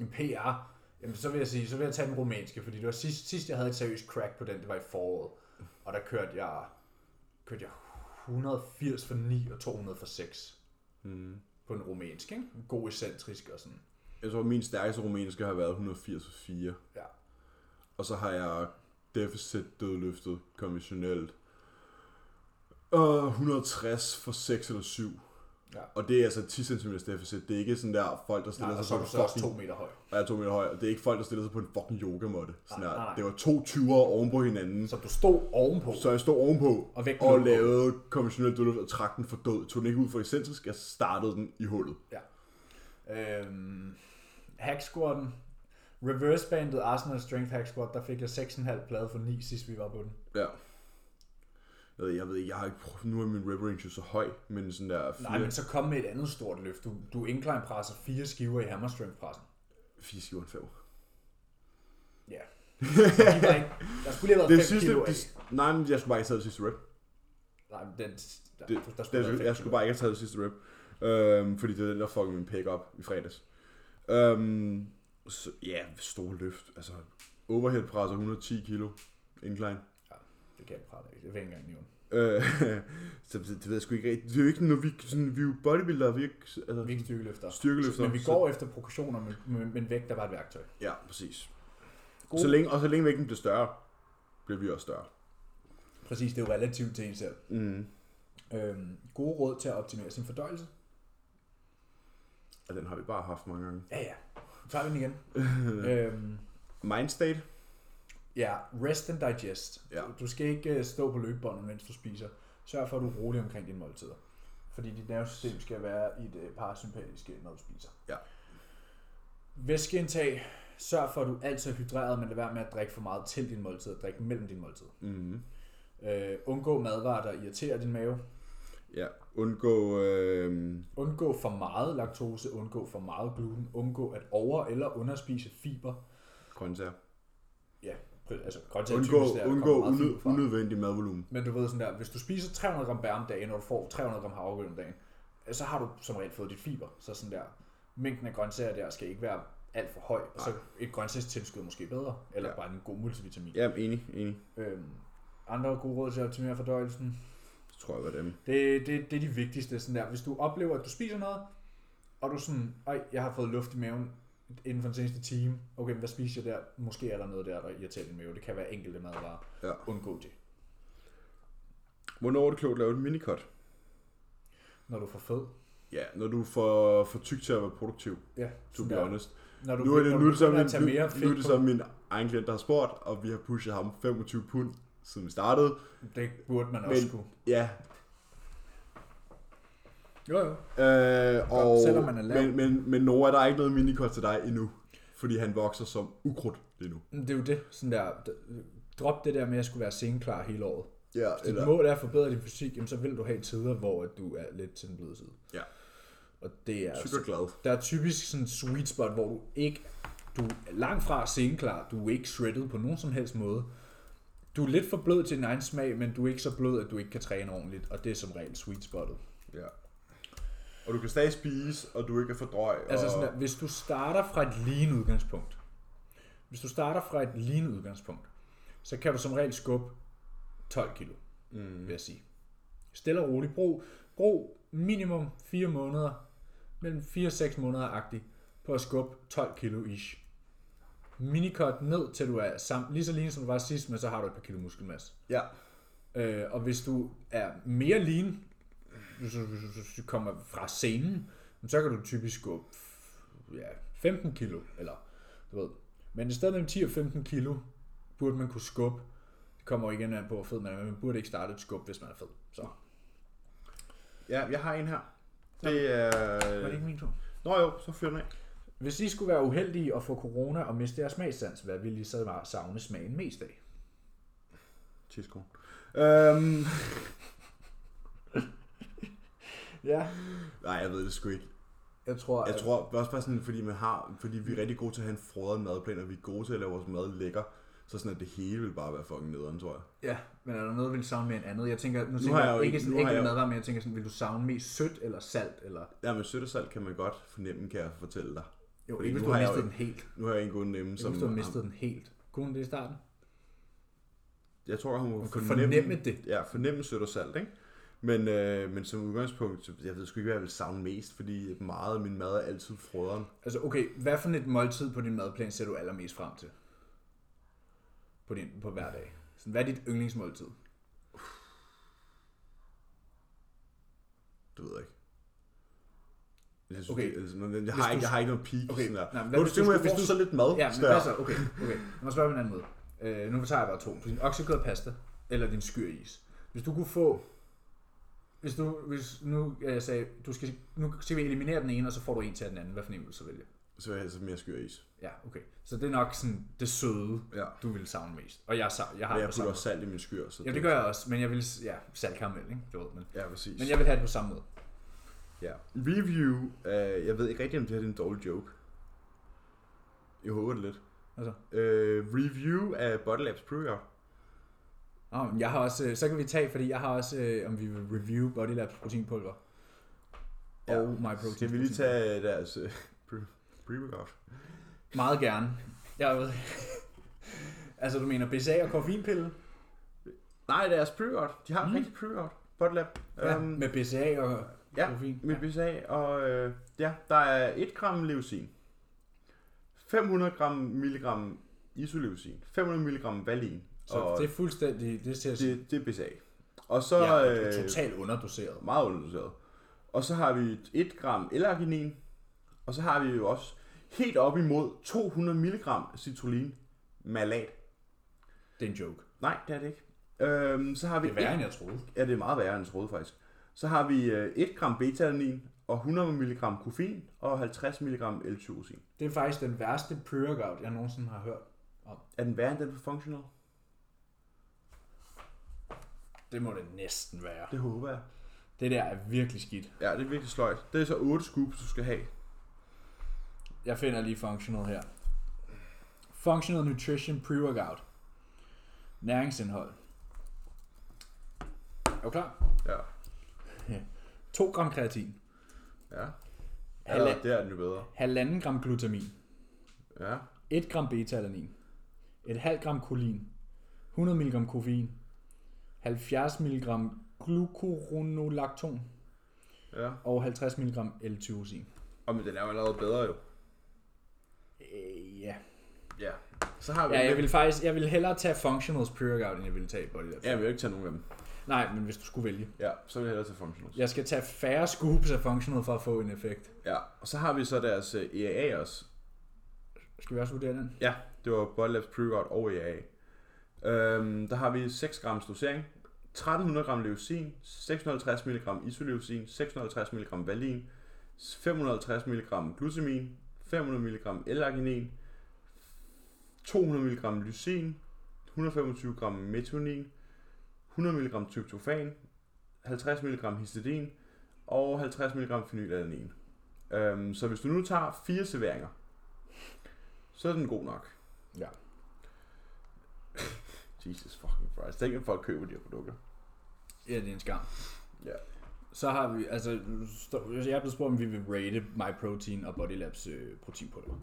En PR. Jamen, så vil jeg sige, så vil jeg tage den rumænske, fordi det var sidst, sidst jeg havde et seriøst crack på den, det var i foråret. Og der kørte jeg, kørte jeg 180 for 9 og 200 for 6 Mm. på en rumænsk, ikke? God excentrisk og sådan. Jeg tror, min stærkeste rumænske har været 180 for 4. Ja. Og så har jeg deficit dødløftet konventionelt. Og 160 for 6 eller 7. Ja. Og det er altså 10 cm deficit. Det er ikke sådan der folk, der stiller Nej, sig så på en så også fucking... to meter høj. Og jeg er to meter høj, og det er ikke folk, der stiller sig på en fucking yogamåtte. Sådan Nej, nej, nej. Det var to 20'ere oven på hinanden. Så du stod ovenpå, Så jeg stod ovenpå og og lavede konventionelt dødløft og trak den for død. Tog den ikke ud for excentrisk, jeg startede den i hullet. Øhm, hack squatten. Reverse bandet Arsenal Strength Hack Squat, der fik jeg 6,5 plade for 9, sidst vi var på den. Ja. Jeg ved, jeg ved jeg har ikke prøvet, nu er min rep range så høj, men sådan der fire, Nej, men så kom med et andet stort løft. Du, du incline presser fire skiver i hammer strength pressen. fire skiver en fem. Ja. De var ikke, der skulle lige have Det været 5 sidste, kilo af. det, nej, men jeg skulle bare ikke have taget det sidste rep. Nej, men den, der, Det, der skulle det, været jeg skulle bare ikke have taget det sidste rep. Øhm, fordi det er den, der fuckede min pick op i fredags. Øhm, så, ja, store løft. Altså, overhead presser 110 kilo. Incline. Det kan jeg prale af. Det vil jeg ikke engang nævne. Øh, [laughs] så det, det ved jeg sgu ikke rigtigt. Det er jo ikke, når vi, sådan, vi er jo bodybuildere, vi er ikke, altså, Vi er ikke styrkeløfter. styrkeløfter. Men vi så- går efter proportioner, men, men, men vægt er bare et værktøj. Ja, præcis. God. Så længe, og så længe vægten bliver større, bliver vi også større. Præcis, det er jo relativt til en selv. Mm. Øhm, gode råd til at optimere sin fordøjelse. Og den har vi bare haft mange gange. Ja, ja. Så tager vi den igen. [laughs] øhm, Mindstate. ja, rest and digest. Ja. Du skal ikke øh, stå på løbebåndet, mens du spiser. Sørg for, at du er rolig omkring dine måltider. Fordi dit nervesystem skal være i det parasympatiske, når du spiser. Ja. Væskeindtag. Sørg for, at du altid er hydreret, men lad være med at drikke for meget til din måltid, og drikke mellem din måltid. Mm. Øh, undgå madvarer, der irriterer din mave. Ja, undgå... Øh, Undgå for meget laktose, undgå for meget gluten, undgå at over- eller underspise fiber. grøntsager. Ja, altså grøntsager Undgå, typisk der, undgå unød, unødvendig madvolumen. Men du ved sådan der, hvis du spiser 300 gram bær om dagen, og du får 300 gram havregryn om dagen, så har du som regel fået dit fiber. Så sådan der, mængden af grøntsager der skal ikke være alt for høj, og så et grøntsagstilskud måske bedre, eller Ja. bare en god multivitamin. Ja, enig, enig. Øhm, andre gode råd til at optimere fordøjelsen, Det tror jeg var dem. Det, det, det er de vigtigste. Sådan der. Hvis du oplever, at du spiser noget, og du sådan, ej, jeg har fået luft i maven inden for den seneste time. Okay, hvad spiser jeg der? Måske er der noget der, der irriterer din mave. Det kan være enkelte madvarer. Ja. Undgå det. Hvornår er det klogt at lave et minicut? Når du får fed. Ja, når du får for tyk til at være produktiv, Ja, to be honest. Når du, Nu er det, nu er det, så, min, nu, nu er det så min egen klient, der har spurgt, og vi har pushet ham 25 pund, siden vi startede. det burde man også Men- kunne. Ja, Jo, jo. øh, og, selvom man er lav. men, men, men Nora, der er ikke noget minicut til dig endnu. fordi han vokser som ukrudt lige nu. Det er jo det, sådan der, drop det der med, at jeg skulle være sengeklar hele året. Ja, Hvis dit mål er at forbedre din fysik, jamen, så vil du have tider, hvor at du er lidt til den bløde side. Ja. Og det er, super glad. der er typisk sådan en sweet spot, hvor du ikke, du er langt fra sengeklar, du er ikke shredded på nogen som helst måde. Du er lidt for blød til din egen smag, men du er ikke så blød, at du ikke kan træne ordentligt, og det er som regel sweet spottet. Ja. Og du kan stadig spise, og du ikke er for drøg. Altså og... sådan der, hvis du starter fra et lean udgangspunkt, hvis du starter fra et lean udgangspunkt, så kan du som regel skubbe 12 kilo, mm. vil jeg sige. Stille og roligt. Brug, brug minimum 4 måneder, mellem 4 og 6 måneder agtigt, på at skubbe 12 kilo ish. Minicut ned til du er sam, lige så lean som du var sidst, men så har du et par kilo muskelmasse. Ja. Øh, og hvis du er mere lean, hvis du, kommer fra scenen, så kan du typisk gå ja, 15 kilo, eller du ved. Men i stedet mellem 10 og 15 kilo, burde man kunne skubbe. Det kommer igen an på, hvor fed man er, men man burde ikke starte et skub, hvis man er fed. Så Ja, jeg har en her. Det er... var det ikke min tur. Nå jo, så fyr den af. Hvis I skulle være uheldige og få corona og miste jeres smagssans, hvad ville I så savne smagen mest af? Tidskron. Øhm, [laughs] Ja. nej, jeg ved det sgu ikke. Jeg tror, Jeg tror også bare sådan, fordi, man har, fordi vi er rigtig gode til at have en frødet madplan, og vi er gode til at lave vores mad lækker, så sådan at det hele vil bare være fucking nederen, tror jeg. Ja, men er der noget, vil du savne mere end andet? Jeg tænker, nu, tænker har jeg, jeg ikke sådan nu enkelt jeg madvarer, men jeg tænker sådan, vil du savne mest sødt eller salt? Eller... Ja, men sødt og salt kan man godt fornemme, kan jeg fortælle dig. Jo, Fordi ikke hvis nu du har mistet den helt. Nu har jeg en god nemme, Ikke som... hvis du har mistet den helt. Kunne hun det i starten? Jeg tror, hun må Hun fornemme, fornemme det. Ja, fornemme sødt og salt, ikke? Men, øh, men som udgangspunkt, så jeg ved sgu ikke, hvad jeg vil savne mest, fordi meget af min mad er altid frøderen. Altså, okay, hvad for et måltid på din madplan ser du allermest frem til? På, din, på hver dag. Sådan, hvad er dit yndlingsmåltid? Det ved jeg ikke. Jeg synes, Okay. det, altså, jeg, har du- ikke, jeg har ikke noget peak. Okay. Sådan der. nej, men Hvor du hvis du jeg hvis så lidt mad. Ja, men hvad så? Okay, okay. Lad mig spørge på en anden måde. Øh, nu tager jeg bare to. Din oksekød pasta, eller din skyris. Hvis du kunne få... Hvis du, hvis nu jeg sagde, du skal, nu skal vi eliminere den ene, og så får du en til den anden. Hvad for en vil du så vælge? Så vil jeg have mere skyr is. Ja, okay. Så det er nok sådan det søde, Ja. du vil savne mest. Og jeg, sa- jeg har Men det jeg på putter også salt i min skyr. Så Ja, det gør jeg også, men jeg vil... Ja, saltkaramel, ikke? Du ved, men, Ja, præcis. men jeg vil have det på samme måde. Ja. Review. Øh, jeg ved ikke rigtig, om det her er en dårlig joke. Jeg håber det lidt. Altså. Øh, review af Bottle Labs. Nå, men jeg har også, øh, så kan vi tage, fordi jeg har også, øh, om vi vil review Body Labs proteinpulver. Ja. Og My Protein. Skal vi lige tage deres øh, pre- pre-workout? Meget gerne. Jeg ved. [laughs] altså, du mener BCA og koffeinpille? Nej, deres pre-workout. De har Mm. rigtig pre-workout. Lab. Ja, Øhm, med BCA og ja, koffein. med BCA, og øh, ja, der er 1 gram leucin, 500 gram milligram isoleucin, 500 milligram valin, Så og det er fuldstændig, det ser det, det er BCA. Og så ja, og øh, totalt underdoseret. meget underdoseret. Og så har vi 1 gram L-arginin, og så har vi jo også helt op imod 200 milligram citrullin malat. Det er en joke. Nej, det er det ikke. Øhm, så har vi Det er værre, end jeg troede. Ja, det er meget værre end jeg troede faktisk. Så har vi øh, 1 gram beta-alanin og 100 mg koffein og 50 mg L-tyrosin. Det er faktisk den værste pre-workout, jeg nogensinde har hørt. Er den værre end den på functional? Det må det næsten være. Det håber jeg. Det der er virkelig skidt. Ja, det er virkelig sløjt. Det er så 8 scoops, du skal have. Jeg finder lige functional her. Functional Nutrition Pre-Workout. Næringsindhold. Er du klar? Ja. 2 gram kreatin. Ja. Halva- Ja, det er den jo bedre. Halvanden gram glutamin. Ja. 1 gram beta-alanin. Et halvt gram kolin. 100 mg koffein. 70 mg glucuronolacton. Ja. Og 50 mg L-tyrosin. Og men den er jo allerede bedre jo. Øh, ja. Ja. Så har vi Ja, jeg vil faktisk, jeg vil hellere tage functionals pre-workout, end jeg vil tage body Ja, jeg vil jo ikke tage nogen af dem. Nej, men hvis du skulle vælge. Ja, så vil jeg hellere tage functionals. Jeg skal tage færre scoops af functional for at få en effekt. Ja. Og så har vi så deres øh, EAA også. Skal vi også vurdere den? Ja, det var Body Labs Pre-Workout og EAA. Øhm, der har vi 6 gram dosering, 1300 gram leucin, 650 mg isoleucin, 650 mg valin, 550 mg glutamin, 500 mg L-arginin, 200 mg lysin, 125 gram metonin, 100 mg tryptofan, 50 mg histidin og 50 mg phenylalanin. Øhm, så hvis du nu tager fire serveringer, så er den god nok. Ja. [laughs] Jesus fucking Christ. Tænk, at folk køber de her produkter. Ja, det er en skam. Ja. Så har vi, altså, jeg er blevet spurgt, om vi vil rate MyProtein og Bodylabs øh, proteinpulver.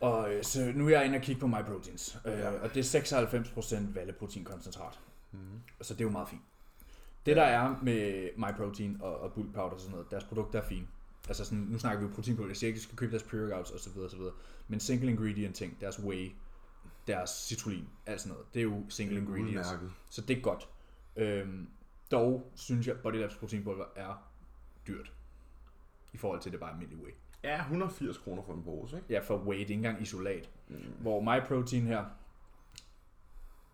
Og øh, så nu er jeg inde og kigge på MyProteins, øh, Ja. og det er 96% valleproteinkoncentrat. Mm. Så det er jo meget fint. Det der er med MyProtein og, og bulk powder og sådan noget, deres produkter er fine. Altså sådan, nu snakker vi jo proteinpulver, jeg siger ikke, at du skal købe deres pre-workouts osv. osv. Men single ingredient ting, deres whey, deres citrullin, alt sådan noget, det er jo single ingredients. Udmærket. Så det er godt. Øhm, dog synes jeg, at Bodylabs proteinpulver er dyrt. I forhold til, det bare er almindelig whey. Ja, 180 kroner for en pose, ikke? Ja, for whey, det er ikke engang isolat. Mm. Hvor MyProtein her,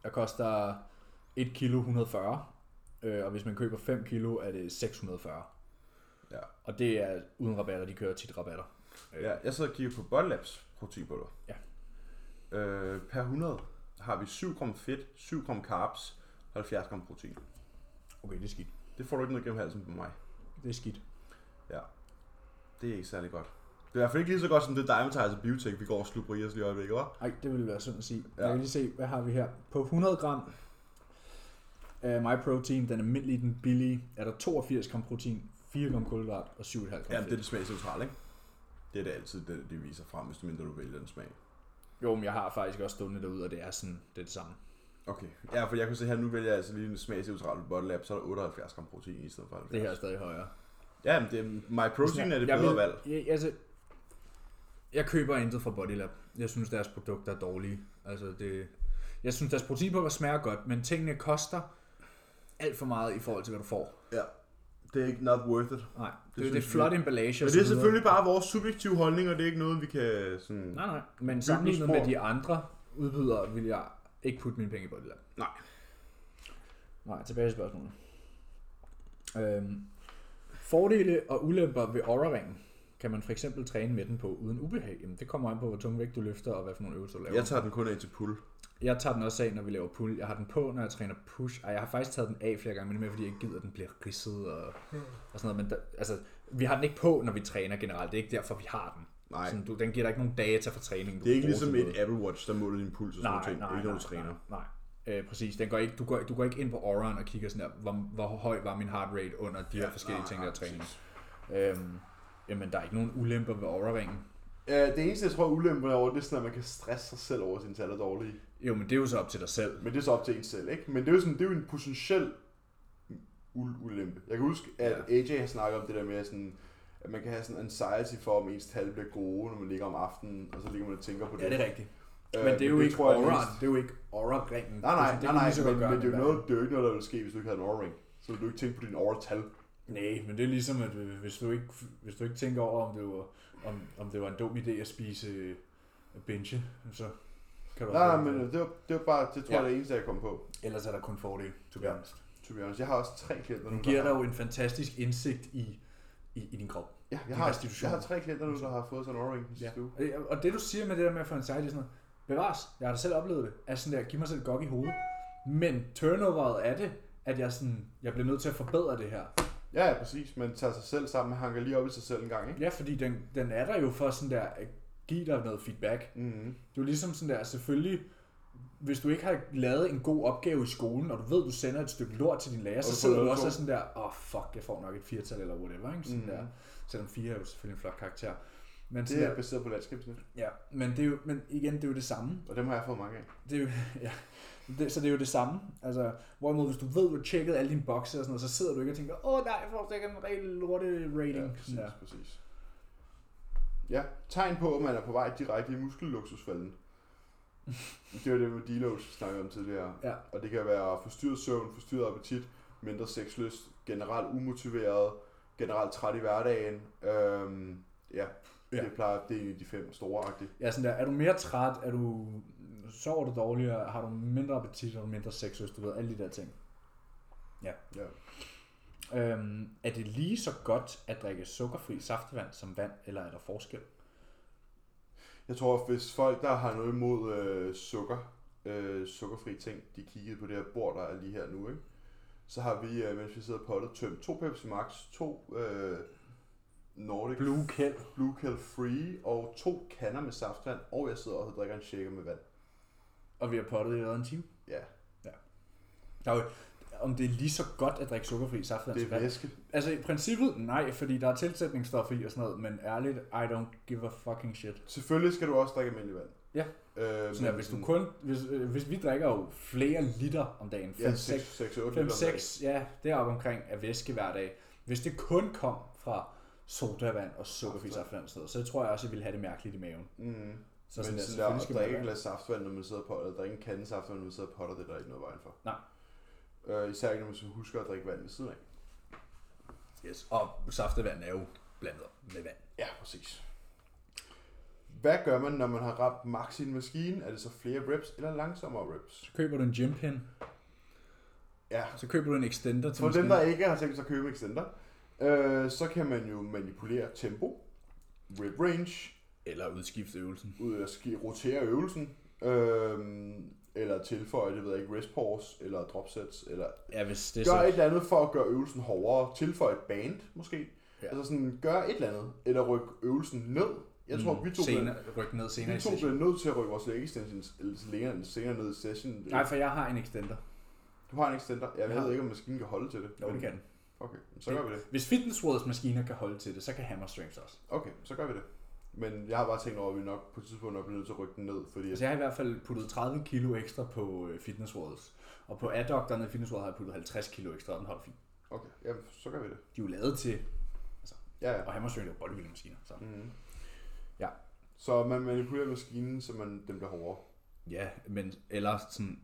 der koster 1 kilo 140. Øh, og hvis man køber 5 kilo, er det 640. Ja. Og det er uden rabatter, de kører tit rabatter. Øh, Ja, jeg sidder og kigger på Bodylabs proteinpulver. Ja. Øh, per 100 har vi 7 gram fedt, 7 gram carbs, 70 gram protein. Okay, det er skidt. Det får du ikke noget gennem halsen på mig. Det er skidt. Det er ikke særlig godt. Det er i hvert fald ikke lige så godt som det Dimetizer Biotech, vi går og slubrer i os lige i øjeblikket, hva'? Ej, det ville være synd at sige. Ja. Ja. Jeg kan lige se, hvad har vi her? På 100 gram af MyProtein, den almindelige, den billige, er der 82 gram protein, 4 gram kulhydrat og 7,5 gram Ja, det er det smagsneutrale, ikke? Det er det altid, det, det viser frem, hvis du mindre du vælger den smag. Jo, men jeg har faktisk også stående derude, og det er sådan, det er det samme. Okay. Ja, for jeg kan se her, nu vælger jeg altså lige en smagsneutral Bodylab, så er der 78 gram protein i stedet for 70. Det her er stadig højere. Ja, men det er, My Protein er det Jeg bedre vil- valg. Jeg, altså, jeg køber intet fra Bodylab. Jeg synes, deres produkter er dårlige. Altså, det, jeg synes, deres proteinpulver smager godt, men tingene koster alt for meget i forhold til, hvad du får. Ja. Det er ikke not worth it. Nej, det, det, det er flot emballage Men og det er videre. selvfølgelig bare vores subjektive holdning, og det er ikke noget, vi kan sådan... Nej, nej. Men sammenlignet med de andre udbydere, vil jeg ikke putte mine penge i Bodylab. Nej. Nej, tilbage til spørgsmålet. Øhm, fordele og ulemper ved Aura-ringen. Kan man for eksempel træne med den på uden ubehag? Jamen, det kommer an på, hvor tung vægt du løfter, og hvad for nogle øvelser du laver. Jeg tager den kun af til pull. Jeg tager den også af, når vi laver pull. Jeg har den på, når jeg træner push. Ej, jeg har faktisk taget den af flere gange, men det er mere, fordi jeg ikke gider, at den bliver ridset og, og sådan noget. Men der, altså, vi har den ikke på, når vi træner generelt. Det er ikke derfor, vi har den. Nej. Sådan, du, den giver dig ikke nogen data for træning. Du Det er ikke ligesom et. Apple Watch, der måler din puls og sådan Nej, noget ting. nej, Det er ikke, når du nej, træner. nej, nej. Øh, præcis. Den går ikke, du, går, du går ikke ind på Auraen og kigger sådan der, hvor, hvor høj var min heart rate under de her forskellige nej, ting, nej, der er træning. Øhm, jamen, der er ikke nogen ulemper ved Aura-ringen. Ja, det eneste, jeg tror, ulempen er over, det er sådan, at man kan stresse sig selv over, at sine tal er dårlige. Jo, men det er jo så op til dig selv. Men det er så op til en selv, ikke? Men det er jo, sådan, det er jo en potentiel ul- ulempe. Jeg kan huske, at AJ har snakket om det der med, sådan, at man kan have sådan anxiety for, om ens tal bliver gode, når man ligger om aftenen, og så ligger man og tænker på det. Ja, det er rigtigt. Øh, Men det er jo ikke Aura. Det er jo ikke Aura-ringen. Nej, nej, det, nej, nej, godt men, men det er jo noget, det er ikke noget, der vil ske, hvis du ikke havde en Aura-ring. Så vil du ikke tænke på din Aura-tal. Nej, men det er ligesom, at øh, hvis du ikke, hvis du ikke tænker over, om det var, om, om det var en dum idé at spise øh, binge, så kan du Nej, men det var, det var bare, det tror Ja. jeg, det er eneste, jeg kom på. Ellers er der kun fordele, to be honest. To be honest. Jeg har også tre klienter nu, Den giver dig jo en fantastisk indsigt i, i, i din krop. ja, jeg, har, jeg har tre klienter nu, der har fået sådan en i Ja. uge. Og- Og det du siger med det der med at få anxiety, sådan noget, bevares, jeg har da selv oplevet det, er sådan der, giv mig selv et gok i hovedet. Men turnoveret af det, at jeg, sådan, jeg bliver nødt til at forbedre det her. Ja, ja, præcis. Man tager sig selv sammen, man hanker lige op i sig selv en gang, ikke? Ja, fordi den, den er der jo for sådan der, give dig noget feedback. Mm-hmm. Det er jo ligesom sådan der, selvfølgelig, hvis du ikke har lavet en god opgave i skolen, og du ved, du sender et stykke lort til din lærer, så sidder du også og sådan der, åh oh, fuck, jeg får nok et firtal eller whatever, ikke? Sådan Mhm. der. Selvom fire er jo selvfølgelig en flot karakter. Men, Det er der, baseret på landskabsnet, ja, men, det er jo, men igen, det er jo det samme. og dem har jeg fået mange af. Det er jo, [laughs] ja, det, så det er jo det samme. Altså, hvorimod hvis du ved, du har tjekket alle dine bokse og sådan noget, så sidder du ikke og tænker, åh nej, jeg får sikkert en rigtig lorte rating. Ja, præcis, ja. præcis. Ja, tegn på, at man er på vej direkte i muskelluksusfælden. [laughs] det var det med deloads, vi snakkede om tidligere. Ja. Og det kan være forstyrret søvn, forstyrret appetit, mindre sexlyst, generelt umotiveret, generelt træt i hverdagen. Øhm, ja, Ja. det plejer, det er de fem store agtige. ja, sådan der, er du mere træt, er du, sover du dårligere, har du mindre appetit, har du mindre sex, hvis du ved, alle de der ting. Ja. Øhm, er det lige så godt at drikke sukkerfri saftevand som vand, eller er der forskel? Jeg tror, hvis folk, der har noget imod øh, sukker, øh, sukkerfri ting, de kiggede på det her bord, der er lige her nu, ikke? så har vi, øh, mens vi sidder på det, tømt to Pepsi Max, to øh, Nordic Blue Kell. Blue Kell Free og to kander med saftvand, og jeg sidder og drikker en shaker med vand. Og vi har pottet i en time. Ja, Der er jo, om det er lige så godt at drikke sukkerfri saftevand det er væske. Altså i princippet, nej, fordi der er tilsætningsstoffer i og sådan noget, men ærligt, I don't give a fucking shit. Selvfølgelig skal du også drikke almindelig vand. Ja. Øh, Sådan at hvis du kun, hvis, øh, hvis vi drikker jo flere liter om dagen, 5, Ja, 6, 6, 8 5, 6, ja, deroppe omkring af væske hver dag. Hvis det kun kom fra sodavand og sukkerfri saftevand så tror jeg også, at jeg ville have det mærkeligt i maven. Mm. Så Men sådan, der, at drikke et glas saftvand, når man sidder på, eller drikke en kande saftvand, når man sidder på det er der ikke noget vejen for. Nej. Øh, især ikke, når man så husker at drikke vand ved siden af. Yes. Og saftevand er jo blandet med vand. Ja, præcis. Hvad gør man, når man har ramt max i en maskine? Er det så flere reps eller langsommere reps? Så køber du en gym pin, Ja, så køber du en extender til for dem, der ikke har tænkt sig at købe en extender, øh, så kan man jo manipulere tempo, rep range, Eller udskifte øvelsen. ud at ski- rotere øvelsen, øh, eller tilføje, det ved jeg ikke, rest pause, eller drop sets, eller Ja, hvis det gør så... et eller andet for at gøre øvelsen hårdere. Tilføje et band, måske. Ja. Altså sådan, gør et eller andet, eller ryk øvelsen ned. Jeg tror, vi to, senere, ryk ned senere i vi to bliver nødt til at rykke vores leg extensions eller længere, senere ned i session. Nej, for jeg har en extender. Du har en extender. Jeg Ja. ved ikke, om maskinen kan holde til det. Jo, det kan den. Okay, så gør vi det. Hvis Fitness Worlds maskiner kan holde til det, så kan Hammer Strength også. Okay, så gør vi det. Men jeg har bare tænkt over, at vi nok på et tidspunkt nok bliver nødt til at rykke den ned, fordi... Altså jeg har i hvert fald puttet 30 kilo ekstra på øh, Fitness Worlds. Og på adducterne i Fitness World har jeg puttet 50 kilo ekstra, og den holdt fint. Okay, jamen, så gør vi det. De er jo lavet til, Ja, ja. og Hammer Strength er jo bodybuilding maskiner. Så. Mm-hmm. Ja. Så man manipulerer maskinen, så man, den bliver hårdere. Ja, men eller sådan,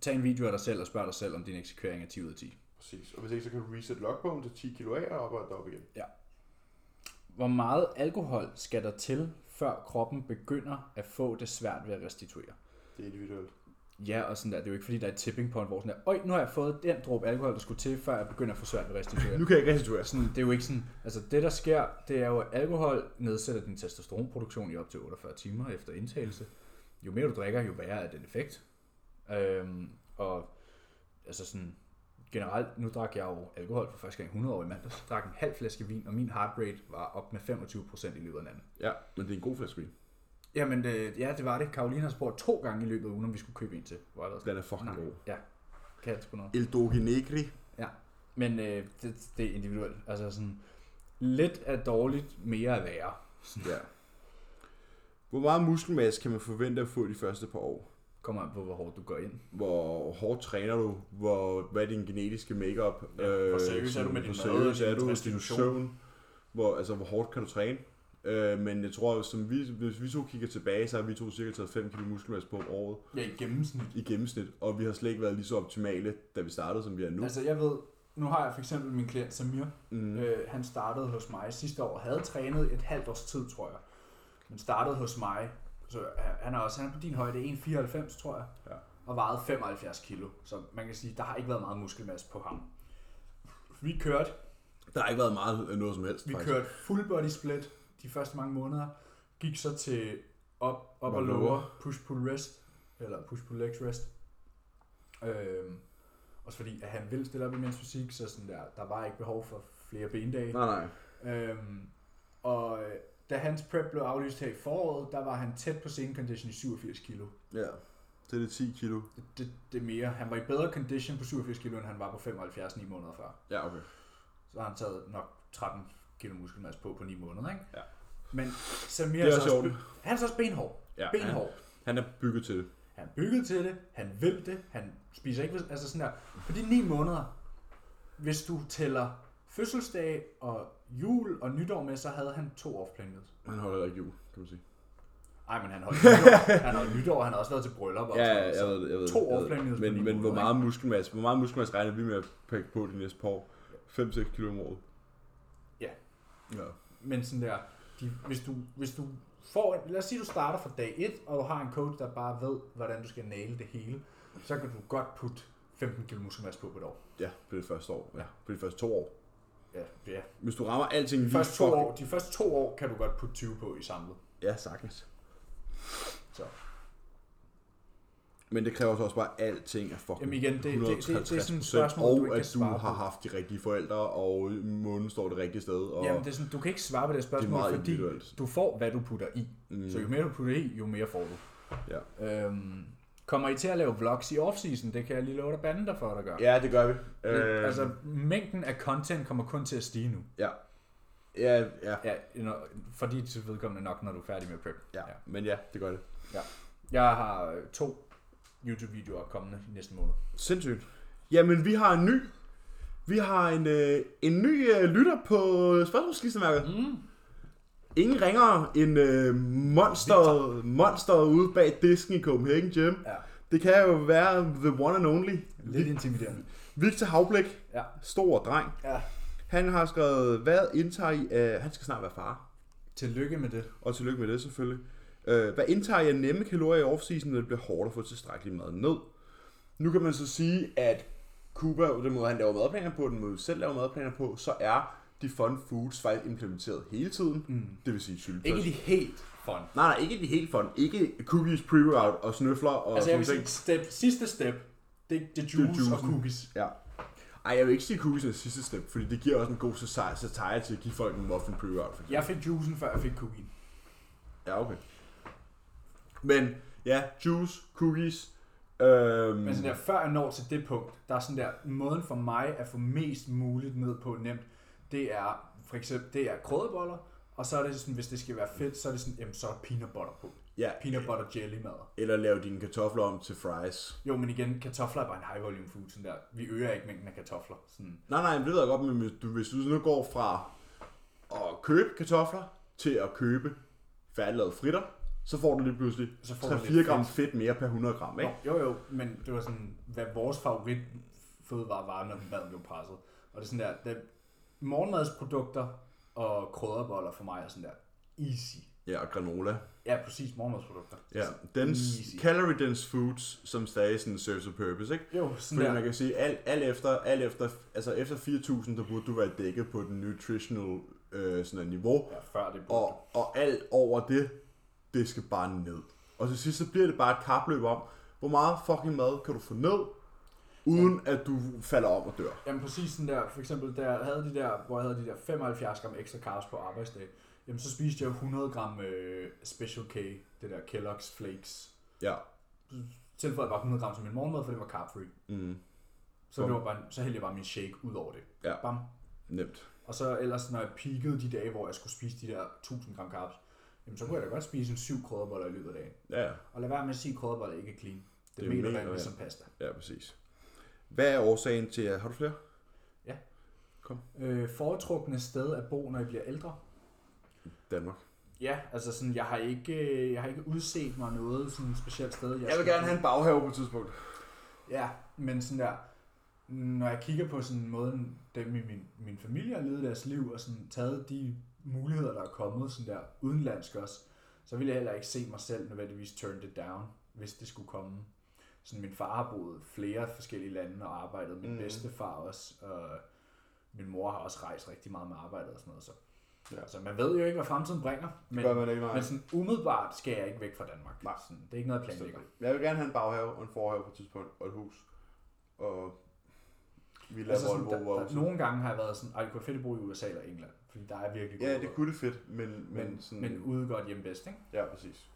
tag en video af dig selv og spørg dig selv, om din eksekvering er 10 ud af 10. Præcis. Og hvis ikke, så kan du reset logbogen til 10 kilo af og op og op igen. Hvor meget alkohol skal der til, før kroppen begynder at få det svært ved at restituere? Det er individuelt. Ja, og sådan der, det er jo ikke fordi, der er et tipping point, hvor sådan der, Øj, nu har jeg fået den dråbe alkohol, der skulle til, før jeg begynder at få svært ved at restituere. kan jeg ikke restituere. sådan, det er jo ikke sådan, altså det der sker, det er jo, at alkohol nedsætter din testosteronproduktion i op til 48 timer efter indtagelse. Jo mere du drikker, jo værre er den effekt. Øhm, og altså sådan, generelt, nu drak jeg jo alkohol for første gang 100 år i mandags. Jeg drak en halv flaske vin, og min heart rate var op med 25% i løbet af natten. Ja, men det er en god flaske vin. Jamen, det, ja, det var det. Karoline har spurgt to gange i løbet af ugen, om vi skulle købe en til. Hvor jeg Den er fucking Nej. god. Ja, kan jeg sgu noget. El Doge Negri. Men øh, det, det er individuelt. Altså sådan, lidt er dårligt, mere er værre. Ja. Hvor meget muskelmasse kan man forvente at få de første par år? Kommer an på, hvor hårdt du går ind. Hvor hårdt træner du? Hvor, hvad er din genetiske makeup? Ja, hvor seriøs er du med din mad og er din du? Din restitution? søvn? Hvor, altså, hvor hårdt kan du træne? Øh, men jeg tror, som vi, hvis vi to kigger tilbage, så har vi to cirka taget 5 kg muskelmasse på om året Ja, i gennemsnit. i gennemsnit. Og vi har slet ikke været lige så optimale, da vi startede, som vi er nu. Altså jeg ved, nu har jeg for eksempel min klient Samir. Mm. Mm. Øh, han startede hos mig sidste år, havde trænet et halvt års tid, tror jeg. Men startede hos mig, så han er også han er på din højde 1,94, tror jeg. Ja. Og vejede 75 kilo. Så man kan sige, der har ikke været meget muskelmasse på ham. Vi kørte Der har ikke været meget øh, noget som helst, Vi faktisk. kørte full body split de første mange måneder. Gik så til op, op Og lower, push pull rest, eller push pull legs rest. Øhm, også fordi, at han ville stille op i mens fysik, så sådan der, der var ikke behov for flere bendage. Nej, nej. Øhm, og øh, da hans prep blev aflyst her i foråret, der var han tæt på scene condition i 87 kilo. Ja. Så er det 10 kilo. Det, det, det er mere. Han var i bedre condition på 87 kilo, end han var på 75 9 måneder før. Ja, okay. Så har han taget nok 13 kilo muskelmasse på på 9 måneder, ikke? Ja. Men Samir Det er så også han er så også benhård. Ja, Benhård. Han er bygget til det. Han er bygget til det, han vil det, han spiser ikke, altså sådan der. På de 9 måneder, hvis du tæller fødselsdag og jul og nytår med, så havde han to off-plan meals. Han holder ikke jul, kan man sige. Ej, men han holdt nytår, han holdt nytår, han har også været til bryllup. og Ja, ja, jeg ved det, jeg ved to på Men, ni men hvor meget muskelmasse, hvor meget muskelmasse regner vi med at pakke på de næste par år? 5-6 kilo om året. Ja. Ja. Men sådan der, de, hvis, du, hvis du får, lad os sige, du starter fra dag 1, og du har en coach, der bare ved, hvordan du skal næle det hele, så kan du godt putte 15 kg muskelmasse på på et år. Ja, på det første år. Ja, på de første to år. Ja, ja. Hvis du rammer alting De lige første, to år, de første to år kan du godt putte 20 på i samlet. Ja, sagtens. Så. Men det kræver så også bare, at alting er fucking Jamen igen, det- det- det- det er sådan et 150%, spørgsmål, du og ikke kan at du svare har på. haft de rigtige forældre, og månen står det rigtige sted. Og Jamen, det er sådan, du kan ikke svare på det spørgsmål, meget fordi individuelt. du får, hvad du putter i. Mm. Så jo mere du putter i, jo mere får du. Ja. Øhm, kommer I til at lave vlogs i off-season? Det kan jeg lige love dig banden der for, at gøre. ja, det gør vi. Øh, altså, mængden af content kommer kun til at stige nu. ja. Ja, ja, Ja, når, fordi til vedkommende nok, når du er færdig med prep. ja, men ja, det gør det. Jeg har øh, to YouTube-videoer kommende i næste måned. Sindssygt. Jamen, vi har en ny. Vi har en, øh, en ny øh, lytter på spørgsmålskistemærket. Mm. Ingen ringere end øh, monster, monster ude bag disken i Copenhagen Gym. Ja, Det kan jo være the one and only. lidt intimiderende. Victor Havblik, Ja. stor dreng. ja. Han har skrevet, hvad indtager I af... Han skal snart være far. Tillykke med det. Og tillykke med det selvfølgelig. Øh, hvad indtager I af nemme kalorier i off-season, når det bliver hårdt at få tilstrækkelig mad ned? Nu kan man så sige, at Cuba, den måde han laver madplaner på, den måde selv laver madplaner på, så er de fun foods faktisk implementeret hele tiden. Mm. Det vil sige syltetøj. Ikke de helt fun. Nej, nej, ikke de helt fun. Ikke cookies, pre-workout og snøfler og Altså jeg vil sige, step, sidste step, det, det er juice og juicen. cookies. Ja. Ej, jeg vil ikke sige cookies er det sidste step, fordi det giver også en god satire til at give folk en muffin eksempel. Jeg fik juicen, før jeg fik cookien. Ja, okay. Men ja, juice, cookies. Øhm, Men sådan der, før jeg når til det punkt, der er sådan der, måden for mig at få mest muligt ned på nemt, det er for eksempel, det er krydderboller, og så er det sådan, hvis det skal være fedt, så er det sådan, jamen så er der peanut butter på. ja, Peanut butter jelly mad. eller lave dine kartofler om til fries. Jo, men igen, kartofler er bare en high volume food, sådan der. Vi øger ikke mængden af kartofler. Sådan. Nej, nej, men det ved jeg godt, men hvis du, hvis du nu går fra at købe kartofler til at købe færdiglavede fritter, så får du lige pludselig Så får du 3-4 lidt gram fedt mere per 100 gram, ikke? Jo, jo, men det var sådan, hvad vores favorit fødevare var, når maden blev presset. Og det er sådan der, det, morgenmadsprodukter og krydderboller for mig er sådan der, easy. Ja, og granola. Ja, præcis, morgenmadsprodukter. Ja, dense, Easy. calorie dense foods, som stadig sådan serves a purpose, ikke? Jo, sådan Fordi der. man kan sige, alt, alt efter, alt efter, altså efter 4.000, der burde du være dækket på den nutritional øh, sådan et niveau, Ja, før det burde. og, og alt over det, det skal bare ned. Og til sidst, så bliver det bare et kapløb om, hvor meget fucking mad kan du få ned, uden at du falder om og dør. Jamen præcis sådan der, for eksempel der havde de der, hvor jeg havde de der 75 gram ekstra carbs på arbejdsdag, jamen så spiste jeg 100 gram øh, Special K, det der Kellogg's Flakes. Ja. Tilføjede jeg bare 100 gram til min morgenmad, for det var carb free. Mm. Så, det var bare, så hældte jeg bare min shake ud over det. Ja. Bam. Nemt. Og så ellers, når jeg peakede de dage, hvor jeg skulle spise de der 1000 gram carbs, jamen så kunne jeg da godt spise en syv krydderboller i løbet af dagen. Ja, ja. Og lad være med at sige, at krydderboller ikke er clean. Det, Det er vand, ja. ligesom pasta. ja, præcis. Hvad er årsagen til, at... Har du flere? Øh, foretrukne sted at bo, når I bliver ældre? Danmark. Ja, altså sådan, jeg har ikke, jeg har ikke udset mig noget sådan specielt sted. Jeg vil skal- gerne have en baghave på et tidspunkt. Ja, men sådan der, når jeg kigger på sådan måden, dem i min, min familie har levet deres liv, og sådan taget de muligheder, der er kommet sådan der udenlandsk også, så vil jeg heller ikke se mig selv nødvendigvis turn it down, hvis det skulle komme. Sådan min far har boet flere forskellige lande og arbejdet, min Mm. bedstefar også, og min mor har også rejst rigtig meget med arbejdet og sådan noget, så. Ja. Så man ved jo ikke, hvad fremtiden bringer, men, Gør man ikke, nej. men sådan umiddelbart skal jeg ikke væk fra Danmark. Nej. Sådan, det er ikke noget, jeg planlægger. Jeg vil gerne have en baghave og en forhave på et tidspunkt, og et hus. Og vi Altså sådan, Volvo der, også. der, nogle gange har jeg været sådan, ej, det kunne fedt at bo i USA eller England, fordi der er virkelig Ja, det kunne det fedt, men, men, men, sådan... men ude godt hjemme bedst, ikke? Ja, præcis.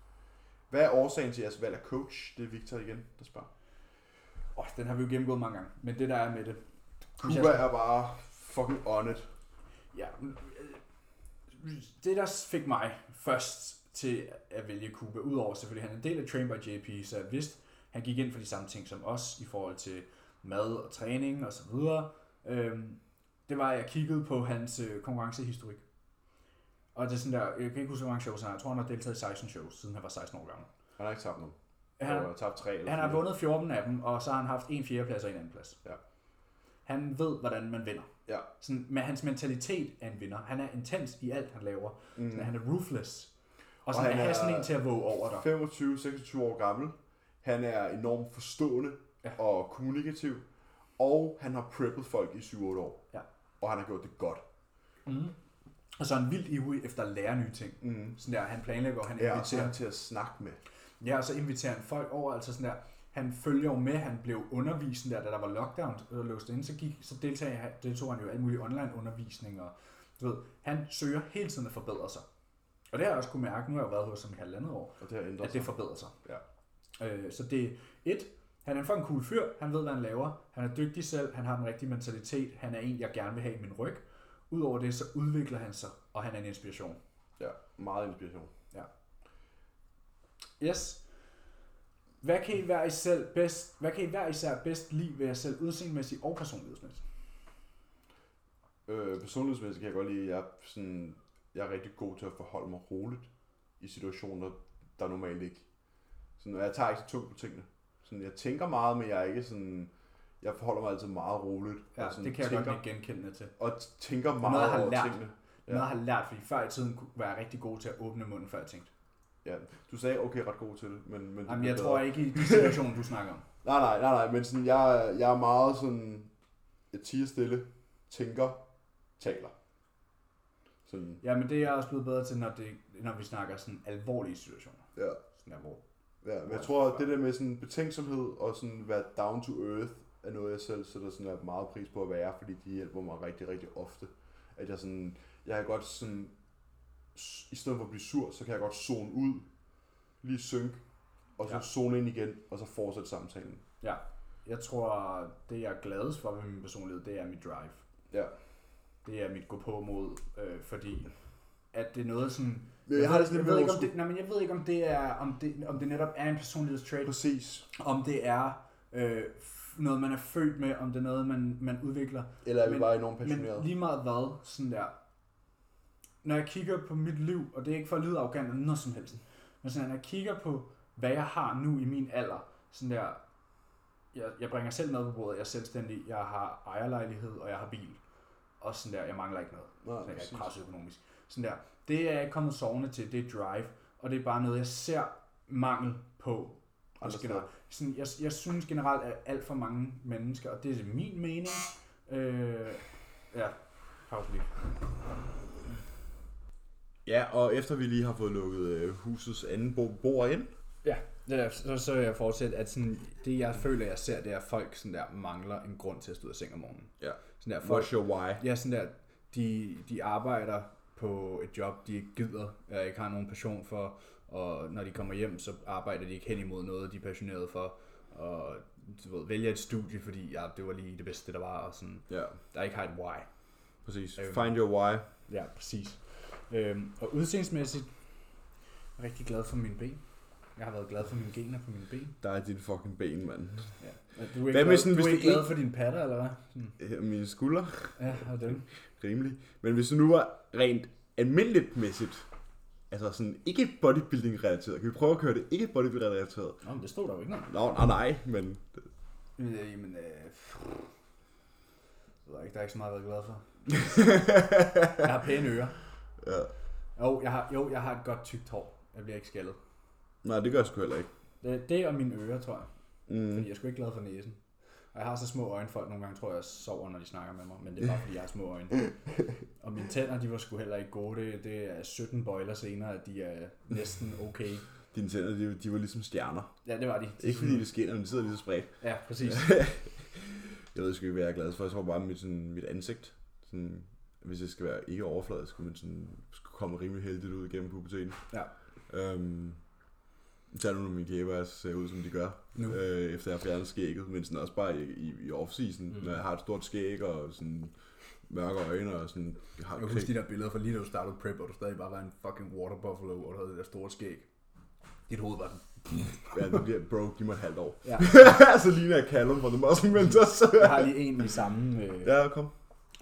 Hvad er årsagen til jeres valg af coach? Det er Victor igen, der spørger. Oh, den har vi jo gennemgået mange gange, men det der er med det. Cuba er bare fucking on it. Ja, øh, det der fik mig først til at vælge Cuba, udover selvfølgelig, han er en del af Train by JP, så jeg vidste, han gik ind for de samme ting som os, i forhold til mad og træning og så videre. Øhm, det var, at jeg kiggede på hans øh, konkurrencehistorik. Og det er sådan der, jeg kan ikke huske, hvor mange shows han har. Jeg tror, han har deltaget i 16 shows, siden han var 16 år gammel. Han har ikke tabt nogen. Han, Han har tabt tre eller Han har vundet 14 af dem, og så har han haft en fjerdeplads og en anden plads. Ja. Han ved, hvordan man vinder. Ja. Sådan, med hans mentalitet er en vinder. Han er intens i alt, han laver. Mm. Mm. Han er ruthless. Og Og sådan han at have er- sådan en til at våge over dig. 25-26 år gammel. Han er enormt forstående ja. og kommunikativ. Og han har preppet folk i 7-8 år. Ja. Og han har gjort det godt. Mm. Og så er han vildt ivrig efter at lære nye ting. Mm. Sådan der, han planlægger, og han Ja, og så er inviterer. han til at snakke med. Ja, og så inviterer han folk over, altså sådan der, han følger jo med, han blev undervist der, da der var lockdown og låst inde, så, gik, så deltog, han, deltog han jo alt muligt online undervisning, og du ved, han søger hele tiden at forbedre sig. Og det har jeg også kunne mærke, nu har jeg været hos ham i halvandet år, Og det at det forbedrer sig. Ja. Øh, så det er et, han er en fucking cool fyr, han ved, hvad han laver, han er dygtig selv, han har den rigtige mentalitet, han er en, jeg gerne vil have i min ryg. Udover det, så udvikler han sig, og han er en inspiration. Ja, meget inspiration. Yes. Hvad kan I hver I selv bedst, hvad kan I hver især bedst lide ved jer selv, udseendemæssigt og personlighedsmæssigt? Øh, personlighedsmæssigt kan jeg godt lide, at jeg er, sådan, jeg er rigtig god til at forholde mig roligt i situationer, der normalt ikke. Sådan, jeg tager ikke så tungt på tingene. Sådan, jeg tænker meget, men jeg er ikke sådan... Jeg forholder mig altid meget roligt. Ja, og sådan, det kan jeg tænker, godt ikke genkende til. Og tænker noget, meget jeg har over lært. tingene. Ja. Noget jeg har lært, fordi før i tiden kunne være rigtig god til at åbne munden, før jeg tænkte. Ja, du sagde, okay, ret god til det, men... men Jamen, jeg bedre. tror ikke i de situationer, du snakker om. [laughs] Nej, nej, nej, nej, men sådan, jeg, jeg er meget sådan... Jeg tiger stille, tænker, taler. Sådan, Ja, men det er jeg også blevet bedre til, når, det, når vi snakker sådan alvorlige situationer. ja. Sådan der, hvor Ja, men jeg tror, at det der med sådan betænksomhed og sådan være down to earth, er noget, jeg selv sætter sådan der meget pris på at være, fordi de hjælper mig rigtig, rigtig ofte. At jeg sådan, jeg kan godt sådan, i stedet for at blive sur, så kan jeg godt zone ud, lige synke, og så Ja. zone ind igen, og så fortsætte samtalen. Ja, jeg tror, det jeg er gladest for ved min personlighed, det er mit drive. Ja. Det er mit gå på mod, øh, fordi at det er noget sådan... Men jeg har det sådan jeg ved ikke, om det, nej, men jeg ved ikke, om det, er, om det, om det netop er en personlighedstrait, Præcis. om det er øh, noget, man er født med, om det er noget, man, man udvikler. Eller er vi Men- bare enormt Men passionerede? lige meget hvad, sådan der, når jeg kigger på mit liv, og det er ikke for at lyde arrogant eller noget som helst, men sådan, når jeg kigger på, hvad jeg har nu i min alder, sådan der, jeg, jeg bringer selv noget på bordet, jeg er selvstændig, jeg har ejerlejlighed, og jeg har bil, og sådan der, jeg mangler ikke noget. Nej, Så jeg er ikke presset økonomisk. Sådan der. Det er jeg ikke kommet sovende til, det er drive, og det er bare noget, jeg ser mangel på. Steder. generelt. Sådan, jeg, jeg synes generelt, at alt for mange mennesker, og det er min mening, øh, ja, pause lige. Ja, og efter vi lige har fået lukket øh, husets anden bo- bord ind, Ja, er, så, så vil jeg fortsætte, at sådan, det jeg føler, jeg ser, det er, at folk sådan der mangler en grund til at stå ud af seng om morgenen. Ja. Sådan der, folk, what's your why? Ja, sådan der, de, de arbejder på et job, de ikke gider, eller ikke har nogen passion for, og når de kommer hjem, så arbejder de ikke hen imod noget, de er passionerede for, og du ved, vælger et studie, fordi ja, det var lige det bedste, der var, og sådan, Ja, der ikke har et why. præcis. Øhm. Find your why. Ja, præcis. Øhm, og udseendsmæssigt, jeg er rigtig glad for mine ben. Jeg har været glad for mine gener på mine ben. Der er dit fucking ben, mand. Ja. Du er ikke, Hvad med glad, sådan, du er ikke glad for dine patter, eller hvad? Sådan. Øh, Mine skuldre, Ja, og dem. [laughs] rimelig. Men hvis det nu var rent almindeligt mæssigt, altså sådan ikke bodybuilding-relateret, kan vi prøve at køre det ikke bodybuilding-relateret? Nå, men det stod der jo ikke noget. Nå, nej, nej, men Øh, jamen, øh, jeg ved ikke, der er ikke så meget være glad for. [laughs] jeg har pæne ører. ja. Jo, jeg har, jo, jeg har et godt tykt hår. Jeg bliver ikke skaldet. Nej, det gør jeg sgu heller ikke. Det, det og mine ører, tror jeg. Mm. Fordi jeg er sgu ikke glad for næsen. Og jeg har så små øjne, folk nogle gange tror jeg sover, når de snakker med mig. Men det er bare fordi, jeg har små øjne. Og mine tænder, de var sgu heller ikke gode. Det, det er 17 bøjler senere, at de er næsten okay. Dine tænder, de, de var ligesom stjerner. Ja, det var de. Ikke fordi det skinner, men de sidder lige så spredt. Ja, præcis. [laughs] Jeg ved sgu ikke, hvad jeg er glad for. Jeg tror bare, mit, sådan, mit ansigt, sådan, hvis det skal være ikke overfladisk, men sådan, skulle komme rimelig heldigt ud gennem puberteten. Ja. Øhm, Tag nu, når mine kæber ser ud, som de gør, Nu. øh, efter jeg har fjernet skægget, men sådan også bare i, i, i off-season, Mm. når jeg har et stort skæg og sådan mørke øjne og sådan... Jeg har Jeg kan huske de der billeder fra lige da du startede prep, og du stadig bare var en fucking water buffalo, og du havde det der store skæg. Dit hoved var den. Ja, det bliver, bro, giv mig et halvt år. Ja. [laughs] så ligner jeg Callum fra The Muscle Mentors. Jeg har lige en i samme... Øh, ja, kom.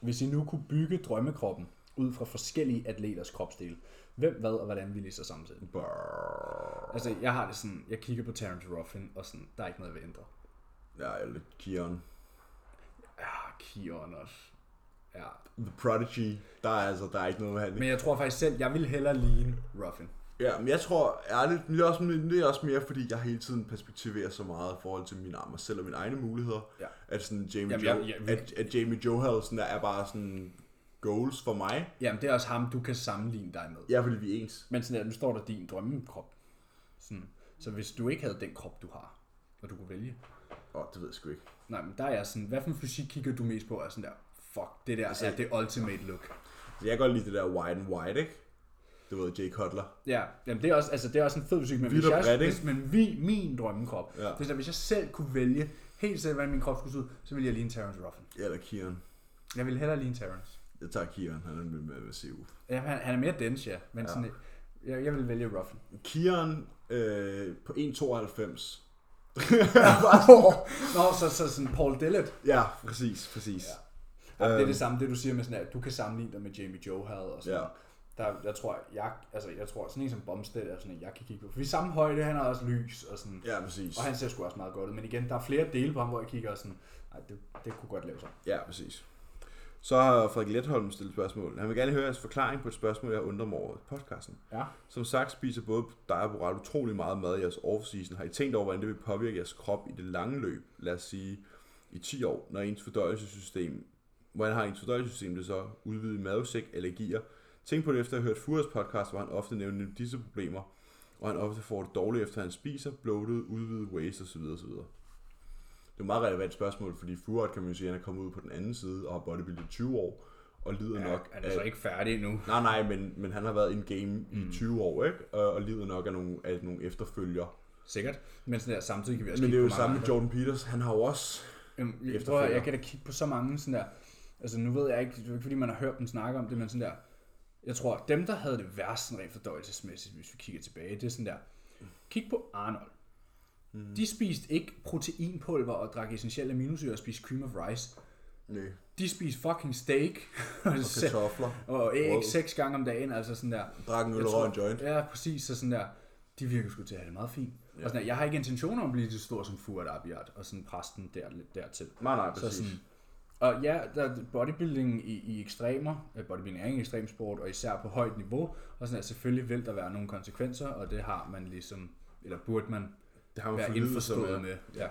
Hvis I nu kunne bygge drømmekroppen ud fra forskellige atleters kropsdele, hvem, hvad og hvordan ville I så? Brrr. Altså, jeg har det sådan, jeg kigger på Terence Ruffin, og sådan, der er ikke noget, jeg vil ændre. Ja, er lidt Kion. Ja, Kion også. Ja. The Prodigy, der er altså, der er ikke noget handling. Men jeg tror faktisk selv, jeg vil hellere ligne Ruffin. Ja, men jeg tror ærligt, det er, også, det er også mere, fordi jeg hele tiden perspektiverer så meget i forhold til mine arme selv og mine egne muligheder. Ja. At sådan Jamie Jamen, Joe, jeg- jeg- at, at Jamie der, er bare sådan goals for mig. Jamen, det er også ham, du kan sammenligne dig med. Ja, fordi vi er ens. Men sådan der, nu står der din drømmekrop. Sådan. Så hvis du ikke havde den krop, du har, og du kunne vælge. Åh, oh, det ved jeg sgu ikke. Nej, men der er jeg sådan, hvad for en fysik kigger du mest på? Er sådan der, fuck, det der Altså- er det ultimate look. Så jeg kan godt lide det der white and white, ikke? Det ved Jay Cutler. Ja, jamen det er også, altså det er også en fed fysik, men hvis og jeg, bredt, hvis, men vi, min drømmekrop, Ja. er sådan, hvis jeg selv kunne vælge helt selv, hvordan min krop skulle se ud, så ville jeg ligne Terrence Ruffin. Eller Kieran. Jeg ville hellere ligne Terrence. Jeg tager Kieran, han er med massiv. Ja, han, han er mere dense, ja, men Ja. sådan, jeg, jeg vil vælge Ruffin. Kieran øh, på 1,92. [laughs] Nå, så, så sådan Paul Dillett. Ja, præcis, præcis. Ja. Det er Øhm. det samme, det du siger med sådan, at du kan sammenligne dig med Jamie Joe havde og sådan. Ja. Der, jeg tror, jeg, altså, jeg tror, sådan en som Bomstedt er sådan en, jeg kan kigge på. For vi er samme højde, han har også lys og sådan. Ja, præcis. Og han ser sgu også meget godt ud. Men igen, der er flere dele på ham, hvor jeg kigger og sådan, nej, det, det kunne godt lave sig. Ja, præcis. Så har Frederik Letholm stillet spørgsmål. Han vil gerne høre jeres forklaring på et spørgsmål, jeg undrer mig over i podcasten. Ja. Som sagt spiser både dig og Boral utrolig meget mad i jeres off-season. Har I tænkt over, hvordan det vil påvirke jeres krop i det lange løb? Lad os sige i 10 år, når ens fordøjelsessystem... Hvordan har ens fordøjelsessystem det så? Udvidet mavesæk, allergier? Tænk på det efter at have hørt Fures podcast, hvor han ofte nævner disse problemer. Og han ofte får det dårligt efter han spiser, bloated, udvidet waste osv. osv. Det er et meget relevant spørgsmål, fordi Furet kan man jo sige, at han er kommet ud på den anden side og har bodybuildet i 20 år, og lider Ja, nok han er så ikke færdig endnu. Nej, nej, men, men han har været in game i 20 år, ikke? Og, og lider nok af nogle, af nogle efterfølger. Sikkert. Men sådan der, samtidig kan vi også Men det er jo samme med Jordan Peters. Han har jo også... Jamen, jeg, tror, efterfølger. jeg kan da kigge på så mange sådan der, altså nu ved jeg ikke, det er ikke fordi man har hørt dem snakke om det, men sådan der, jeg tror, dem der havde det værst sådan rent fordøjelsesmæssigt, hvis vi kigger tilbage, det er sådan der, kig på Arnold. Mm. De spiste ikke proteinpulver og drak essentielle aminosyre og spiste cream of rice. Nej. De spiste fucking steak og, [laughs] Og kartofler. og æg Brød. seks gange om dagen, altså sådan der. Drak en øl og en joint. Ja, præcis, så sådan der, de virker sgu til at have det meget fint. Ja. Og sådan der, jeg har ikke intentioner om at blive så stor som Fuad Abiyat, og sådan præsten der, dertil. Nej, nej, Så præcis. sådan, og ja, der er bodybuilding i, i ekstremer, øh, bodybuilding er en ekstrem sport, og især på højt niveau, og sådan at selvfølgelig vil der være nogle konsekvenser, og det har man ligesom, eller burde man det har man være indforstået med. Ja.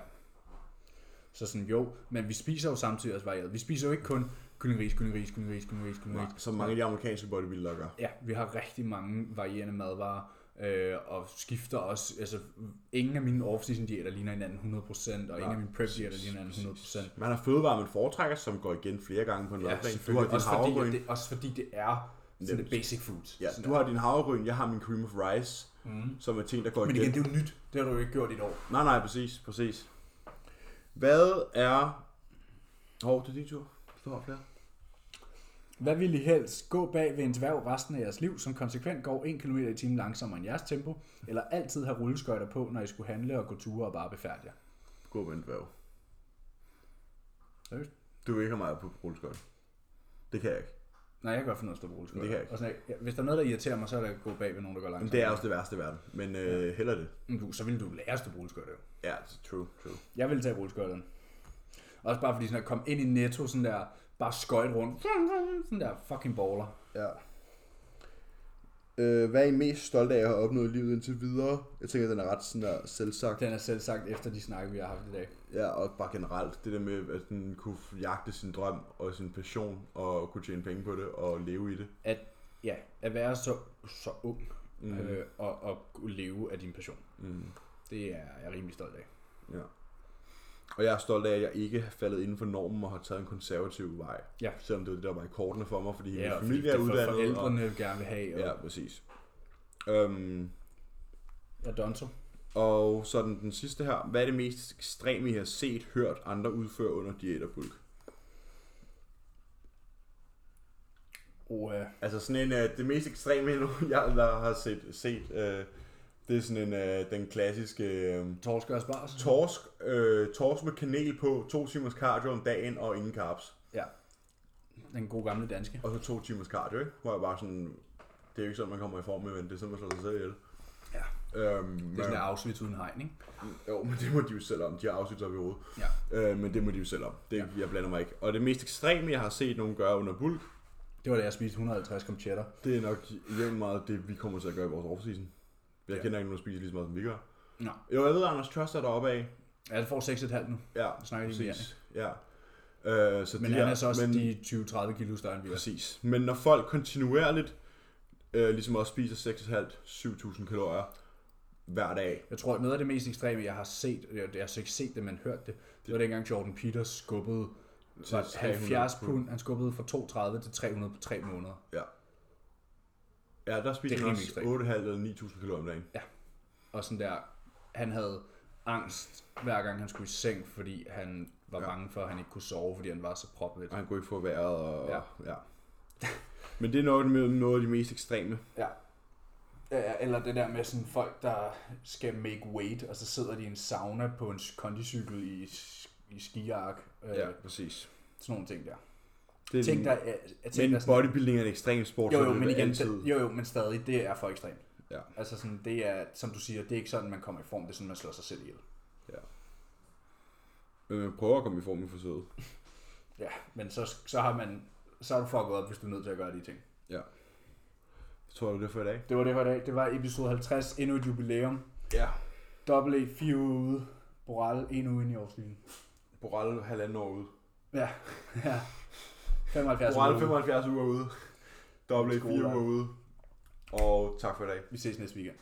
Så sådan jo, men vi spiser jo samtidig også varieret. Vi spiser jo ikke kun kylling ris, kylling ris, kylling ris, kylling ris, kylling Nej, som mange af de amerikanske bodybuildere gør. Ja, vi har rigtig mange varierende madvarer, øh, og skifter også, altså ingen af mine off-season diæter ligner hinanden 100%, og ingen af mine prep diæter ligner hinanden 100%. Man har fødevarer, man foretrækker, som går igen flere gange på en Ja, madplan. du har din Også fordi, havregryn. at det, også fordi det er sådan det basic foods. Ja, Sådan du har din havregryn, jeg har min cream of rice, Mm. som er ting, der går Men igen. igen, det er jo nyt. Det har du jo ikke gjort i et år. Nej, nej, præcis, præcis. Hvad er... Hov, det er din tur. Du har flere. Hvad vil I helst? Gå bag ved en dværg resten af jeres liv, som konsekvent går 1 km i timen langsommere end jeres tempo, eller altid have rulleskøjter på, når I skulle handle og gå ture og bare befærdige jer? Gå med en dværg. Seriøst? Du vil ikke have mig på rulleskøjt. Det kan jeg ikke. Nej, jeg kan godt finde at stå på rulleskøjter. Det kan jeg ikke. Og sådan, ja, hvis der er noget, der irriterer mig, så er det at gå bag ved nogen, der går Men langsomt. det er også det værste i verden. Men øh, heller det. Men du, så vil du lære at stå på rulleskøjter. jo. Ja, true, true. Jeg vil tage rulleskøjterne. Også bare fordi sådan at komme ind i netto, sådan der, bare skøjt rundt. Sådan der fucking baller. Ja. Øh, hvad er I mest stolte af at have opnået i livet indtil videre? Jeg tænker, den er ret sådan der selvsagt. Den er selv sagt efter de snakke, vi har haft i dag. Ja, og bare generelt. Det der med, at den kunne jagte sin drøm og sin passion, og kunne tjene penge på det, og leve i det. At, ja, at være så, så ung, Mm. øh, og, og leve af din passion. Mm. Det er jeg rimelig stolt af. Ja. Og jeg er stolt af, at jeg ikke har faldet inden for normen og har taget en konservativ vej. Ja. Selvom det var det, der var i kortene for mig, fordi Ja, min og familie er uddannet. forældrene gerne vil have. Og, Og, ja, præcis. Øhm, ja, Donto. og så den, den sidste her. Hvad er det mest ekstreme, I har set, hørt andre udføre under diæt og bulk? Og, øh, Altså sådan en, uh, det mest ekstreme, [laughs] jeg der har set, set uh, det er sådan en, uh, den klassiske uh, torsk og spars. torsk, uh, torsk med kanel på, to timers cardio om dagen og ingen carbs. Ja. Den gode gamle danske. Og så to timers cardio, ikke? Hvor jeg bare sådan, det er jo ikke sådan, man kommer i form med, men det er sådan, man slår sig selv ihjel. Ja. Øhm, Det er sådan en Auschwitz uden hegn, ikke? Jo, men det må de jo selv om. De har afsnit op i hovedet. Ja. Øh, men det må de jo selv om. Det, ja. Jeg blander mig ikke. Og det mest ekstreme, jeg har set nogen gøre under bulk, Det var da jeg spiste 150 gram cheddar. det er nok jævnt meget det, vi kommer til at gøre i vores offseason. Jeg Ja. kender ikke nogen, der spiser lige så meget, som vi gør. Nå. Jo, jeg ved, Anders Trust er deroppe af. Ja, det får 6,5 nu. Ja, snakker lige præcis. Ja. Øh, så Men de han her- er så også men, de 20-30 kilo større end vi er. Præcis. Men når folk kontinuerligt øh, ligesom også spiser 6.500-7.000 kalorier hver dag, Jeg tror, at noget af det mest ekstreme, jeg har set, jeg, jeg har så ikke set det, men hørt det, det var dengang Jordan Peters skubbede Til var 300 70 pund. pund. Han skubbede fra 230 til 300 på 3 måneder. ja, der spiser Det er han også 8.500 eller 9.000 kalorier om dagen. Og sådan der, han havde angst hver gang han skulle i seng, fordi han var Ja. ja. bange for, at han ikke kunne sove, fordi han var så proplet. Og han kunne ikke få vejret. Og, ja. Ja. ja. [laughs] Men det er noget, med noget af de mest ekstreme. Ja. Ja, Eller det der med sådan folk, der skal make weight, og så sidder de i en sauna på en kondicykel i, i skiark. Øh, Ja, præcis. Sådan nogle ting der. Det Tænk dig, jeg, tænker men sådan, bodybuilding er en ekstrem sport, jo, jo, men igen, altid. jo, jo, men stadig, det er for ekstremt. Ja. Altså sådan, det er, som du siger, det er ikke sådan, man kommer i form, det er sådan, man slår sig selv ihjel. Men man prøver at komme i form i forsøget. [laughs] Ja, men så, så har man, så er du fucket op, hvis du er nødt til at gøre de ting. Jeg tror, det er det for i dag. Det var det for i dag. Det var episode 50, endnu et jubilæum. Ja. Double E, fire uger ude. Boral, en uge ind i årsligen. Boral halvanden år ude. Ja, [laughs] ja. 75 Boral uger ude. 75 uger ude. Dobbelt Skole, 4 hva'? uger ude. Og tak for i dag. Vi ses næste weekend.